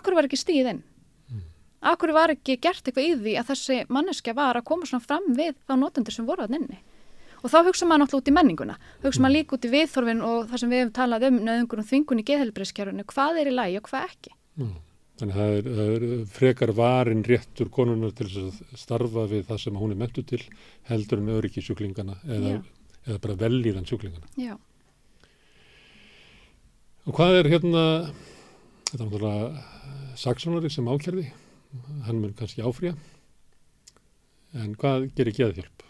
akkur var ekki stíð inn? Mm. Akkur var ekki gert eitthvað í því að þessi manneskja var að koma svona fram við þá notendur sem voru að nynni? Og þá hugsa maður náttúrulega út í menninguna. Hugsa maður líka út í viðþorfin og það sem við hefum talað um nöðungur og þvingun í geðhelbriðskerfunu hvað er í lægi og hvað ekki?
Mm. Þannig að það það er frekar varin réttur konunar til að starfa við það sem hún er mentu til heldur en öryggi sjúklingana eða, eða bara velíðan sjúklingana.
Já.
Og hvað er hérna þetta er náttúrulega saksónari sem ákjörði hann mun kannski áfrýja. En hvað gerir geðhjálp?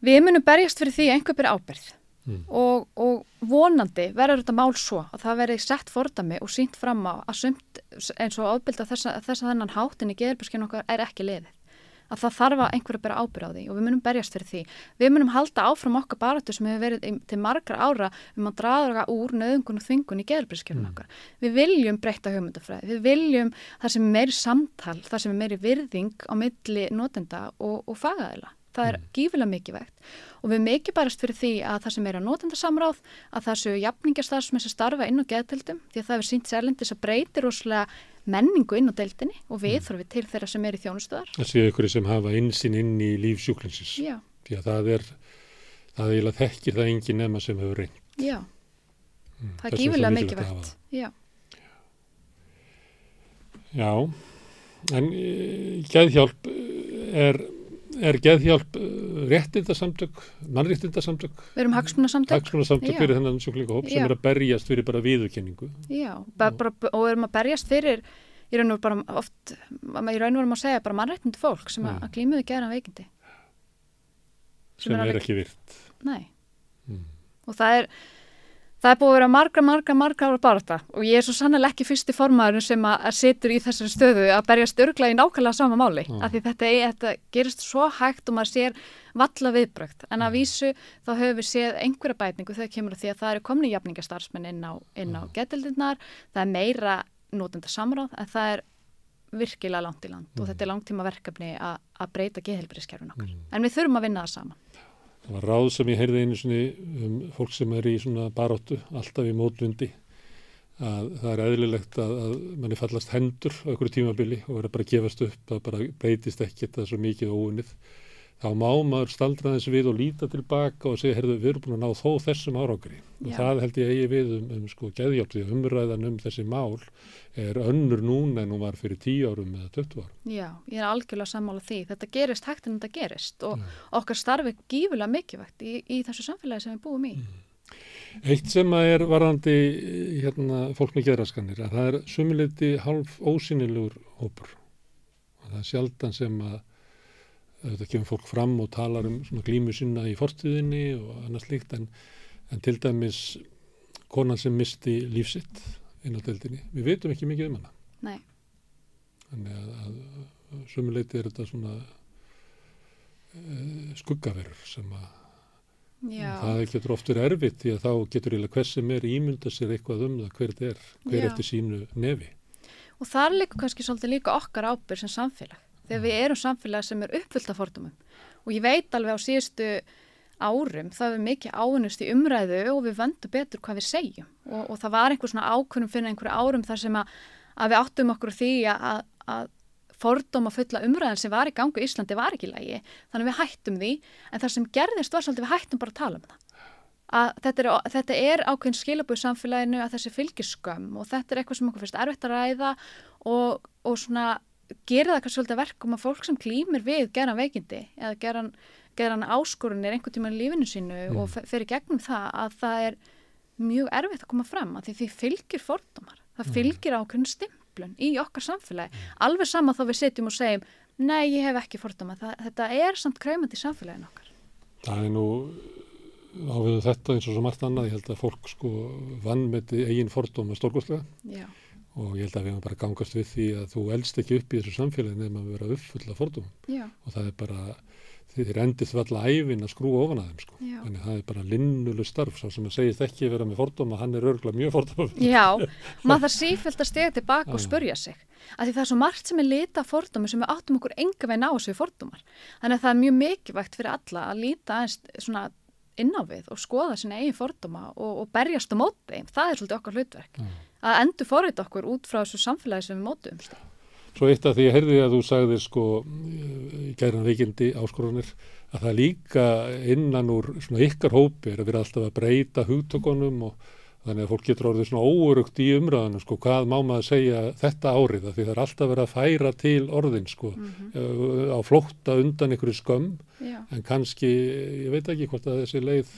Við munum berjast fyrir því einhver byrja ábyrð mm. og, og vonandi verður þetta mál svo að það verði sett fordami og sínt fram á að sumt eins og ábyrð að þess að þennan hátinn í geðalbyrskinu okkar er ekki liðið. Að það þarf að einhver að byrja ábyrð á því og við munum berjast fyrir því. Við munum halda áfram okkar baratu sem hefur verið til margar ára um að draða úr nöðungun og þvingun í geðalbyrskinu mm. okkar. Við viljum breyta hugmyndafræði, við viljum það sem er meiri samtal, það sem er meiri virðing á milli notenda og, og fagaðila það er mm. gífilega mikið vegt og við mikið barast fyrir því að það sem er að notenda samráð að það séu jafningastarfsmenn sem starfa inn á geðtöldum því að það er sínt sérlendis að breytir óslega menningu inn á deildinni og við mm. þurfum við til þeirra sem er í þjónustöðar.
Það séu ykkur sem hafa einsinn inn í lífsjúklinsins því að það er, það er eiginlega þekkir það engin nema sem hefur reynd.
Já, mm. það er gífilega mikið vegt. Já.
Já, en uh, geðhjálp er er geðhjálp uh, réttindasamtök, mannréttindasamtök?
Við erum hagsmunasamtök.
Hagsmunasamtök fyrir þennan sjúklingahóp sem er að berjast fyrir bara viðurkenningu.
Já, bara, bara, og við erum að berjast fyrir í raun og bara oft í raun og veru má segja bara mannréttindi fólk sem að glýmuðu geðan veikindi.
Sem, sem er, er ekki virt.
Nei. Mm. og það er Það er búið að vera marga, marga, marga ára barata og ég er svo sannlega ekki fyrsti formaður sem að, situr í þessari stöðu að berjast örgla í nákvæmlega sama máli mm. af því þetta, þetta gerist svo hægt og maður sér valla viðbrökt en að vísu þá höfum við séð einhverja bætningu þegar kemur því að það eru komni jafningastarfsmenn inn á, á mm. getildinnar, það er meira nótenda samráð en það er virkilega langt í land mm. og þetta er langtíma verkefni að breyta geðhelbriðskerfin okkar mm. en við þurfum að vinna það saman.
Það var ráð sem ég heyrði einu svoni um fólk sem er í svona baróttu, alltaf í mótlundi, að það er eðlilegt að, að manni fallast hendur á einhverju tímabili og verður bara að gefast upp, það bara breytist ekkert að það er svo mikið óunnið þá má maður staldra þessu við og líta tilbaka og segja, herðu, við erum búin að ná þó þessum árangri. Og það held ég eigi við um, um sko geðhjálp því að umræðan um þessi mál er önnur núna en hún var fyrir 10 árum eða 20 árum.
Já, ég er algjörlega sammála því. Þetta gerist hægt en þetta gerist og Já. okkar starfi gífulega mikilvægt í, í þessu samfélagi sem við búum í. Mm.
Eitt sem er varandi hérna, fólk með geðraskanir að það er sumiliti halv ósynilegur hópur. Það er sjaldan sem að þetta kemur fólk fram og talar um glímu sinna í forstuðinni og annars líkt en, en til dæmis konan sem misti lífsitt inn á deildinni, við veitum ekki mikið um hana.
Nei.
Þannig að, að, að sumuleiti er þetta svona uh, skuggaverur sem að
Já.
það getur oft verið erfitt því að þá getur eiginlega hvers sem er ímynda sér eitthvað um það hver þetta er, hver Já. eftir sínu nefi.
Og þar líka kannski svolítið líka okkar ábyrg sem samfélag. Þegar við erum samfélag sem er uppfyllt af fordumum og ég veit alveg á síðustu árum það er mikið ávinnust í umræðu og við vöndum betur hvað við segjum. Og, og það var einhver svona ákvörnum fyrir einhverju árum þar sem að, að við áttum okkur því að, að fordóma fulla umræðan sem var í gangu í Íslandi var ekki lægi, þannig við hættum því. En það sem gerðist var svolítið við hættum bara að tala um það. Að þetta er, þetta er ákveðin skilabúi samfélaginu að þessi fylgiskömm og þetta er eitthvað sem okkur finnst erfitt að ræða og, og svona gerir það kannski svolítið verkum að fólk sem klýmir við geran veikindi eða geran, geran áskorunir einhvern tíma í lífinu sínu mm. og fer í gegnum það að það er mjög erfitt að koma fram að því því fylgir fordómar, það fylgir ákveðin stimplun í okkar samfélagi. Mm. alveg sama þá við setjum og segjum nei ég hef ekki fordóma, það, þetta er samt kræmandi í samfélagin okkar.
Það er nú áviðu þetta eins og svo margt annað, ég held að fólk sko vannmeti eigin fordóma stórgóðslega og ég held að við erum bara gangast við því að þú elst ekki upp í þessu samfélagi nefnum að vera uppfulla fordóma og það er bara, þið endið þú alla æfin að skrúa ofan að þeim sko. Já. þannig það er bara linnuleg starf. Svo sem að segist ekki að vera með fordóma, hann er örgulega mjög fordóma
Já, <laughs> maður þarf sífælt að stega tilbaka og spurja sig. Að því það er svo margt sem er lita fordómi sem við áttum okkur enga veginn á þessu fordómar. Þannig að það er mjög mikilvægt fyrir alla að svona inn á við og skoða sína eigin fordóma og, og berjast á móti, það er svolítið okkar hlutverk. Mm. að endur forrið okkur út frá þessu samfélagi sem við mótum
Svo eitt af því að heyrði að þú sagði sko í gæran veikindi áskorunir að það líka innan úr svona ykkar hópi er að vera alltaf að breyta hugtökunum og Þannig að fólk getur orðið svona óurugt í umræðinu sko, hvað má maður segja þetta árið því það er alltaf verið að færa til orðin sko, mm -hmm. á flótta undan ykkur skömm, Já. en kannski, ég veit ekki hvort að þessi leið...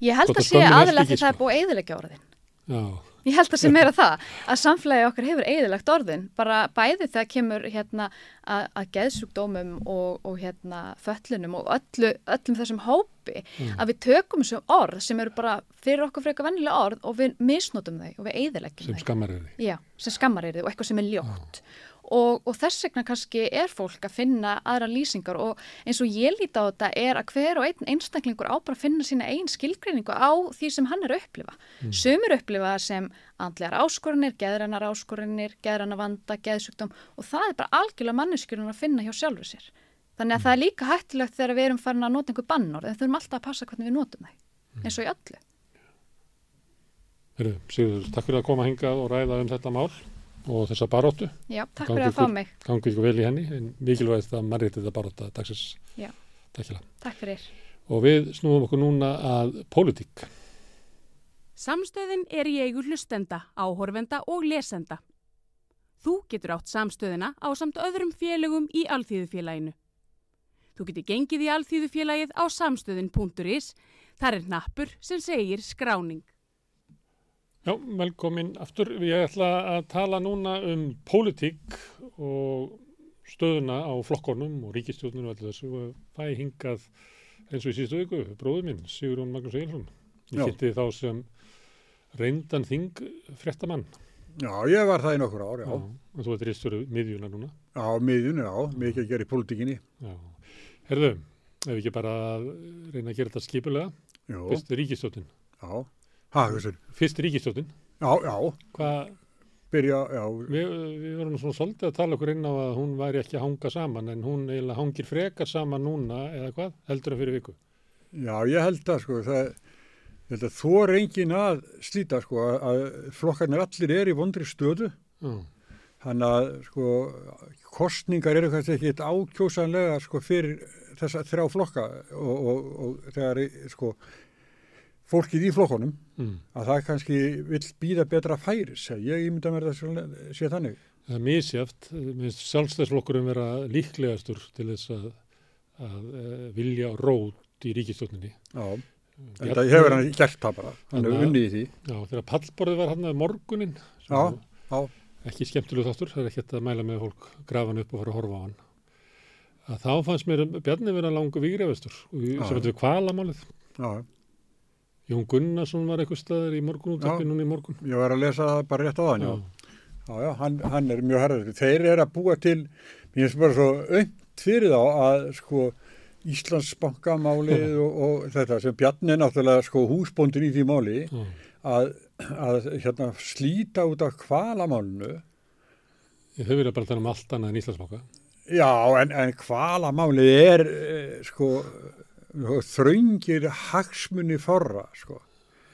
Ég held að sé aðlega því sko. það er búið eðilegja orðin. Já. Ég held að sem meira það að samfélagi okkar hefur eigðilegt orðin bara bæði þegar kemur hérna að, að geðsjúkdómum og, og hérna föllunum og öllu, öllum þessum hópi mm. að við tökum þessum orð sem eru bara fyrir okkur eitthvað vennilega orð og við misnotum þau og við eigðilegjum
þau. Sem skammar er þau.
Já, sem skammar er þau og eitthvað sem er ljótt. Ah og, og þess vegna kannski er fólk að finna aðra lýsingar og eins og ég líti á þetta er að hver og einn einstaklingur á bara að finna sína einn skilgreiningu á því sem hann er að upplifa. Mm. Sumir upplifa sem andlegar áskorinir, geðrannar áskorinir, geðrannar vanda, geðsugdóm og það er bara algjörlega manneskjörun að finna hjá sjálfur sér. Þannig að mm. það er líka hættilegt þegar við erum farin að nota einhver bannor en þau erum alltaf að passa hvernig við notum þau, mm. eins og í öllu.
Heru, Sigur, takk fyrir að koma hingað og ræða um þetta mál og þessa baróttu.
Já, takk fyrir að fá mig.
Gangi ykkur vel í henni, en mikilvægist að margir þetta barótta dagsins.
Já,
takk fyrir.
Takk fyrir.
Og við snúum okkur núna að pólitík.
Samstöðin er í eigu hlustenda, áhorfenda og lesenda. Þú getur átt samstöðina á samt öðrum félögum í Alþýðufélaginu. Þú getur gengið í Alþýðufélagið á samstöðin.is. Þar er nappur sem segir skráning.
Já, velkomin aftur. Ég ætla að tala núna um pólitík og stöðuna á flokkonum og ríkistjóðnum og allir þessu og fæ hingað eins og í síðustu viku, bróðu minn, Sigurðun Magnús Egilson. Ég kynnti þá sem reyndan þing frettamann.
Já, ég var það í nokkur ár, já. já
og þú ert ristur miðjuna núna.
Já, miðjuna, já, mikið að gera í pólitíkinni. Já.
Herðu, ef ekki bara reyna að gera þetta skipulega, fyrst ríkistjóðnin.
Já.
Fyrst ríkistjóttin.
Já, já.
Hvað?
Byrja, já.
Við, við vorum svona svolítið að tala okkur inn á að hún væri ekki að hanga saman en hún eiginlega hangir frekar saman núna eða hvað heldur það fyrir viku?
Já, ég held það sko. Það, að er engin að slíta sko að flokkarnir allir er í vondri stöðu. Mm. Þannig að sko kostningar eru kannski ekki eitt ákjósanlega sko fyrir þessa þrjá flokka og, og, og þegar sko fólkið í flokkonum mm. að það kannski vil býða betra færis ég ímynda mér það sé þannig.
Það er mísjáft, minnst sjálfstæðsflokkurum vera líklegastur til þess að, að eh, vilja rót í ríkistofninni
Já, þetta hefur hann gert það bara. Hann hefur unnið í því.
Já, þegar pallborðið var hann að morgunin
já, já.
ekki skemmtileg þáttur það er ekki að mæla með fólk grafan upp og fara að horfa á hann. Að þá fannst mér Bjarni vera langu výgrefestur sem við kvalamálið Já Jón Gunnarsson var eitthvað staðar í morgun úttökk núna í morgun.
Ég var að lesa það bara rétt á þann, já. Já, já, hann, hann er mjög herður. Þeir eru að búa til, mér finnst bara svo önd fyrir þá að sko Íslandsbankamálið og, og þetta sem Bjarni er náttúrulega sko húsbóndin í því máli að, að hérna, slíta út af kvalamálinu.
Þau verður bara að tala um allt annað en Íslandsbanka.
Já, en, en kvalamálið er eh, sko þraungir hagsmunni forra sko.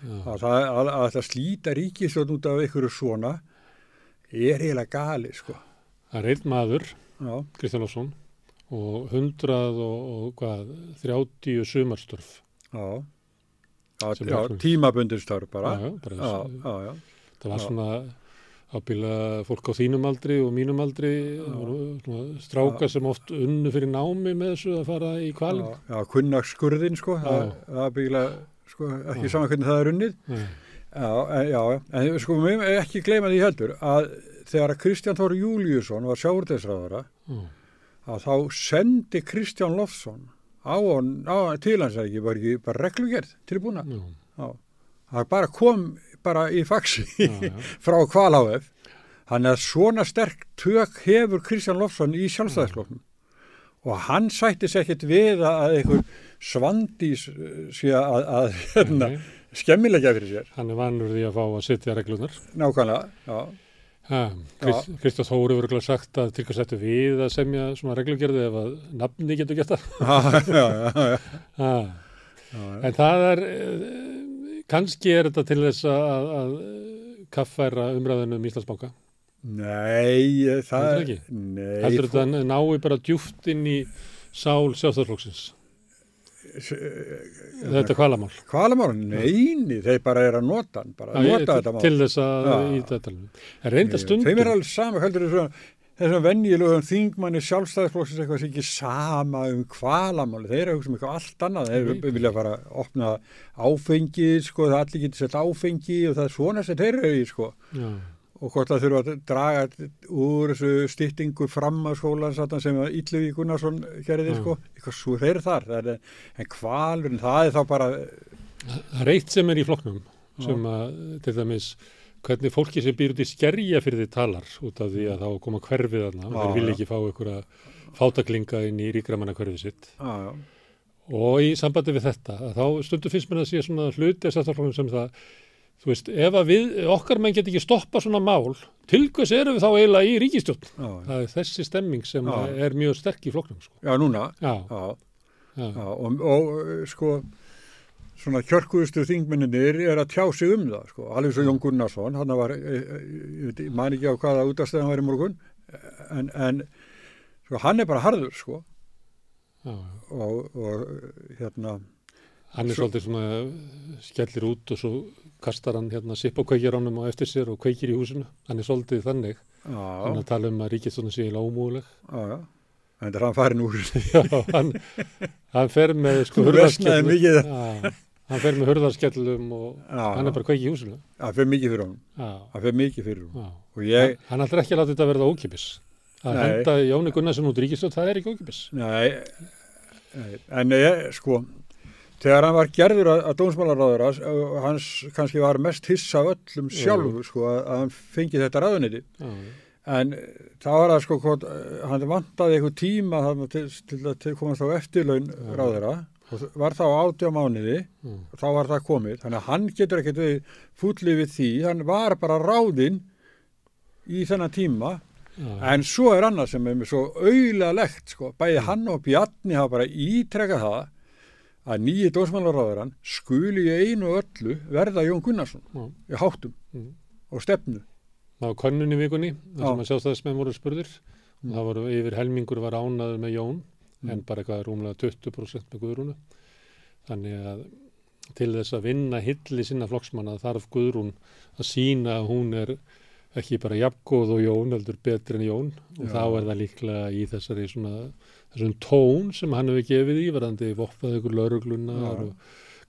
að það að, að, að slíta ríkisjótt út af einhverju svona er eiginlega gali sko.
Það er einn maður
Já.
Kristján Lofsson og 100 og, og hvað, 30 sumarstörf
Já, já,
Sem
já
er-
tímabundir störf bara.
Já, já, bara
já,
það var svona ábyggilega fólk á þínum aldri og mínum aldri voru svona strákar sem oft unnu fyrir námi með þessu að fara í kvalin
Já, já kunnagskurðin sko, byggilega sko, ekki saman hvernig það er unnið. Já, já, en sko, við ekki gleyma því heldur að þegar Kristján Þór Júliusson var sjáurdeisræðara,
Já.
að þá sendi Kristján Lofsson á, hann- á til hans að ekki, var ekki bara reglugerð tilbúna.
Já.
Það bara kom bara í faxi <laughs> frá Kvalháf. Þannig að svona sterk tök hefur Kristján Lofsson í sjálfstæðisflokknum. Og hann sætti sér ekkert við að einhver svandís eh, sé að, að hérna, skemmilegja fyrir sér.
hann er vanur því að fá að setja reglunar
Nákvæmlega,
Kristján Þóri verður örugglega sagt að til hvað settu við að semja svona reglugerði ef að nafni getur <laughs>
já.
en það er eh, kannski er þetta til þess að, að kaffæra umræðinu um Íslandsbanka?
Nei, það
Heldur ekki?
Nei,
heldur þetta nái bara djúft inn í sál sjálfstæðarflokksins þetta kvalamál
Kvalamál, neini, þeir bara er að nota bara að nota þetta mál.
til þess að í þetta stundum
Þeim er alveg sama, heldur þessum þessum venjulegum þingmanni sjálfstæðisflokksins eitthvað sem ekki sama um kvalamáli, þeir eru að hugsa um eitthvað allt annað, þeir vilja fara að opna áfengi, sko, það allir getur sett áfengi og það er svona sem þeir eru í, sko.
Já.
Og hvort það þurfa að draga úr þessu styttingu fram að skólan þarna sem Ítluvi Gunnarsson gerði, sko, eitthvað svo þeir þar, það er, en kvalurinn, það er þá bara,
Það er eitt sem er í flokknum sem að til dæmis hvernig fólki sem býr út í skerja fyrir því talar út af því að þá koma hverfið þarna og
Já,
þeir vilja
já.
ekki fá einhverja fátaklinga inn í ríkramanna hverfið sitt
já, já,
og í sambandi við þetta að þá stundu finnst mér að sé svona hluti að sættarflokkum sem það þú veist, ef að við, okkar menn get ekki stoppa svona mál, til hvers erum við þá eiginlega í ríkistjórn?
já,
Það er þessi stemming sem
Já.
er mjög sterk í flokknum sko.
já, núna, og, og sko svona kjörkuðustu þingmenninir er að tjá sig um það sko, alveg svo Jón Gunnarsson hann var, eh, eh, ég man ekki á hvaða útastæðan var í morgun en, en sko, hann er bara harður sko
já.
og, og hérna
Hann er
Svo-
svolítið svona skellir út og svo kastar hann hérna sipp og kveikir ánum á eftir sér og kveikir í húsinu. Hann er svolítið þannig. Hann er
já,
að tala um að ríkistjónu sé eiginlega ómúguleg.
já, já en það er hann farin úr <laughs>
Já, hann, hann fer með sko. Já, hann fer með hurðarskellum og
Já.
hann er bara að kveiki í húsinu.
það fyrir mikið fyrir
Já,
það fyrir mikið fyrir og ég,
Hann, hann ætlar ekki að láta þetta verða ókipis. Að henda Jóni Gunnarsson út ríkistjóð, það er ekki ókipis.
nei, en ég, sko þegar hann var gerður að, að dómsmálaráður hans kannski var mest hissa öllum sjálfur sko að, að hann fengi þetta ráðuniti En það var að sko, eh, hann vantaði eitthvað tíma til, til að komast á eftirlaun
Já.
Og það var þá átjá mánuði
Mm.
og þá var það komið. Þannig að hann getur ekkert við fúllið við því, hann var bara ráðinn í þennan tíma
já,
en svo er annað sem er með svo auðlega legt sko, bæði hann og Bjarni hafa bara ítrekað það að nýji dósmálaráðaran skuli í einu öllu verða Jón Gunnarsson
Já.
í háttum
Mm.
og stefnu.
Það var könnun í vikunni, þar sem að sjálfstæðismenn voru spurðir.
Mm.
Það voru yfir helmingur var ánaður með Jón,
Mm.
en bara eitthvað rúmlega 20% með Guðrúnu. Þannig að til þess að vinna hilli sinna flokksmanna þarf Guðrún að sína að hún er ekki bara jafngóð og Jón, heldur betri en Jón. Og
Já.
þá er það líklega í þessari svona, þessum tón sem hann hefur gefið í, varandi voppaði ykkur lauruglunar og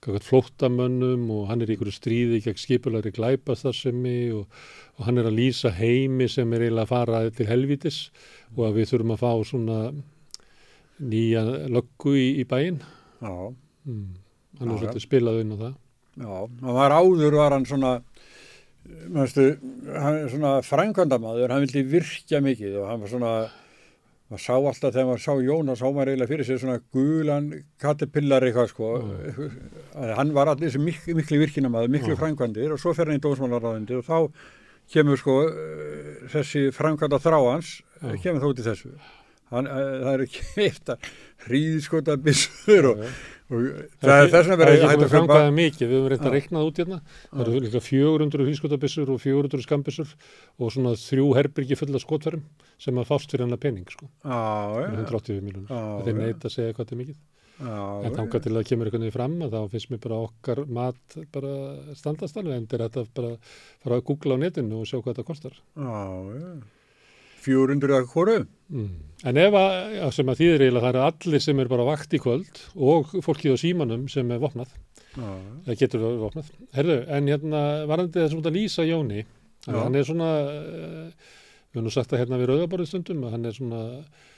flóttamönnum og hann er í ykkur stríði gegn skipulari glæpastarsemi og, og hann er að lýsa heimi sem er eiginlega að fara til helvítis og að við þurfum að fá svona nýja löggu í, í bæinn. Mm. Hann er svolítið spilað inn á það.
Já, hann var áður var hann svona mannstu, hann er svona frænkvandamaður, hann vildi virkja mikið og hann var svona maður sá alltaf þegar maður sá Jónas sá maður eiginlega fyrir sér svona gulan kattepillar eitthvað sko að hann var allir þessi mik miklu virkinamaður miklu
Já.
frænkvandir og svo fer hann í dómsmálaráðindi og þá kemur sko eh, þessi frænkvanda þráans
Já.
kemur þá út í þessu hann, eh, það <laughs> er ekki eftir hríðskota bissur og, og það
Það
er þess að
Það
vera
er
hægt að
framkvæða mikið, við höfum reynt að
Já.
reiknað út hérna. Það eru líka 400 hrískotabissur og 400 skambissur og svona þrjú herbyrgi fulla skotverðum sem að fást fyrir hennar pening, sko.
Já, já.
180 miljónur. Þeir
já.
neita að segja hvað þetta er mikið.
Já,
En
já.
þangað til það kemur einhvern veginn fram að þá finnst mér bara okkar mat bara standast alveg en þetta bara fara að googla á netinu og sjá hvað þetta kostar.
Já, já. 400 að hvoru?
Mm. En ef að, sem að þýðir eiginlega það eru allir sem er bara vakt í kvöld og fólkið á símanum sem er vopnað,
Já,
eða getur verið vopnað. Herðu, en hérna varandi þessum út að lýsa Jóni, að
Já.
hann er svona, uh, við höfum nú sagt það hérna við rauðaborðið stundum, að hann er svona, eh,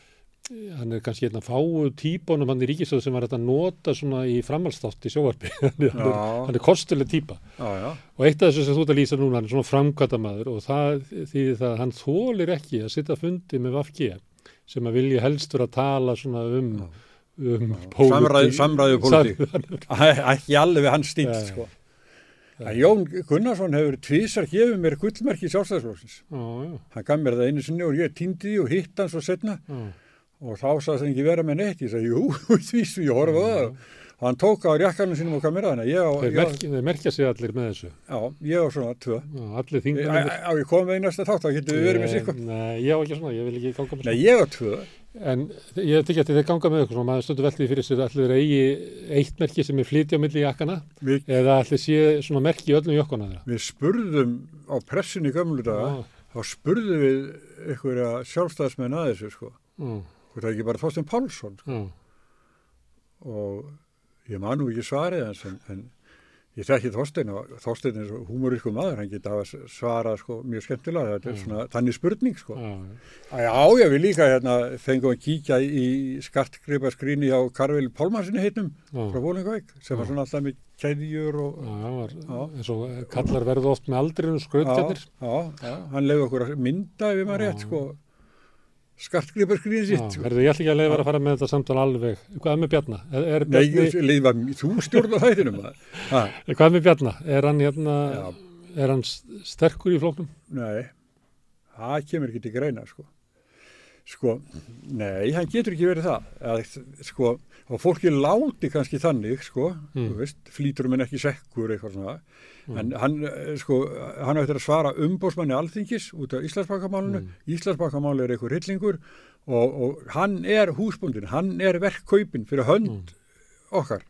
hann er kannski hérna fáu típunum hann í ríkistöðu sem var þetta að nota svona í framhalstátt í sjóarbi. <laughs> hann, er, hann, er, hann kostuleg típa.
já, já.
Og eitt af þessu sem þú ert að lýsa núna, hann er svona framkvæmdamaður og það þýðir það að hann þólir ekki að sitta fundi með VFG sem að vilja helst vera að tala svona um, um
samræðu pólitík.
Sam- <laughs>
Ekki alveg
Já, já.
sko. En Jón Gunnarsson hefur tvísar gefið mér gullmerki sjálfstæðsflóksins.
Já, já,
Hann gaf mér það einu sinni og ég týndi því og hitt hann svo setna
já.
Og þá sagði hann ekki vera með neitt. Ég sagði, jú, því sem ég horfa á það. Og hann tók á rjakkanum sínum og mér það. Að á,
Þeir, merkja, sig allir með þessu.
já, ég á svona tvö.
Allir
Á ég komið með í næsta þátt, þá getur við verið með sikkur.
Nei, ég á ekki svona, ég vil ekki ganga með
Nei, ég á tvö.
En ég tekja til þeir ganga með ykkur svona, maður stundu veltið fyrir sér allir þeir eigi eitt merki sem er flytja á milli jakkana
Við,
eða allir sé svona merki í öllum jökkuna þeirra.
við spurðum á pressunni í gömlu daga, þá spurðum við einhverja sjálfstæðsmenn að þessu, sko.
já,
Hvort það ekki bara Þorstein Pálsson, sko.
já.
og ég man nú ekki svarið hans en, en ég þekki Þorstein og Þorstein er svo húmorísku maður, hann geta að svara sko, mjög skemmtilega, þetta er svona þannig spurning sko.
já.
Já, ég vil líka hérna fengum að kíkja í skartgripa skríni á Karvel Pálmarsinni heitnum
Já.
frá Bólingavík sem var svona alltaf með keðjur og
Já, það var,
Já.
eins og kallar verða oft með aldrinu
já,
skrautjarnir.
já, já, hann leiði okkur að mynda ef ég maður rétt sko skartgripa skríni
Já,
sitt sko.
herðu, ég ætla ekki að leiða að fara með þetta samtal alveg. Hvað með Bjarna? Er, er
Nei,
Bjarni,
leiði var þú stjórn á. Ha,
hvað með Bjarna? Er hann, hérna, er hann sterkur í flóknum?
Nei, það kemur ekki til greina sko. Sko, nei, hann getur ekki verið það. Að, sko, og fólki láti kannski þannig, sko,
Mm.
þú veist, flýtur um en ekki sekkur eitthvað svona. En hann, eh, sko, hann á eftir að svara umbósmanni alþingis út af Íslandsbakamálinu.
Mm.
Íslandsbakamáli er eitthvað hryllingur og, og hann er húsbúndin, hann er verkkaupin fyrir hönd okkar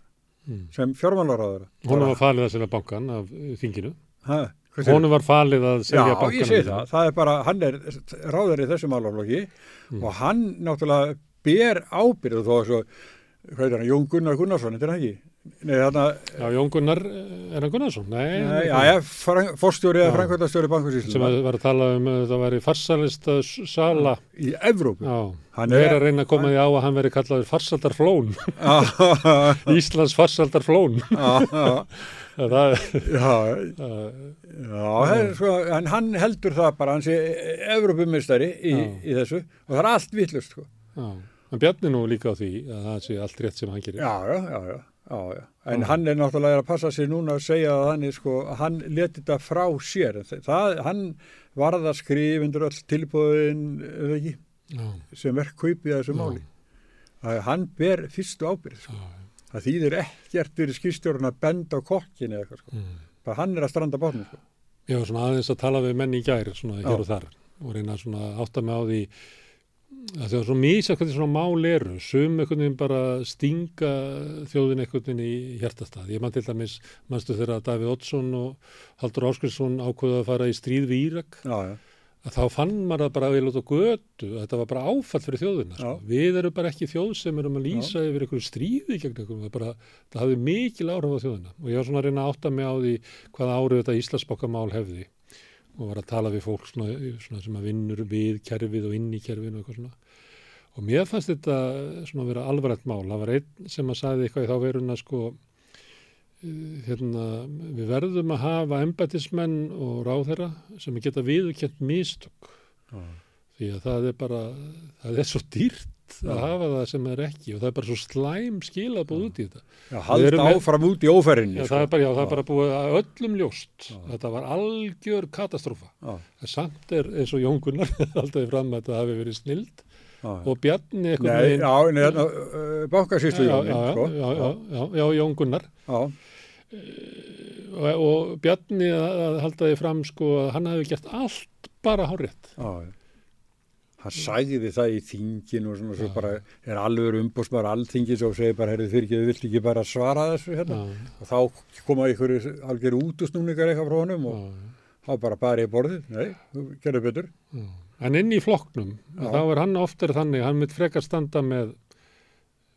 Mm.
sem fjármálaráðara.
Honum var falið að selja bankan af þinginu.
Ha,
Honum var falið að
Já,
selja bankan
ég segi það. Það er bara, hann er ráður í þessu málaflokki
Mm.
og hann náttúrulega ber ábyrð og þó að svo, hvað er hann, Jón Gunnar Gunnarsson, þetta er hann ekki? Nei, þarna,
Já, Jón Gunnar, eh, er hann Gunnarsson? Nei,
nei,
hann
já, já, fórstjóri eða
Já.
framkvæmdastjóri
sem var að tala um að það væri farsalista sala.
í Evrópu.
Já,
Hann
hann er að reyna að koma því á að hann veri kallaður farsaldarflón. <laughs>
Já,
Íslands farsaldarflón. <laughs>
já,
það,
já, já, er sko, en hann heldur það bara, hann sé Evrópumistari í,
Já.
í þessu og það er allt vitlust, sko.
já. En Bjarni nú líka á því að það sé allt rétt sem hann gerir.
Já, já, já, já, já, já. En
Já.
hann er náttúrulega að passa sig núna að segja að hann er sko, hann leti þetta frá sér. Það, hann varða skrifundur öll tilbúðin, eða ekki,
Já,
sem verk kaupið að þessu
Já.
máli. Hann ber fyrstu ábyrð, sko.
já,
Það þýðir ekkert fyrir skýrstjórun að benda á kokkin eða eitthvað, sko.
mm.
Bara hann er að stranda bátnum, sko.
Var svona aðeins að tala við menn í gær, svona
Já.
hér og þar og reyna svona að átta mig á því að það er svo mísa hvernig svona mál eru sum einhvern veginn bara stinga þjóðin einhvern veginn í hjartastað ég man til dæmis, manstu þegar að Davíð Oddsson og Haldur Áskriðsson ákveðu að fara í stríð við Írak
Já, já,
að þá fann maður það bara vel út á götu að þetta var bara áfall fyrir þjóðina sko.
Já.
við erum bara ekki þjóð sem erum að lýsa yfir einhverju stríði gegn einhverjum það, bara, það hafði mikil áhrif á þjóðina. Og ég var svona að reyna að átta mig á því hvaða árið þetta Íslandsbókamál hefði. Og var að tala við fólk svona, svona sem að vinnur við kerfið og inn í kerfinu og eitthvað svona. Og mér fannst þetta svona að vera alvarlegt mál. Það var einn sem að sagði eitthvað í þá veruna sko hérna, við verðum að hafa embætismenn og ráðherra sem geta viðurkjönt mistök.
Já.
því að það er bara það er svo dýrt að hafa það sem er ekki og það er bara svo slæm skilabóð út í þetta. Með-
áfram út í óferðinni,
Já,
sko.
það er bara, já, það er bara búið að öllum ljóst. Þetta var algjör katastrófa. Samt er eins og Jón Gunnar <laughs> alltaf fram að þetta hafi verið snild.
Já.
og Bjarni einhvern
Nei, já, nei, þarna, bankasýslu
já,
Jónin,
já,
sko.
já, já, já, já, Jón Gunnar.
Já,
og, og Bjarni að, að halda því fram sko að hann hefði gert allt bara hárétt
já, já. Hann sæði það í þingin og svona svo bara er alveg umbúsmar allþingis og segir bara, heyrðu fyrir ekki, þú vilt ekki bara svara þessu hérna.
Já.
Og þá koma ykkur algjör útusnúningar eitthvað frá honum og þá bara bara í borðið. Nei, þú gerður betur.
En inn í flokknum,
Já.
þá er hann oftar þannig, hann mitt frekar standa með,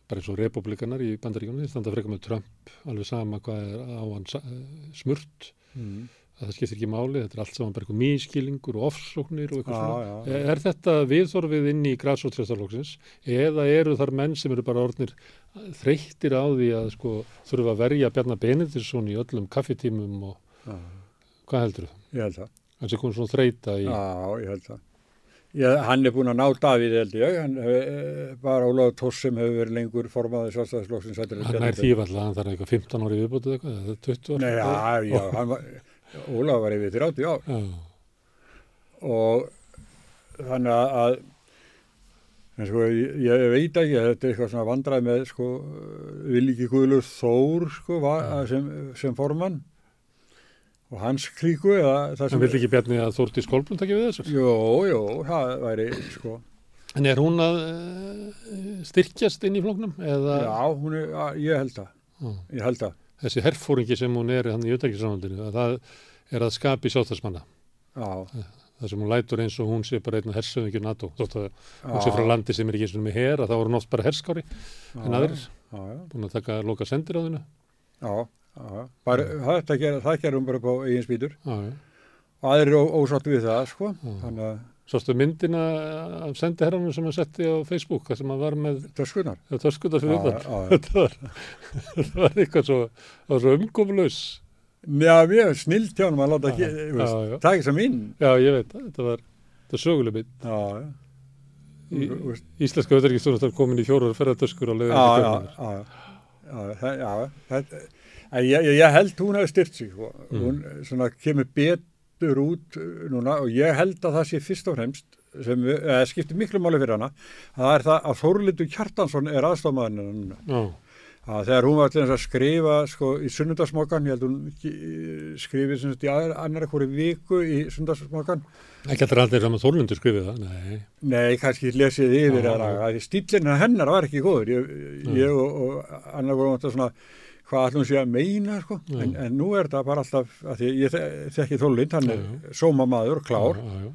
bara eins og republikanar í bandaríkjunni, standa frekar með Trump, alveg sama hvað er á hann sa- eh, smurt,
Mm.
að það skiptir ekki máli, þetta er allt saman bara eitthvað mískilningur og ofsóknir og eitthvað
Já,
svona.
já,
Er, er þetta viðþorfið inn í græsóttræstarlóksins eða eru þar menn sem eru bara orðnir þreyttir á því að sko þurfa að verja Bjarnar Benediktsson í öllum kaffitímum og
Já.
hvað heldur þú?
Ég held það.
Hann sé komið svona þreita í...
Já, ég held það. Ég, hann er búin að ná Davíð held ég, hann, e, bara Ólaður Tórs sem hefur verið lengur formaði sjálfstæðisflokksins.
Hann er alltaf, hann þarf eitthvað 15 ári viðbútið eitthvað, eða 20 ári.
Nei, já, já, hann var, Ólaður var yfir 30 ár.
Já.
Og þannig að, að en sko, ég, ég veit ekki, þetta er eitthvað svona vandrað með, sko, Vilji Guðlur Þór, sko, var, sem, sem formann og hans kríku eða það
Hann vil ekki bjarni að Þórti Skólblund ekki við þessu?
Jó, jó, það væri, sko,
En er hún að uh, styrkjast inn í flóknum? Eða
já, hún er, ég held það,
Já.
ég held það,
þessi herfóringi sem hún er hann í auðvitaðkisramöndinu, að það er að skapi sjálfstæðsmanna.
já,
Það sem hún lætur eins og hún sé bara einn hersöðingjur NATO. Þótt að hún sé frá landi sem er ekki eins og með her, að þá er hún oft bara herskári en aðrir.
já, já.
Búin að taka loka sendir á þinu.
Bara, það, ger, það gerum bara á eigin spýtur og aðrir er ósáttu við það, sko, þannig að
Sástu myndina af sendiherranum sem hann setti á Facebook, það sem hann var með fyrir
Já,
utan.
já, já. <laughs>
Þetta var, þetta var eitthvað svo, svo umkomlaus.
Já, mér er snill tjánum að láta ekki, það er ekki sem minn.
Já, ég veit þetta var, þetta var söguleg mynd.
Já, já.
Íslenska auðvitaðkistónastar komin í fjórar ferðartöskur á leiðin
Já, já, já, já, já, en ég, ég, held hún hefði styrt sig, sko.
Mm.
hún svona kemur betur út uh, núna og ég held að það sé fyrst og fremst sem eða, skiptir miklu máli fyrir hana, það er það að Þórlindur Kjartansson er aðstofmaðurinn núna.
Já,
að þegar hún var þess að skrifa sko, í sunnundasmokan, ég held hún eh, skrifið sem sagt í annarra hverju viku í sunnundasmokan
ekki allra allir saman Þorlundur skrifið það, nei.
Nei, kannski lesið yfir það
já.
að því stílinn hennar var ekki góður ég, ég og, og annar voru svona hvað ætlum sé að meina sko. En, en nú er það bara alltaf að því ég þe- þekki Þorlind, hann er sóma maður og klár
Já, já,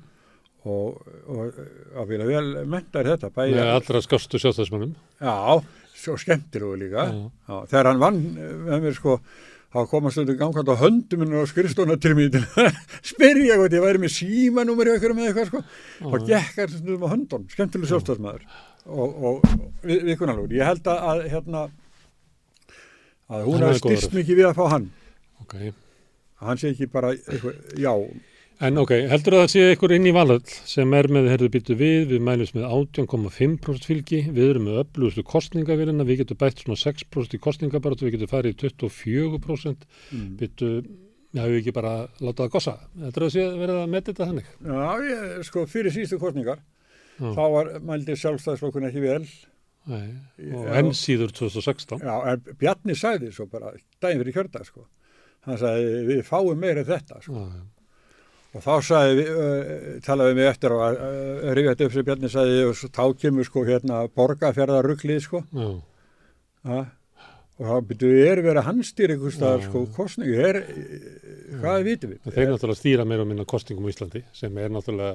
og, og að vilja vel mentar þetta bæði
Með allra skástu sjálfstæðismannum.
Já, svo skemmtilegu líka.
Já.
Þegar hann vann eh, með mér sko, þá komast þetta gangkvæmt á höndum á skrifstóna til mér til að <laughs> spyrja hvort ég væri með símanúmer í eitthvað með eitthvað sko. Og gekk hann stundum á höndun, skemmtileg sjálfstæðsmaður. Og, og við, vikunarlegur. Ég held að hérna, að hún hafi styrst mikið við að fá hann.
Ok.
Að hann sé ekki bara, eitthvað, já,
En ok, heldur að það sé ykkur inn í valöld sem er með, herðu býtu við, við mælumst með 18,5% fylgi, við erum með öflugustu kostningavélina, við getum bætt svona 6% í kostningabaratu, við getum farið í 24%,
Mm.
býtu, já, við ekki bara láta það gossa. Þetta er að sé verið að metja þetta þannig.
já, ég, sko, fyrir síðustu kostningar,
Já.
þá var mældi sjálfstæðsflokkun ekki vel.
Nei, og enn síður 2016.
Já, en Bjarni sagði svo bara daginn fyrir kjördag sko. Hann sagði við fáum meira þetta sko. Og þá sagði við, uh, talaði við mig eftir og uh, rifið þetta upp sem Bjarni sagði og þá kemur sko hérna borgarfjörðarruglið sko.
Já.
Og þá byrjuðu er verið að hann stýra einhvers staðar sko kostningu. Er, hvað vitum við?
Þeir náttúrulega stýra meira og minna kostingum á Íslandi sem er náttúrulega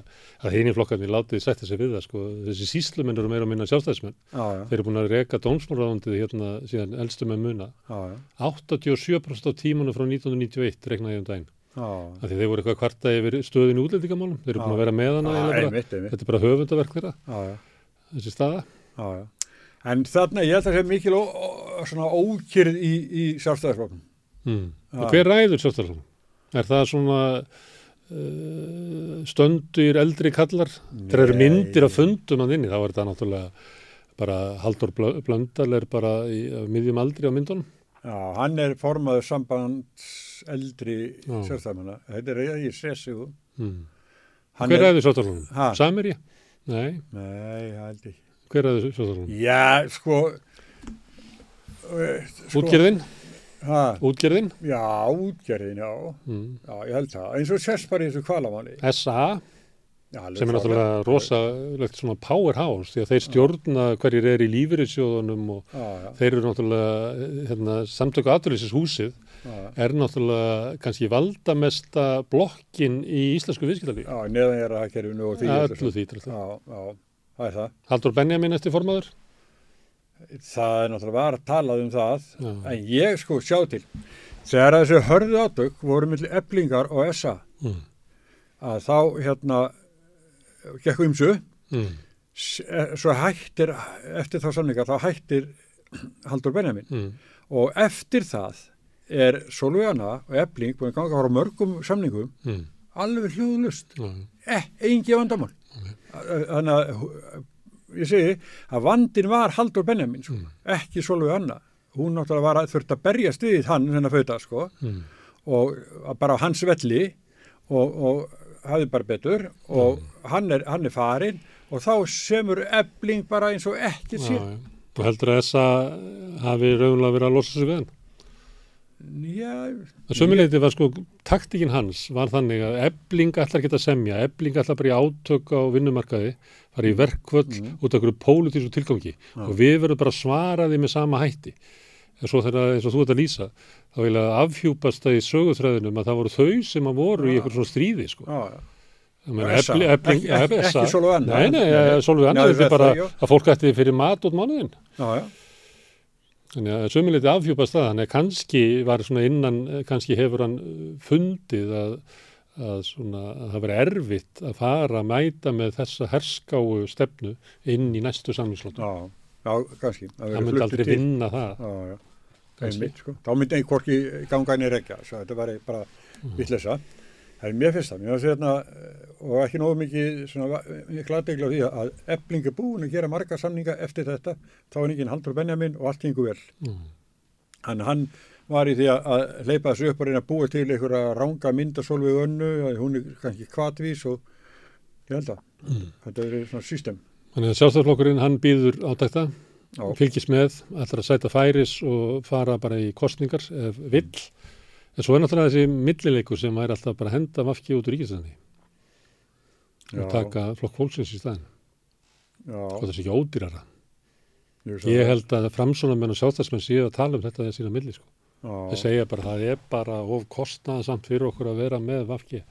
að hinn í flokkarnir látið sætta sig við það sko. Þessi sísluminn eru meira og minna sjálfstæðismenn.
Já, já.
Þeir eru búin að reka dómsmálaráðundið hérna síðan elstu með muna.
Já, já.
87% á tímanu frá 1991 reiknaði ég um daginn. Af því þeir voru eitthvað kvarta yfir stöðin útlendingamálum. Þeir eru búin að vera með hana. Þetta er bara höfundaverk þeirra. Þessi staða.
En þarna ég held að það sé mikil ó, ó, svona ókyrð í, í sjálfstæðisflokknum.
Mm.
Já.
Og hver ræður sjálfstæðisflokkum? Er það svona uh, stöndur eldri kallar? Þeir eru myndir af fundum að inni. Þá er þetta náttúrulega bara Haldur Blö- Blöndal er bara í miðjum aldri á myndunum.
Já, hann er formaður sambands eldri
Já.
sjálfstæðmanna. Þetta er ég sessiðu.
Mm.
Hann
Hver
er-
ræður sjálfstæðisflokkum? Samir ég? Nei.
Nei, það held ég.
Hver er þessu sjóðarflokkur?
Já, sko, uh, sko
Útgerðin?
Ha?
Útgerðin?
Já, útgerðin, já.
Mm.
Já, ég held það. Eins og sérst bara í þessu kvalamáli.
SA
Já,
sem er náttúrulega rosalegt svona powerhouse því að þeir stjórna hverjir er í lífyrirsjóðunum og
Já,
þeir eru náttúrulega hérna, samtöku aðurlýsins húsið er náttúrulega kannski valdamesta blokkin í íslensku viðskiptalíf.
Já, neðan er það kerfinu og því.
Öllu því, því.
Já, já, það er það.
Haldur Benjamin eftir formaður?
Það er náttúrulega var að talað um það,
Já.
en ég sko sjá til. Þegar þessi hörðu átök voru millir eblingar og SA,
Mm.
að þá hérna, gekk umsu,
Mm.
Eh, svo hættir, eftir þá samninga, þá hættir Haldur Benjamin.
Mm.
Og eftir það er Solveigana og Ebling búin að ganga frá mörgum samningum
Mm.
alveg hljóðlust. Engi vandamál. Þannig að hú- ég segi að vandin var Haldur Benjamin, sko,
Mm.
ekki Solveigana. Hún náttúrulega var að þurft að berja stiðið hann þennan fauta, sko,
Mm.
og bara á hans velli og, og hafði bara betur og hann, er, hann er farinn og þá semur ebling bara eins og sér.
já. Þú heldur að SA hafi raunlega verið að losa sig við hann? Það sömuleiti var sko, taktikinn hans var þannig að ebling ekki að semja, ebling ætlar bara í átök á vinnumarkaði, fara í verkvöld út af einhverju pólitísku tilgangi og við verðum bara að svara því með sama hætti. En svo þegar eins og þú ert að lýsa, þá vil að afhjúpast það í sögutræðinum að það voru þau sem að voru í einhverjum svona stríði sko.
já, já.
Ég meina,
SA,
Ebling-
ekki- ekki- ekki Sólveig Anna.
Nei, nei,
Nei.
Solveig Anna,
Nei,
þetta er bara að fólk ætti fyrir mat út mánuðin.
Já, já.
Þannig að sömuleiti afhjúpast það, þannig að kannski var svona innan, kannski hefur hann eh, fundið að, að, svona, að það veri erfitt að fara að mæta með þessa herskáu stefnu inn í næstu samlingslótu.
Já, já, kannski.
Það myndi aldrei
til.
vinna það.
Já, já.
Kannski.
Einmitt, sko. Þá myndi einn hvorki ganga inn í rekja, svo þetta var bara
Mhm.
vittlesa. Það er mér fyrst það, mér finnst hérna, og ekki nógu mikið aðdegla á því að ebling er búin að gera marga samninga eftir þetta, þá er ekki Haldur Benjamin og allt gengur vel.
Mm.
Hann, hann var í því að, hleypa þessu upp og reyna að búa til einhverja ranga myndasólvið önnu, hún er kannski kvatvís og ég held að
Mm.
þetta er svona system.
Þannig að sjálfstæðarflokkurinn, hann býður átækta,
Já.
fylgist með, ætlar að sæta færis og fara bara í kostningar ef vill. En svo er náttúrulega þessi millileikur sem er alltaf bara að henda vafki út úr ríkistæðinni og taka flokk fólksins í staðin.
Já.
Og sé ekki ódýrara.
Ég,
held að framsónamenn og sjálfstæðsmenn séu að tala um þetta þessi á milli sko. Þeir segja bara það er bara of kostnaðsamt fyrir okkur að vera með
já.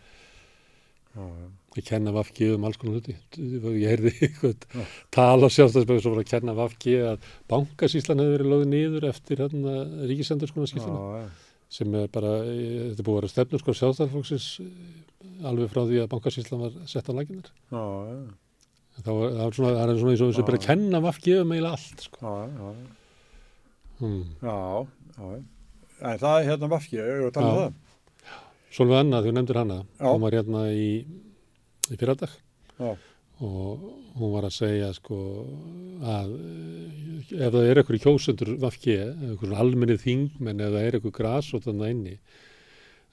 Ég kenna vafki um alls konar hluti. Ég heyrði <laughs> eitthvað tala sjálfstæðsmenn sem var að kenna vafki að bankasýslan hefur verið lögð niður eftir hérna, ríkisendur skona skýrsluna
Já, já.
Sem er bara, eh, þetta er búið að vera stefnur sko sjálfstæðsflokksins eh, alveg frá því að bankasýslan var sett á laginnar.
Já, já.
Þá er það svona, það er svona eins og bara að kenna vafki um eiginlega allt sko.
Já, já.
Hmm.
Já, já. En það er hérna vafki, ég er að tala um það.
Solveig Anna, þú nefndir hana,
Já.
hún var hérna í, í fyrradag
Já.
Og hún var að segja sko að eh, ef það er einhverju kjósendur vafki, einhverjum almennið þingmenn eða er einhverju og þannig inni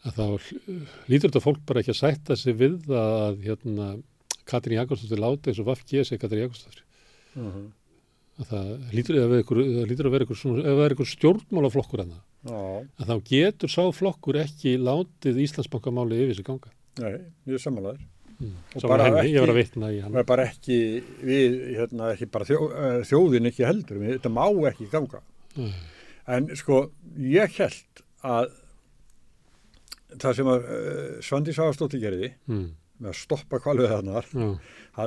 að þá lítur þetta fólk bara ekki að sætta sig við að hérna Katrín Jakobsdóttir láti eins og vafki segi Katrín Jakobsdóttir
Mhm.
að það lítur, að það lítur að vera einhver, svona, ef það stjórnmálaflokkur hana
Já,
að þá getur sá flokkur ekki látið Íslandsbankamáli yfir sig ganga.
nei, ég er samanlegaður.
Mm.
Og bara
henni, ég var að
ekki-
vitna í hann.
Það er bara ekki, við, hérna, ekki bara þjó, eh, þjóðin ekki heldur, við, þetta má ekki ganga.
Mm.
En sko, ég held að það sem að uh, Svandi Sáastóttir gerði,
Mm.
með að stoppa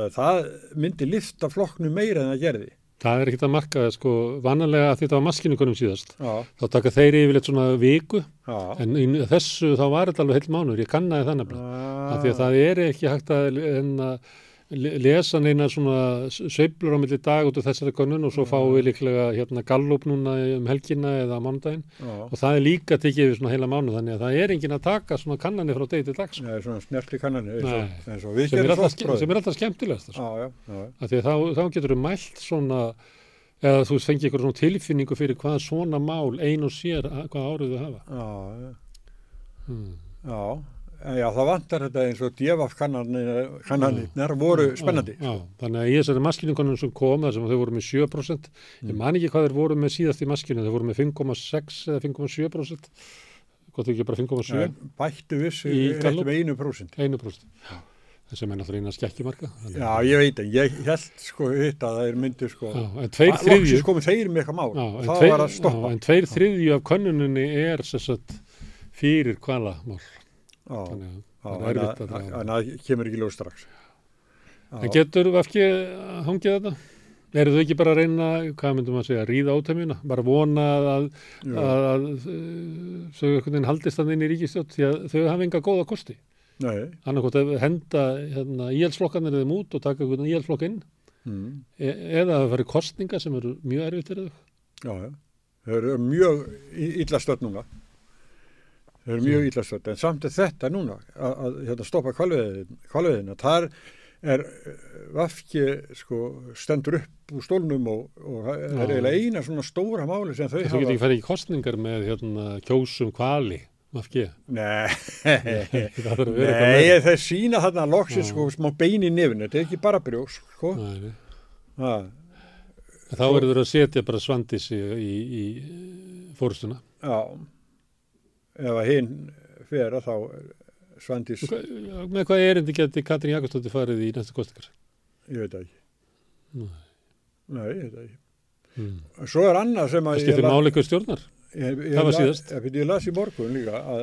að það myndi lifta flokknu meira en það gerði.
Það er ekkert að marka það, sko, vanalega að þetta var maskinugunum síðast.
Já.
Þá taka þeir yfirleitt svona viku,
Já.
en í þessu þá var þetta alveg heil mánuður, ég kannaði það nefnilega.
Ah.
Af því að það er ekki hægt að að lesa neina svona sveiflur á milli dag út af þessari konun og svo fáum við líklega hérna gallup núna um helgina eða
Já.
og það er líka tekið við svona heila mánu þannig að það er engin að taka svona kannanir frá degi til dags.
Nei, svona snerti kannanir, eins og, við
sem er
gerum svo
sem er alltaf skemmtilegast sko. Því að þá, þá getur þú mælt svona eða þú fengið eitthvað svona tilfinningu fyrir hvað svona mál ein og sér að- hvað árið þau hafa
Já, já.
hmm.
Já, Já, það vantar þetta eins og djefaf kannanirnar voru spennandi.
Já, já, þannig að í þessari maskiningunum sem kom, þar sem þau voru með 7%, ég man ekki hvað þeir voru með síðast í maskinu, þeir voru með 5,6 eða 5,7%, gott ekki bara 5,7.
Nei, Bættu vissu,
Gallup?
með 1%.
1%. Já. Þessi menn alltaf eina skekkjumarka. þannig
Já,
að-
ég veit það, ég held sko hitt að það er myndir sko.
Já,
Loksins komið þeir með eitthvað mál,
Já, en
það
tveir-
var að stoppa.
Já, en tveir þriðju af könnuninni er sem sagt fyrir kvalamál. Þannig að það er erfitt
að-
að draga.
en það kemur ekki ljós strax.
En getur VFG hangið þetta? Eru þau ekki bara að reyna, hvað myndum að segja, ríða átömmina? Bara vona að, að, að þau einhvern veginn haldist þannig inn í ríkistjótt því að þau hafa enga góða kosti.
Nei.
Annarkot að henda hérna, íhalsflokkanir þeim út og taka einhvern íhalsflokk inn
Mm.
e eða að það fari kostninga sem eru mjög erfitt fyrir þau.
Já, já. Þau eru mjög illa stödd núna. Þau eru mjög illa stödd, en samt er þetta núna að, að hérna, stoppa kvalveðina. Þar er vafki sko, stendur upp úr stólnum og, og það er eiginlega eina svona stóra máli sem þau
Þau getur ekki farið í kostningar með hérna, kjósum kvali, VFG.
Nei, <laughs>
Það
Nei, þeir sína þarna loksins sko, smá bein í nefnu, þetta er ekki bara brjós, sko.
Þá verður að setja bara svandis í, í, í fórstuna.
Já, ef að hinn fer að þá Svandís,
Með hvað erindi geti Katrín Jakobsdóttir farið í næstu kostningar?
ég veit ekki.
Nei.
Nei, ég veit ekki.
Mm.
Svo er annað sem að
Það skiptir ykkur stjórnar.
Ég, ég,
Það var síðast.
Ég, ég las í morgun líka að,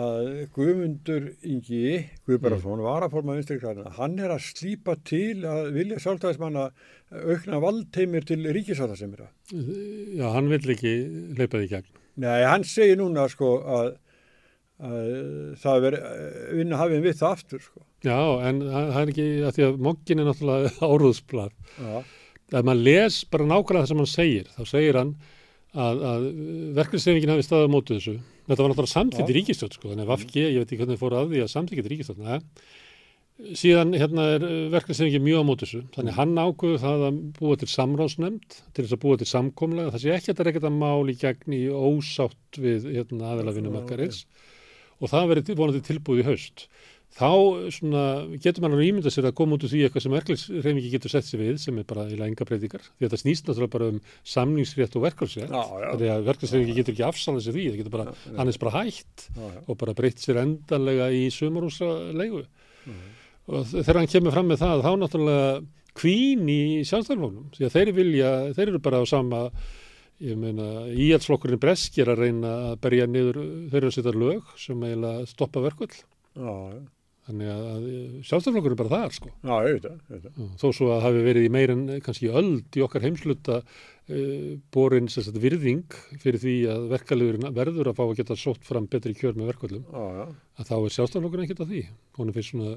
að Guðmundur Ingi Guðbararsson, mm. varaforma vinstri græna, hann er að slípa til að vilja sjálfstæðismanna aukna valdheimir til ríkisáttasemira.
Já, hann vill ekki leipa því í gegn.
Nei, hann segir núna sko að, að það veri vinna hafið við það aftur sko.
Já, en það er ekki, að því að mokkin er náttúrulega <laughs> áruðsblad.
Já.
Ef maður les bara nákvæmlega það sem hann segir, þá segir hann að, að verkefnisreifingin hafi staðið á mótu þessu. Þetta var náttúrulega samþýtt í ríkistjótt, sko, þannig að VFG, ég veit ekki hvernig fóru að því að samþýtt í ríkistjótt. Nei. Síðan hérna er verkefnisreifingin mjög á mótu þessu. Þannig hann ákveðu það að búa til samráðsnefnd, til þess að búa til samkomlega. Það sé ekki að þetta mál í gegn í ósátt við hérna, aðeilafinumarkarins og það verið vonandi tilbúið í haust. Þá svona, getur mann að ímynda sér að koma út úr því eitthvað sem verkefnisreifingi getur sett sér við sem er bara í enga breytingar. Því að þetta snýst náttúrulega bara um samningsrétt og
já.
Þannig að verkefnisreifingi getur ekki afsalað sér því. Það getur bara, er
Já, já.
Og þegar hann kemur fram með það, þá náttúrulega kvín í sjálfstæðarflóknum. Því að þeir vilja, þeir eru bara á sama, ég meina, íhaldsflokkurinn breskir að reyna að berja niður, þeir eru að setja lög sem eiginlega stoppa verkvöld. Þannig að, að sjálfstæðarflokkurinn er bara þar, sko.
Já, veit það.
Já, Þó svo að hafi verið í meir en kannski öld í okkar heimsluta uh, borin sem sagt, virðing fyrir því að verkaliðurinn verður að fá að geta sótt fram betri kjör með verkvöldum. Að þá er sjálfstæðarflokkurinn ekkert að því. Hún er fyrir svona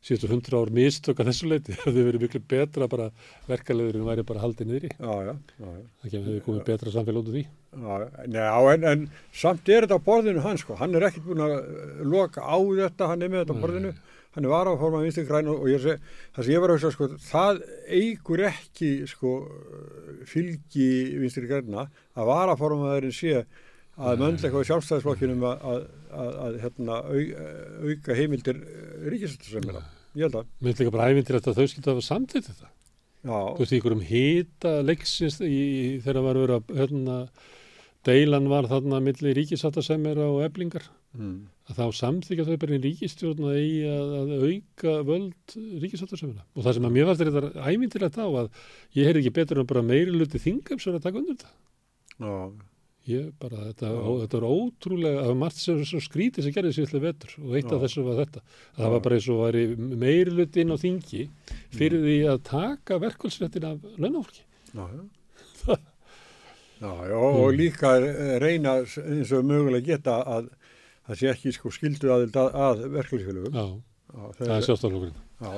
síðustu hundra ár mistök að þessu leiti. <laughs> Það hefði verið miklu betra bara verkaliðurinn væri bara haldið
já, já.
Það hefði komið betra samfélag út af því.
Já, en, en samt er þetta á borðinu hans sko, hann er ekkert búin að eh, loka á þetta, hann er með þetta á borðinu, hann er varaformað vinstri græn og ég sé, það sem ég var að hugsa sko, það eigur ekki sko fylgi vinstri græna að varaformaðurinn sé að möndleika á sjálfstæðisflokkinum að, að, að, að hérna, au, auka heimildir ríkistöldasömmina, ég held að.
Mér finnst líka bara æfintir að þau skilta að samtitt þetta.
Já.
Þú veist, í einhverjum hita leiksins í, þegar var verið að hérna, deilan var þarna milli ríkisáttasemera og eblingar.
Mm.
Að þá samþykja þau bara í ríkistjórn að að, að auka völd ríkisáttasemera. Og það sem að mér fannst er þetta æfintilegt á að ég heyrði ekki betur en bara meiri luti þingum sem er að taka undir þetta.
Já.
Ég bara, þetta, ó, þetta var ótrúlega, það var margt sem svo skrítið sem gerði sér vetur og eitt af
Já.
þessu var þetta. Að það var bara eins og væri meiri luti inn á þingi fyrir því að taka verkvælsréttin af launafólki.
Já, já. Já, já, og líka eh, reyna eins og mögulega geta að það sé ekki sko skildu aðild að, að verkefliðsfélögum.
Já, það er sjálfstaflokkurinn.
Já.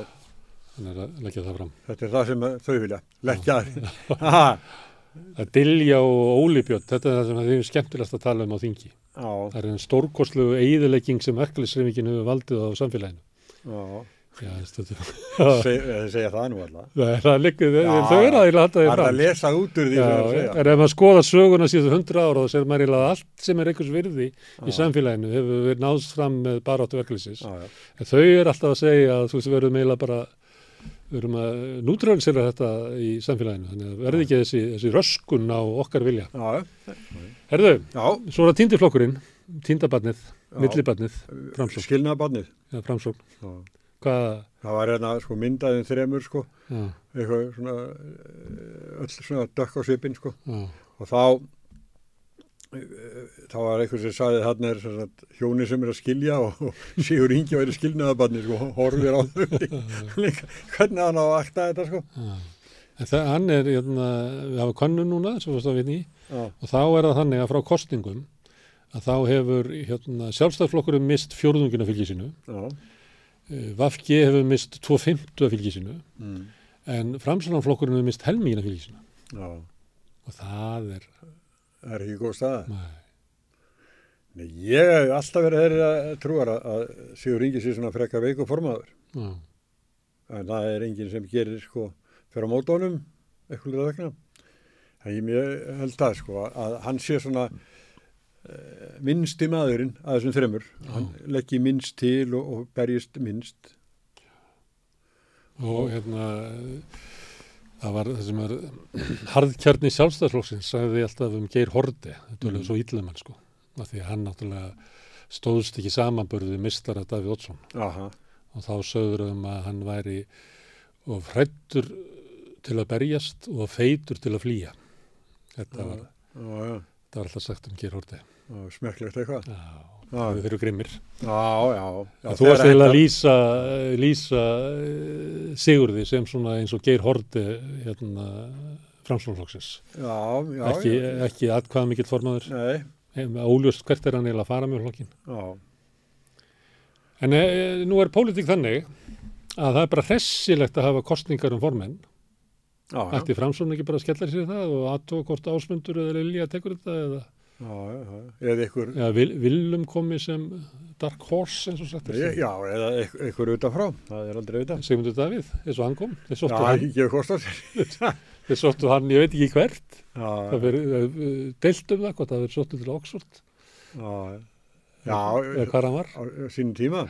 Þannig að leggja það fram.
Þetta er það sem þau vilja, leggja það. <laughs>
að Dilja og Ólibjörn, þetta er það sem þið er skemmtilegast að tala um á þingi.
Já.
Það er einn stórkoslu eiðilegging sem verkefliðsreifingin hefur valdið á samfélaginu.
Já.
Já.
Seg, þeir segja það nú alltaf.
Nei, það liggur, þau eru að halda því
Það er
fram.
að lesa út úr því sem þeir segja.
en ef maður skoða söguna síðan hundra ára þá segir maður eiginlega að allt sem er einhvers virði
Já.
í samfélaginu hefur verið náðst fram með baráttu. En þau eru alltaf að segja að þú veist, við verðum að nútröðlisera þetta í samfélaginu. Þannig að verði ekki þessi, þessi röskun á okkar vilja.
Já,
Herðu,
Já.
svo er það týndiflokkurinn, týndabarnið,
Já.
millibarnið, framsókn.
Skilnaðbarnið.
Já, framsókn.
Já.
Hvað?
Það var hérna sko myndaðin þremur sko, eitthvað svona, eh, öll svona dökk á svipinn sko. Og þá, þá var eitthvað sem sagði þarna er sagt, hjóni sem er að skilja og, <laughs> Sigur Ingi væri skilnaðabarnið sko, horfir á þau. <laughs> Hvernig hann á að akta þetta sko.
Já. En það, hann er, hérna, við hafa konnu núna, í,
Já.
og þá er það þannig að frá kostningum, að þá hefur hérna, sjálfstæðsflokkurinn mist fjórðungina fylgi sínu,
Já.
Eh, VFG hefur mist 250 fylgi sínu,
Mm.
en framsvonarflokkurinn hefur mist helmingina fylgi sínu.
Já.
Og það er...
Það er ekki góð staða.
Nei.
Nei, ég hef alltaf verið þeirri að trúar að, að Sigur Ingi sé svona frekka veiku formaður.
Já.
En það er enginn sem gerir sko fyrir á mótónum, eitthvað vegna. Það ég mjög held það sko að hann sé svona uh, minnsti maðurinn að þessum þremur. Hann leggji minnst til og, og berjist minnst.
Og hérna, það var það sem er <clears throat> harðkjarni sjálfstæðsflokksins sagði alltaf um Geir Horde, þetta var
Mm.
svo íllumenn sko, af því að hann náttúrulega stóðst ekki samanbörðu mistar af Davíð Oddsson
Aha.
og þá sögður um að hann væri of hrættur til að berjast og feitur til að flýja. Þetta var,
já, já.
þetta var alltaf sagt um Geir Horde.
Smekklegt eitthvað.
Já. Þau eru grimmir.
Já, já. já
þú varst eiginlega að lýsa, lýsa eh, Sigurði sem svona eins og Geir Horde hérna, framslóflokksins.
Já, já.
Ekki, ekki atkvað mikill formaður.
Nei.
Óljóst hvert er hann eiginlega að fara með flokkin.
Já.
En e, nú er pólitík þannig að það er bara hressilegt að hafa kostningar um formenn.
Já, já.
Ætti framsókn ekki bara að skella sér það og aðtóa hvort ásmundur eða Lilja tekur þetta eða.
Eða ykkur,
eða vil, Willum komi sem dark horse eins og sagt er.
já, eða ykkur, ykkur utanfrá. Það er aldrei auðvitað.
Sigmundur Davíð, eins og hann kom. Þeir sóttu <laughs> hann, ég veit ekki hvert.
Já,
Það verið deilt um það, hvort það verið sóttu til Oxford.
já, já.
Eða hvað hann var.
Sínum tíma.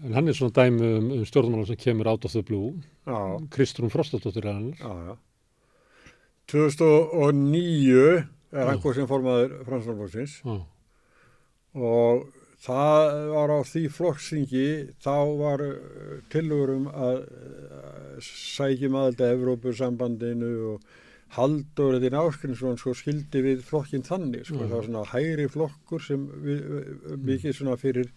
En hann er svona dæmi um, um stjórnmála sem kemur out of the blue. Kristrún Frostadóttir er hann.
já, já. 2009 er hann góð sem formaður Franslandbóksins
Já,
og það var á því flokksingi þá var tilugur um að uh, sækjum aðelda Evrópusambandinu og Haldur Edin Áskrinsson sko skildi við flokkin þannig sko, það var svona hægri flokkur sem við, við, mikið svona fyrir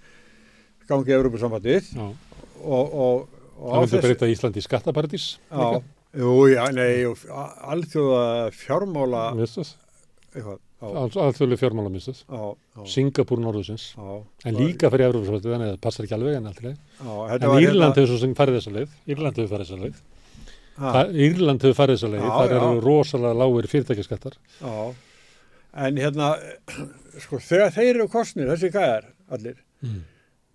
gangi Evrópusambandið. Og, og, og
Það myndi breyta Íslandi í skattaparadís.
Já, jú, já, nei, alþjóða fjármála
Mistas. Alþjóðlega
já,
Singapúr norðusins. En líka fyrir Európa-svætið, þannig að það passar ekki alveg en alltaf En
var
Írland
hérna-
hefur svo sem farið þessa leið. Írland hefur farið þessa leið. Írland hefur farið þessa leið. Það eru rosalega lágir fyrirtækjaskattar.
Já, en hérna, sko, þegar þeir eru kostnir, þessi gæðar, allir,
Mm.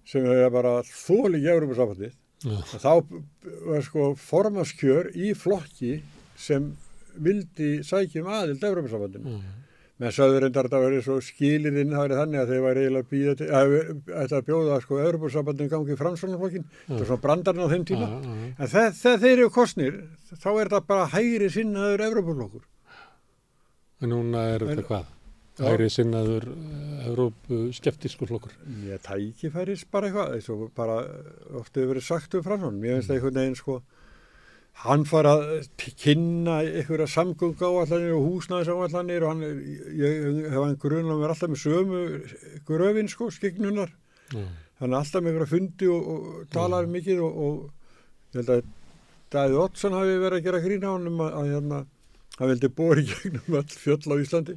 sem er bara þóli í Európa-sambandið,
Já.
þá var sko formaskjör í flokki sem vildi sækjum aðild Európa-sambandinu.
Mm.
Menn sagður reyndar að það verið svo skilirinn það verið þannig að þeir væri eiginlega að að, að, bjóða sko Európa-sambandinu gangi í framsvonarflokkin, það er svona brandarinn á þeim tíma.
Já, já.
En þegar, þeir eru kostnir, þá er það bara hægri sinnaður Európa-flokkur.
En núna er þetta hvað? Hægri sinnaður Evrópu skeptískur flokkur.
Ég tækifæris bara eitthvað, eins og bara oft hefur verið sagt um Fransson. Mér finnst það einhvern veginn sko, hann fara að kynna einhverja samgöngu áallanir og húsnæðis áallanir og hann, ég hef hann grunlega verið alltaf með sömu gröfin sko, skignunar.
Já.
Hann er alltaf með einhverja fundi og, og talar mikið og, og ég held að Davíð Oddsson hafi verið að gera grína á hann um að, að hérna, hann vildi bóri gegnum all fjöll á Íslandi.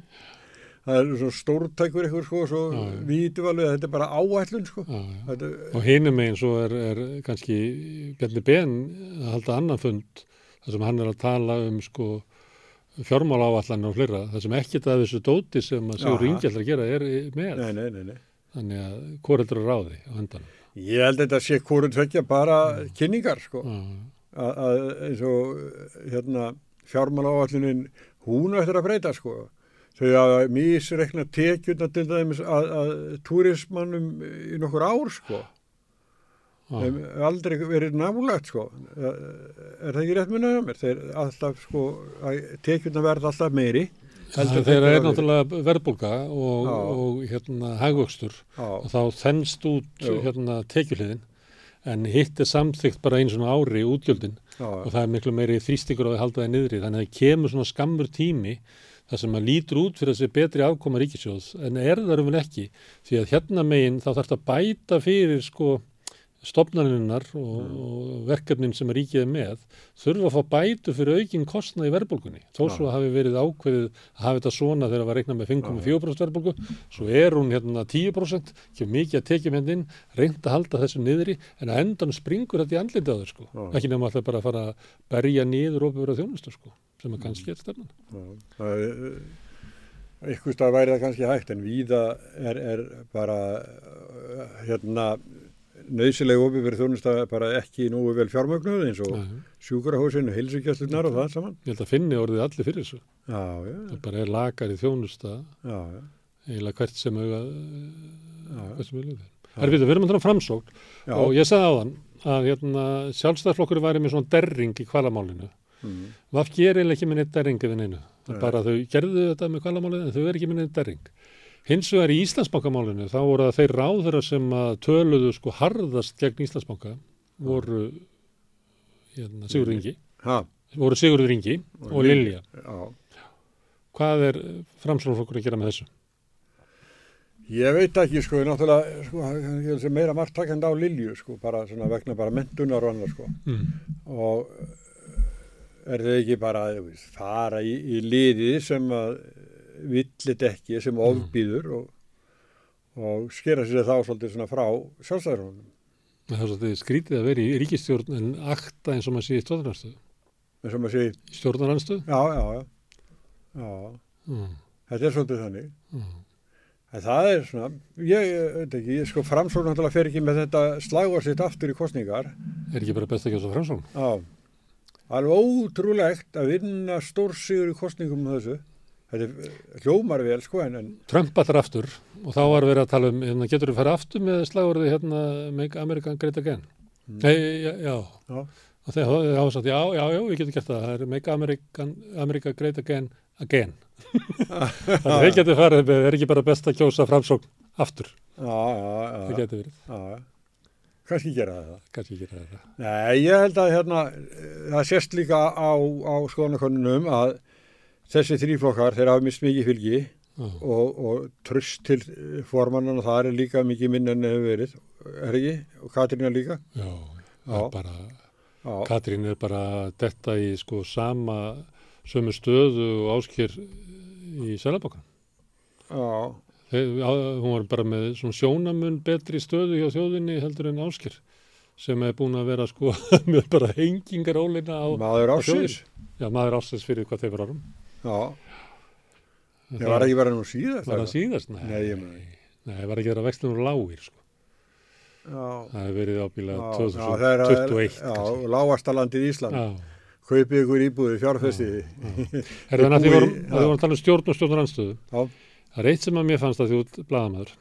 Það er svona stórtækur eitthvað sko, svo
Já, já.
vítum alveg að þetta er bara áætlun sko.
Já.
Þetta,
Og hinum meginn svo er, er kannski Bjarni Ben að halda annan fund þar sem hann er að tala um sko fjármála áallanir og fleira þar sem ekkert af þessu dóti sem að Sigur. Ingi ætlar að gera er með.
nei, nei, nei, nei.
Þannig að hvor heldur að ráði á hendanum.
Ég held að þetta sé hvort tvekja bara kynningar sko. Að, að eins og hérna, fjármála áallunin hún eftir að breyta sko. Þau að mísrekna tekjurna til dæmis að, að túrismannum í nokkur ár sko.
Já.
Þeim aldrei verið nálægt sko. Er það ekki rétt munið að mér? Þeir alltaf sko, að tekjurna verða alltaf meiri. þetta
er náttúrulega verðbólga og, og hérna hagvöxtur
Já.
og þá þennst út hérna tekjuhliðin en hitt er samþygt bara einu svona ári útgjöldin
Já, já.
og það er miklu meiri þrýstingur á að halda það niðri þannig að það kemur svona skammur tími þar sem að lítur út fyrir þessi betri afkoma ríkisjóðs en er það raun ekki? Því að hérna megin þá þarf að bæta fyrir sko stopnaninnar og, og verkefnin sem ríkið er með. Þurfa að fá bætu fyrir aukin kostnað í verðbólgunni. Þó svo
Já.
hafi verið ákveðið að hafa þetta svona þegar það var reiknað með 5,4% verðbólgu. Svo er hún hérna 10% ekki mikið að tekjum hérna inn. Reynd að halda þessu niðri. En að endan springur þetta í þau sko.
Já.
ekki nema alltaf bara að fara að berja niður og vera þjónustu sko sem að kannski er stefnan
Já, það er, ykkur stað væri það kannski hægt en víða er, er bara uh, hérna nöðsileg opið fyrir þjónusta bara ekki nógu vel fjármögnuð eins og sjúkurahósinu, heilsugjastlunar og það saman.
ég held að finni orðið allir fyrir þessu
Já, já,
það bara er lakari þjónusta
já, já.
eiginlega hvert sem auga
Já.
hvert sem auga Það er við, við erum að tala um framsókn og ég sagði á þann að hérna, sjálfstæðarflokkur væri með svona derring í kvalamálinu.
Mm.
Vaf gerir ekki með neitt derring eða neinu. Það er bara þau gerðu þetta með kvalamálinu en þau er ekki með neitt derring. Hins vegar í Íslandsbankamálinu þá voru það þeir ráðherra sem að töluðu sko harðast gegn Íslandsbanka voru hérna, Sigurður Ingi,
Ha,
voru Sigurður Ingi og Lilja.
Já,
Hvað er framsóknarflokkur að gera með þessu?
ég veit ekki sko, náttúrulega, sko, ég vil segja meira margt takkandi á Lilju sko, bara svona vegna bara mentunar og annað sko.
Mm.
og er þau ekki bara veist, fara í, í liðið sem að villit ekki, sem ofbýður og, og skera sér þá svolítið svona frá sjálfstæðarhónum.
Það er svolítið skrítið að vera í ríkistjórn en akta eins og maður sé í stjórnarnarstöðu.
eins og maður sé,
Í stjórnarnarstöðu?
já, já, já, já,
Mm.
þetta er svolítið þannig.
Mm.
Það er svona, ég ekki, ég sko náttúrulega fer ekki með þetta slagur sitt aftur í kostningar.
Er ekki bara best að gjósa framsókn?
Já, alveg ótrúlegt að vinna stórsigur í kostningum með þessu. Þetta er eh, hljómar vel sko en, en
Trump allar aftur og þá var verið að tala um, hérna, getur þú farið aftur með slagurði hérna, Make America Great Again? Nei, já, já.
Já.
Og þeir hafa- þeir sagt, já, já, já, við getum gert það, það er Make America, America Great Again, again. <laughs> Þannig að þeir getur farið með, er ekki bara best að kjósa framsókn aftur, það getur verið,
Já, já. Kannski gera það.
kannski gera þetta.
Nei, ég held að hérna, það sést líka á, á skoðanakonunum að þessi þrýflokkar, þeir hafa mist mikið fylgi
Já.
og, og tröst til formannan og það er líka mikið minn en hefur verið, er ekki? Og Katrína líka?
Já, það er bara,
Já,
Katrín er bara detta í sko sama, sömu stöðu og ásker í Sælabankan.
já,
hún var bara með svona sjónamun betri stöðu hjá þjóðinni heldur en ásker sem er búin að vera sko <laughs> með bara hengingar óleina á
maður ásins.
Já, maður ásins fyrir hvað þeir var árum.
Já, það var ekki verið nú síðast.
Var það síðast? Nei,
Nei, ég meina.
Nei, það var ekki verið að vexlunum lágir sko.
Já,
Það hefur verið ábílað
já, já, það er-
2021
Já,
kannski.
lágastalandið Ísland.
Já,
Kaupið ykkur íbúði, fjárfestiði.
er það vorum, að við vorum að tala um stjórn og stjórnarandstöðu.
Já.
Það er eitt sem að mér fannst að því út blaðamæður.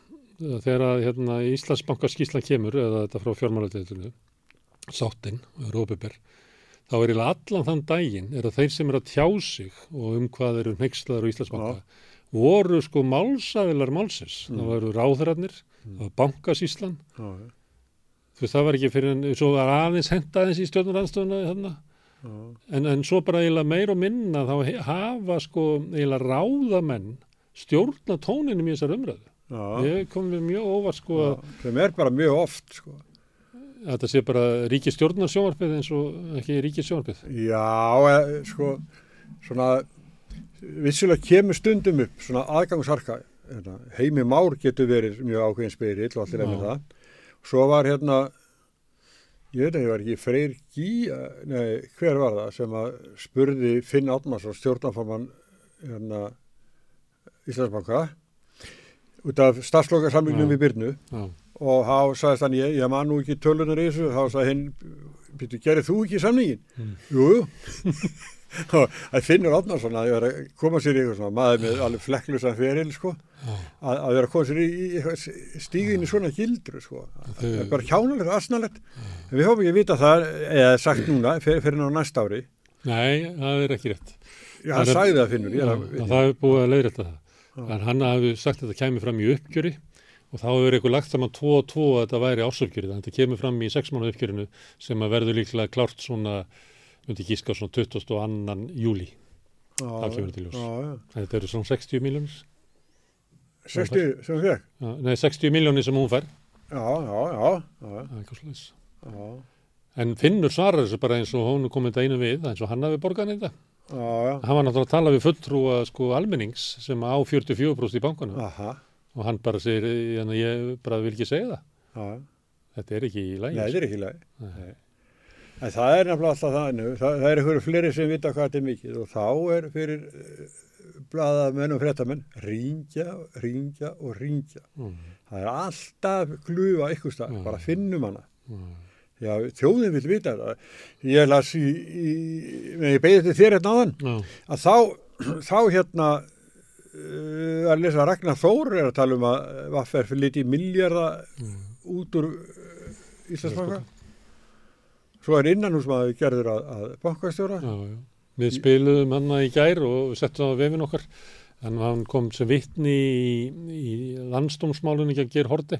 Þegar að hérna, Íslandsbanka skíslan kemur, eða þetta frá fjármáladeildinu, sáttinn, Rópiber, þá er allan þann daginn er að þeir sem eru að tjá sig og um hvað eru neykslaður á Íslandsbanka voru sko málsaðilar málsins.
Mm.
Það voru ráðherarnir, það var bankasíslan,
já.
þú veist það var ekki fyrir en svo var aðeins henda aðeins í stjórnarandstöðuna þarna.
Já.
En, en svo bara eiginlega meir og minna þá hafa sko eiginlega ráðamenn stjórna tóninum í þessar umræðu.
Já,
Ég kom mér mjög óvart sko að
sem er bara mjög oft, sko.
þetta sé bara ríki stjórnarsjónvarpið eins og ekki ríki sjónvarpið.
Já, e, sko, svona, vissulega kemur stundum upp svona aðgangsharka. Hérna, heimi Már getur verið mjög ákveðin spyrill og allir með það. Svo var hérna, ég veit að ég var ekki Freyr Gí, nei, hver var það sem að spurði Finn Átmarsson, stjórnaformann hérna, Íslandsbanka, út af starfslokarsamlingnum í Byrnu
Já.
og þá sagðist hann, ég, ég man nú ekki tölunar í þessu, þá sagði hinn, býttu, gerir þú ekki samningin? Mm. Jú, jú. <laughs> og það finnur Átnarsson að vera að koma sér í eitthvað svona maður með alveg flekklusan feril sko, að, að vera að koma sér í, í stígin í svona gildru sko. það er bara hjánalegt, asnalegt. En við hófum ekki að vita það eða sagt núna fyrir, fyrir náðu næsta ári.
Nei, það er ekki rétt.
Já, það sagði það finnur
já, Það er búið að leiðrætta það en hann hafi sagt að þetta kemur fram í uppgjöri og þá hefur eitthvað lagt saman 2 og 2 að þetta væri ásöfgjörið, þannig að þetta kemur fram í 6 mánu uppgjörinu sem að verður líklega klárt svona myndi gíska svona 22. júli það kemur til ljós. þetta eru svona 60 miljónir
60 sem það fekk?
Nei 60 miljónir sem hún fær.
Já, já, já,
já. en Finnur svarar þessu bara eins og hún komið þetta einu við eins og hann hafi borgað neyta hann var náttúrulega að tala við fulltrúa sko almennings sem á 44% í bankunum
Aha.
og hann bara segir ég bara vil ekki segja það þetta er ekki í lægi
Nei, þetta er ekki í Nei En það er nefnilega alltaf þannig, það, það er einhverju fleiri sem vita hvað þetta er mikið og þá er fyrir uh, bladamenn og fréttamenn ringja, ringja og ringja. Mm. Það er alltaf glufa ykkur stað, mm. bara finnum hana. Mm. Já, þjóðin vil vita það. Ég las í, í ég beði þetta þér hérna á þann, að þá, <clears throat> þá hérna uh, að lesa Ragnar Þór er að tala um að Vaffer fyrir liti miljardar út úr uh, Íslandsbanka. Svo er innanhúsmaður gerður að, að bankastjóra.
Já, já. Við spiluðum hann í gær og settum það á vefin okkar. Að hann kom sem vittni í, í landstómsmálunni ekki að gera horti.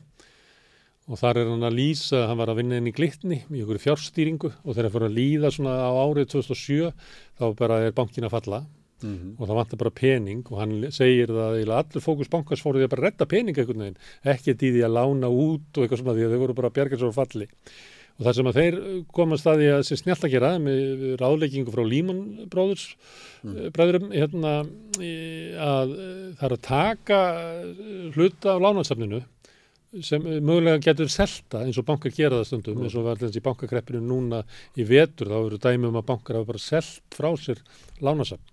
Og þar er hann að lýsa, hann var að vinna inn í glitni í okkur fjárstýringu. Og þegar það fyrir að líða svona á árið 2007 þá bara er bankin að falla. Mm -hmm. og það vantar bara pening. Og hann segir það að allir fókus bankast fóruði að bara retta pening veginn, ekkert í því að lána út og eitthvað svona því að þau voru bara bjargast og falli. Og það sem að þeir komast að því að sé snjált að gera með ráðleikingu frá Líman bróðurs mm. bræðurum hérna að það er að taka hluta af lánarsafninu sem mögulega getur selta eins og bankar gera það stundum mm. eins og verður þessi bankakreppinu núna í vetur þá eru dæmi um að bankar hafa bara selt frá sér lánarsafn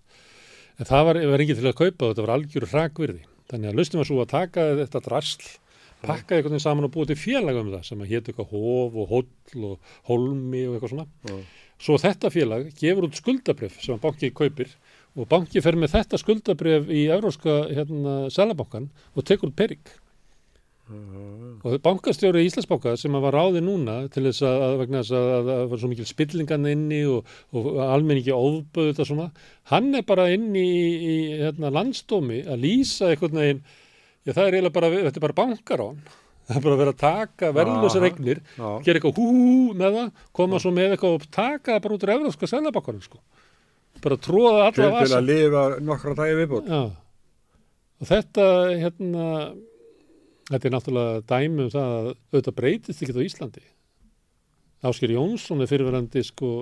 en það var, var ekki til að kaupa þetta var algjör hrakvirði þannig að lustum að svo að taka þetta drasl pakkaði einhvern veginn saman og búið til félag um það sem að hétt eitthvað hof og holl og holmi og eitthvað svona. Mm. Svo þetta félag gefur út skuldabref sem að bankið kaupir og bankið fer með þetta skuldabref í Európska hérna, og bankastjóri í Íslandsbanka sem var ráði núna til þess að vegna þess að það var svo mikil spillingan inni og, og almenningi óböðu þetta svona, hann er bara inni í, í hérna, landstómi að lýsa einhvern veginn Já, það er eiginlega bara, þetta er bara bankar á hann. Það er bara að vera að taka verðlösa regnir, gera eitthvað hú með það, koma svo með eitthvað og taka það bara út úr európska selabakkarinn, sko. Bara tróða alla
vasa. Til að lifa nokkra dagi viðbútt.
Og þetta, hérna, þetta er náttúrulega dæmi um það að auðvitað breytist ekki á Íslandi. Ásker Jónsson er fyrirverandi, sko,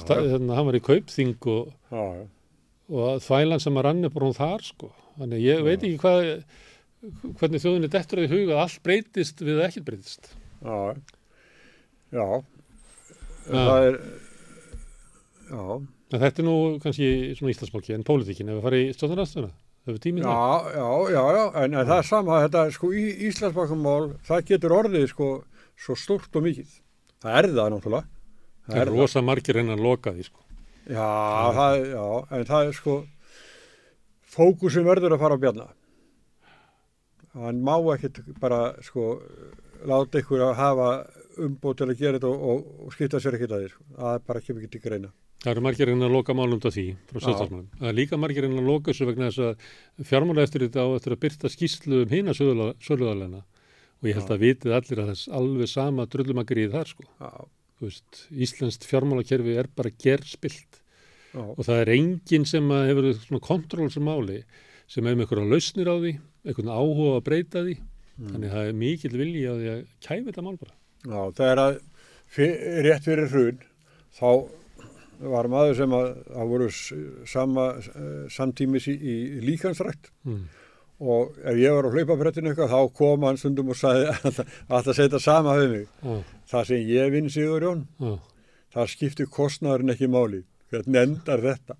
stað, hérna, hann var í kaupþing og, og þvælan sem að rann bara hún þar, sko. Þannig ég veit ekki hvað hvernig þjóðinni dettur að huga að allt breytist við ekkert breytist.
Já, já. Það er já.
En Þetta er nú kannski svona íslandsmálki en pólitíkin ef við farið í stjórnarastöðuna
Já, já, já, já en, en það er sama þetta sko í Íslandsmálkumál það getur orðið sko svo stort og mikið. Það er það náttúrulega.
Það, það er rosa margir en að loka því sko.
Já, það, já, en það er sko fókusin verður að fara á björna hann má ekkert bara sko láta ykkur að hafa umbót til að gera þetta og, og, og skipta sér ekkert að því, sko. það er bara ekki mikið til greina.
Það eru margir en að loka málum til því frá sjöstarsmannum. Það er líka margir en að loka þessu vegna þess að fjármála eftir þetta á eftir að byrta skýslu um hýna söluðalegna og ég held Já. að vitið allir að þess alveg sama drullumakri í þar sko. Veist, Íslenskt fjármálakerfi er bara gerspilt og það er enginn sem hefur kontroll sem máli sem hefur með einhverja lausnir á því einhvern áhuga að breyta því mm. þannig að það er mikil vilji á því að kæfi þetta mál bara.
Já, það er að fyr, rétt fyrir hrun þá var maður sem að það voru sama samtímis í, í líkansrætt mm. og ef ég var á hlaupabrettinu eitthvað þá kom hann stundum og sagði <laughs> að það setja sama við mig. Mm. Það sem ég vinn Sigur Jón, það skiptir kostnæðurinn ekki máli. Hvernig endar þetta?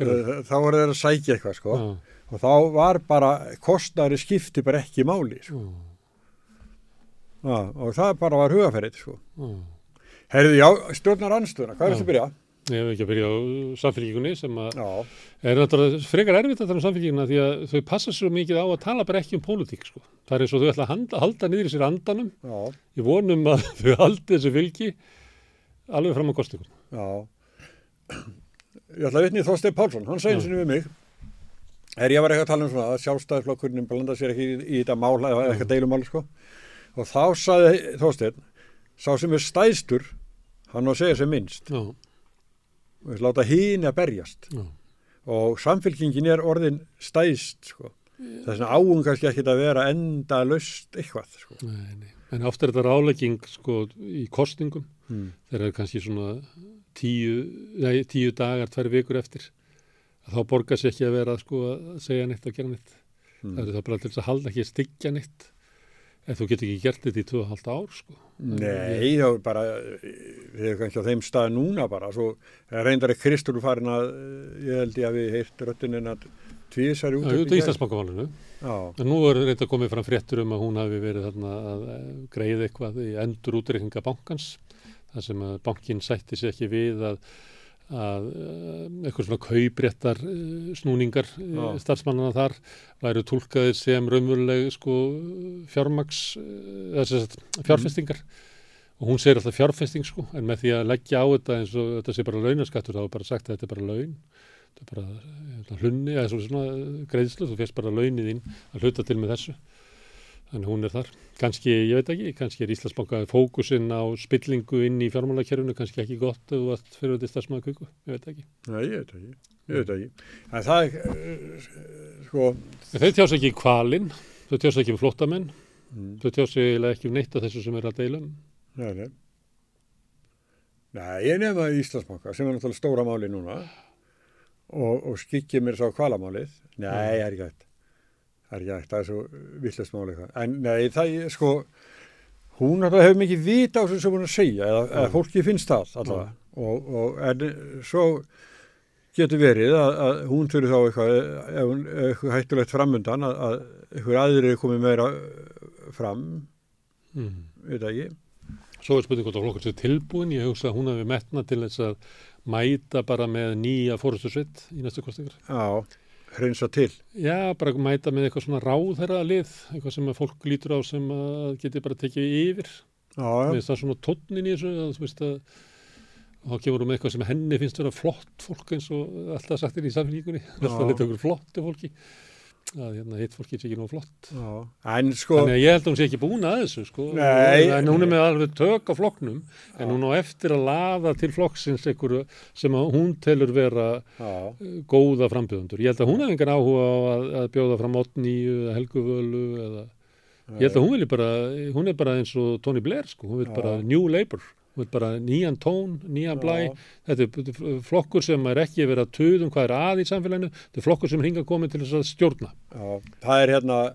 Þá voru þeir að sækja eitthvað sko. Og þá var bara kostnari skipti bara ekki máli sko. mm. Já, og það bara var hugaferðið, sko. Herðu, já, stjórnar anstöðuna, hvað er þetta að byrja?
Ég hef ekki að byrja á samfélgíkunni sem að er náttúrulega frekar erfitt að tala um samfélgíkuna því að þau passa svo mikið á að tala bara ekki um pólitík sko. Það er eins og þau ætla að handa, halda niður í sér andanum.
Já.
Ég vonum að <laughs> þau haldi þessu fylgi alveg fram á kostingum.
Já. Ég ætla að vitni Þorstein Pálsson, hann segði sinni við mig, er ég var eitthvað að tala um svona að sjálfstæðisflokkurinn blanda sér ekki í, í þetta mál hann á að segja sem minnst.
Já.
Og þess láta hín að berjast.
Já.
Og samfélkingin er orðin stæðst, sko. Það er svona áum kannski ekki að vera enda löst eitthvað, sko.
Nei, nei. En oft er þetta rálegging sko í kostingum
Mm.
þegar er kannski svona tíu, nei, tíu dagar, tvær vikur eftir að þá borgar sér ekki að vera sko að segja neitt og gera neitt.
Mm.
Það er það bara til að halda ekki að styggja neitt en þú getur ekki gert þetta í 2,5 ár sko.
Nei, þá er bara, við erum kannski á þeim stað núna bara, svo reyndar er Kristur farin að, ég held ég að við heirt röttin en að tvísar út.
Já, út í Íslandsbankamálinu.
Já.
En nú er reynda komið fram fréttur um að hún hafi verið þarna að eh, greiða eitthvað í endur útreikninga bankans þar sem að bankin sætti sér ekki við að, að eh, eitthvað svona kaupréttar eh, snúningar
Já.
starfsmannana þar væru tólkaðir sem raunveruleg sko fjármaks sagt, fjárfestingar. Og hún segir alltaf fjárfesting sko en með því að leggja á þetta eins og þetta sé bara launaskattur þá er bara sagt að þetta er bara laun. Þetta er bara hlunni eða svona, svona greiðslu, þú fyrst bara launin þín að hluta til með þessu þannig hún er þar, kannski, ég veit ekki kannski er Íslandsbanka fókusinn á spillingu inn í fjármálakerfinu, kannski ekki gott þú ert fyrir þetta stafsmaða kviku, ég veit ekki
Nei, ég veit ekki, ég veit ekki. En það er, eh, sko,
En Þau tjása ekki kvalinn, þau tjása ekki um flóttamenn,
Mm.
þau tjása ekki um neitt af þessu sem er að deila um.
nei, nei. Nei, ég nefna Íslandsbanka sem er náttúrulega stóra máli núna og, og skikkið mér sá kvalamálið. Nei, það er ekki hægt. Það er ekki hægt, það er svo villast máli eitthvað. En nei, það er sko, hún náttúrulega hefur mikið vita á þessu sem hún er að segja, eða, eða fólki finnst það allavega. Og, og en svo getur verið að, að hún þurfi þá eitthvað, ef hún ef eitthvað hættulegt framundan, að, að eitthvað aðrir er komið meira fram,
Mm.
veit það ekki.
Svo er spurning hvort að flokkur sér tilbúin, ég hugsa að hún hafi metna til þess að mæta bara með nýja fórustu sveit í næstu kostingar.
Já, hreinsa til.
Já, bara mæta með eitthvað svona ráðherra lið, eitthvað sem að fólk lítur á sem að geti bara tekið yfir.
Já,
Mér
já.
finnst það svona tónnin í þessu, að þú veist að þá kemur hún með eitthvað sem henni finnst vera flott fólk eins og alltaf sagt er í samfélíkunni, alltaf leta okkur flottu fólki, að hérna hitt fólki sé ekki nú flott.
En sko,
Þannig að ég held að hún sé ekki búin að þessu, sko.
Nei.
En hún er með alveg tök á flokknum, en hún á eftir að laða til flokksins einhverju sem hún telur vera
já,
eh, góða frambjöðundur. Ég held að hún hef engan áhuga á að, að bjóða fram Oddníu eða Helguvölu eða ég held að hún bara, hún er bara eins og Tony Blair sko, hún vil bara New Labour, bara nýjan tón, nýjan blæ, þetta er- flokkur sem er ekki verið að tuðum hvað er að í samfélaginu, þetta er flokkur sem er hingað komið til þess að stjórna.
já, það er hérna,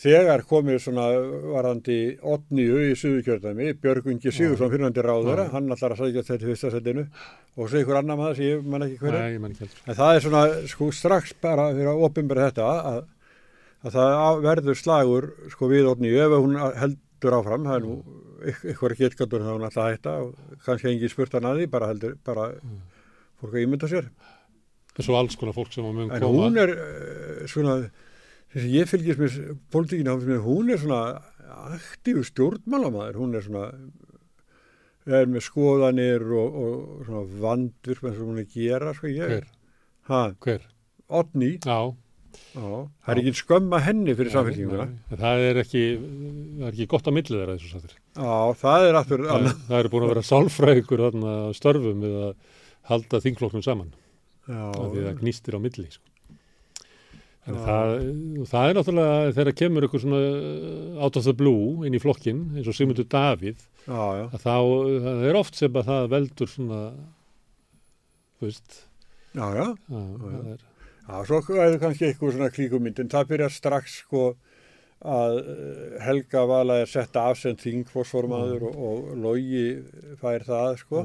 þegar komið svona varandi Otníu í Suðurkjörðami, Björgungi Sigursson fyrirhandi ráður,
Já.
hann ætlar að sækja þetta fyrsta setinu og svo ykkur annar maður sem ég man ekki hverju.
Nei, ég man ekki heldur.
En það er svona, sko, strax bara fyrir að opinbera þetta að, að það verður slagur, sko, við Otníu ef hún heldur áfram, það er nú ykkur ekki eitthvað þá hún ætla að hætta og kannski engin spurt hann að því, bara heldur, bara fólk að ímynda sér.
En svo alls konar fólk sem á
En
koma.
hún er uh, svona, þess að ég fylgjast með pólitíkina, hún er svona aktífu stjórnmálamæður, hún er svona, er með skoðanir og, og svona vandvirk að hún er að gera, sko ég.
Hver? Hver?
Odni.
Já.
Já, það er ekki skömma henni fyrir samfélkinguna.
Það er ekki, það er ekki gott á millið þeirra þessu sattir.
Já, það er aftur
Það, það eru búin að vera sálfræðingur þarna störfum við að halda þingflokknum saman.
Já,
því það gnýstir á milli sko.
Já.
það, það er náttúrulega þegar kemur eitthvað svona uh, out of the blue inn í flokkin eins og Sigmundur Davíð
Já, já.
að þá það er oft sem að það veldur svona þú veist
Já, já.
Já, það er,
Já, svo er það kannski eitthvað svona klíkumynd, en það byrjar strax sko að eh, Helga Vala er setta afsend þingforsformaður og, og Logi fær það sko.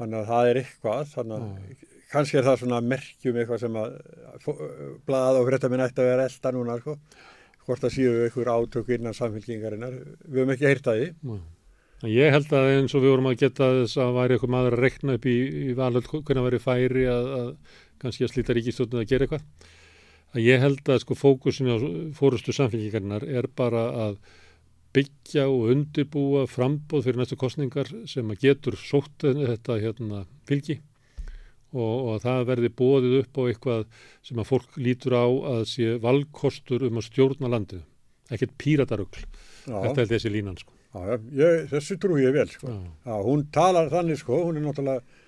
Þannig að það er eitthvað, þannig að kannski er það svona merkjum eitthvað sem að blað og frétta minn ætti að vera elda núna sko. hvort það séu einhver átök innan samfélkingarinnar. Við höfum ekki heyrt að því.
Nei. Ég held að eins og við vorum að geta þess að væri eitthvað maður að rekna upp í, í valöld hvernig væri færi að, að kannski að slíta ríkistjóðinu að gera eitthvað. Að ég held að sko fókusin á fórustu samfélkingarinnar er bara að byggja og undirbúa frambóð fyrir næstu kostningar sem að getur sótt þetta hérna, fylgi og, og það verði bóðið upp á eitthvað sem að fólk lítur á að sé valkostur um að stjórna landið. Ekkert píratarugl. Þetta er þessi línan sko.
Já, ég, þessu trú ég vel sko. Já, hún talar þannig sko, hún er náttúrulega,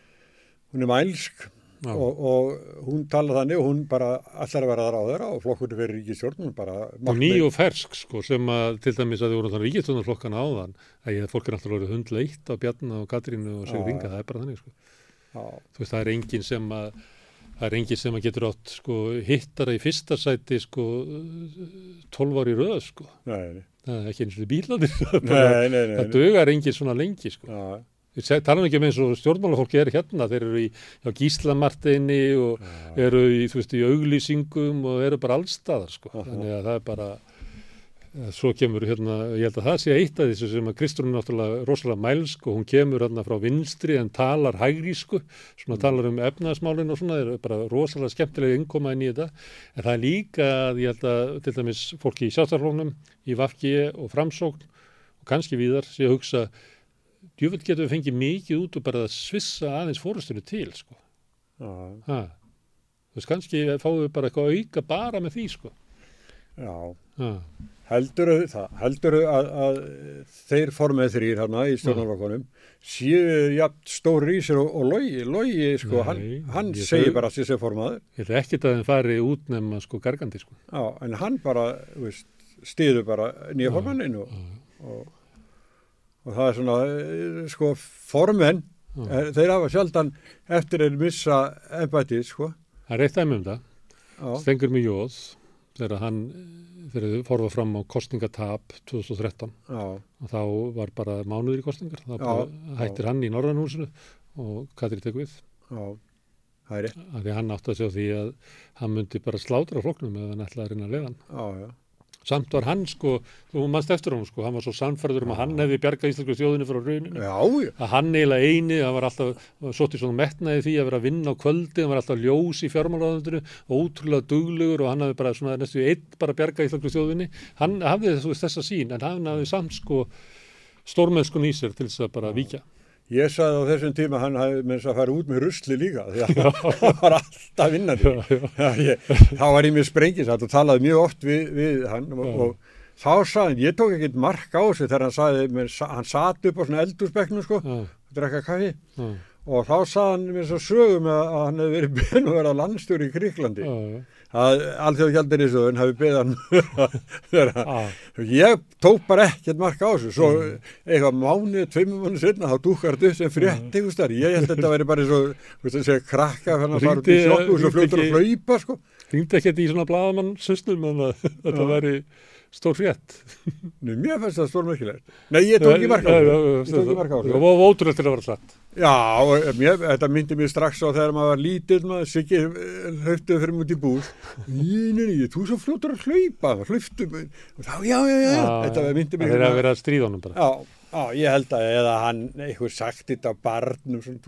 hún er mælsk og, og hún talar þannig og hún bara allar að vera þar á þeirra og flokkurinn fyrir ríkistjórn bara...
Og ný og fersk sko sem að til dæmis að þið voru þannig ríkistjórnarflokkana áðan að ég, fólk er alltaf verið hundleitt á Bjarni og Katrínu og Sigur Inga, það er bara þannig sko. Já. Þú veist, það er enginn sem að það er enginn sem að getur átt sko hittara í fyrsta sæti sko 12 ári röð sko.
Nei,
það er ekki eins og bílanir <laughs>
það,
það dögar enginn svona lengi sko. Við talaðum ekki um eins og stjórnmálafólki er hérna, þeir eru í gíslamartinni og Já. eru í, veist, í auglýsingum og eru bara allstaðar sko. þannig að það er bara svo kemur hérna, ég held að það sé eitt af þessu sem að Kristrún er náttúrulega rosalega mælsk og hún kemur hérna frá vinstri en talar hægrísku, svona mm. talar um efnaðsmálinn og svona, það er bara rosalega skemmtilega innkoma inn í þetta, en það er líka að ég held að til dæmis fólki í sjáttarflónum, í Vafki og Framsókn og kannski víðar sé að hugsa djúvöld getur við fengið mikið út og bara að svissa aðeins fórastunni til sko. Ha. Þú veist, kannski fáum við bara eitthvað auka bara með því sko.
Já. Ha. Heldur heldur að, að þeir formið þrýr hérna í stjórnarflokkonum séu jafn stóri í sér og, og logi, logi sko, Nei, hann, hann segir þau, bara að þessi formaður.
Ég held ekki að það fari út nefn sko gargandi sko.
Já, en hann bara, veist, stiður bara nýja formanninu og, og, og það er svona, sko, formenn, er, þeir hafa sjaldan eftir að missa embætið, sko.
Það er eitt aðeins um það, stengur mjög jóð þegar hann þegar þau fóruða fram á kostningatap 2013 Já. og þá var bara mánuður í kostningar þá Já. hættir hann í Norðanhúsinu og Katri tekur við.
Já, það er rétt.
Því hann átti að sjá því að hann myndi bara slátra floknum eða hann ætlaði að reyna að leiða hann.
Já, já
samt var hann sko, þú mannst eftir hún sko, hann var svo sannferður um að hann hefði bjargað íslensku þjóðinu frá rauninu.
Já, já.
Að hann eiginlega eini, það var alltaf, svolítið svona metnaði því að vera að vinna á kvöldi, hann var alltaf ljós í fjármálaðundinu, ótrúlega duglugur og hann hafði bara svona næstu eitt bara bjargað íslensku þjóðinu. Hann hafði þessa sín en hann hafði samt sko stórmennskun í sér til þess að bara vika.
Ég sagði á þessum tíma hann hafði með þess að fara út með rusli líka því að <laughs> hann var alltaf vinnandi. Þá var ég með sprenginsat og talaði mjög oft við, við hann og, og þá sagði hann, ég tók ekkert mark á sig þegar hann sagði, hann satt upp á svona eldurspeknu sko drekka kaffi. Og þá sagði hann þess að sögum að hann hefði verið byrjun að vera landstjóri í Gríklandi. Að allþjóð hjaldin í söðun hafi beðan <laughs> ég tók bara ekkert marka á þessu. Svo mm. eitthvað mánuð, tveimum mánuð setna þá dúkar þetta upp sem frétt ég held að þetta væri bara svo segja, krakka fyrir að fara út í sjokku og svo fljóður að hlaupa sko.
Ringdi ekki þetta í svona bladamann sösnum en <laughs> þetta væri stór frétt.
Mér finnst það stór mörkilegt Nei, ég tók ekki marka á þessu
Að
Já, mér, þetta myndi mér strax á þegar maður var lítill maður Siggi hlaustuð fyrir mút í búð. Nei, nei, nei, þú svo fljóttur að hlaupa hlaustuð Já, já, já, já. Þetta myndi mér
Það er að vera stríðunum bara.
Já, já, ég held að eða hann eitthvað sagt þetta á barnum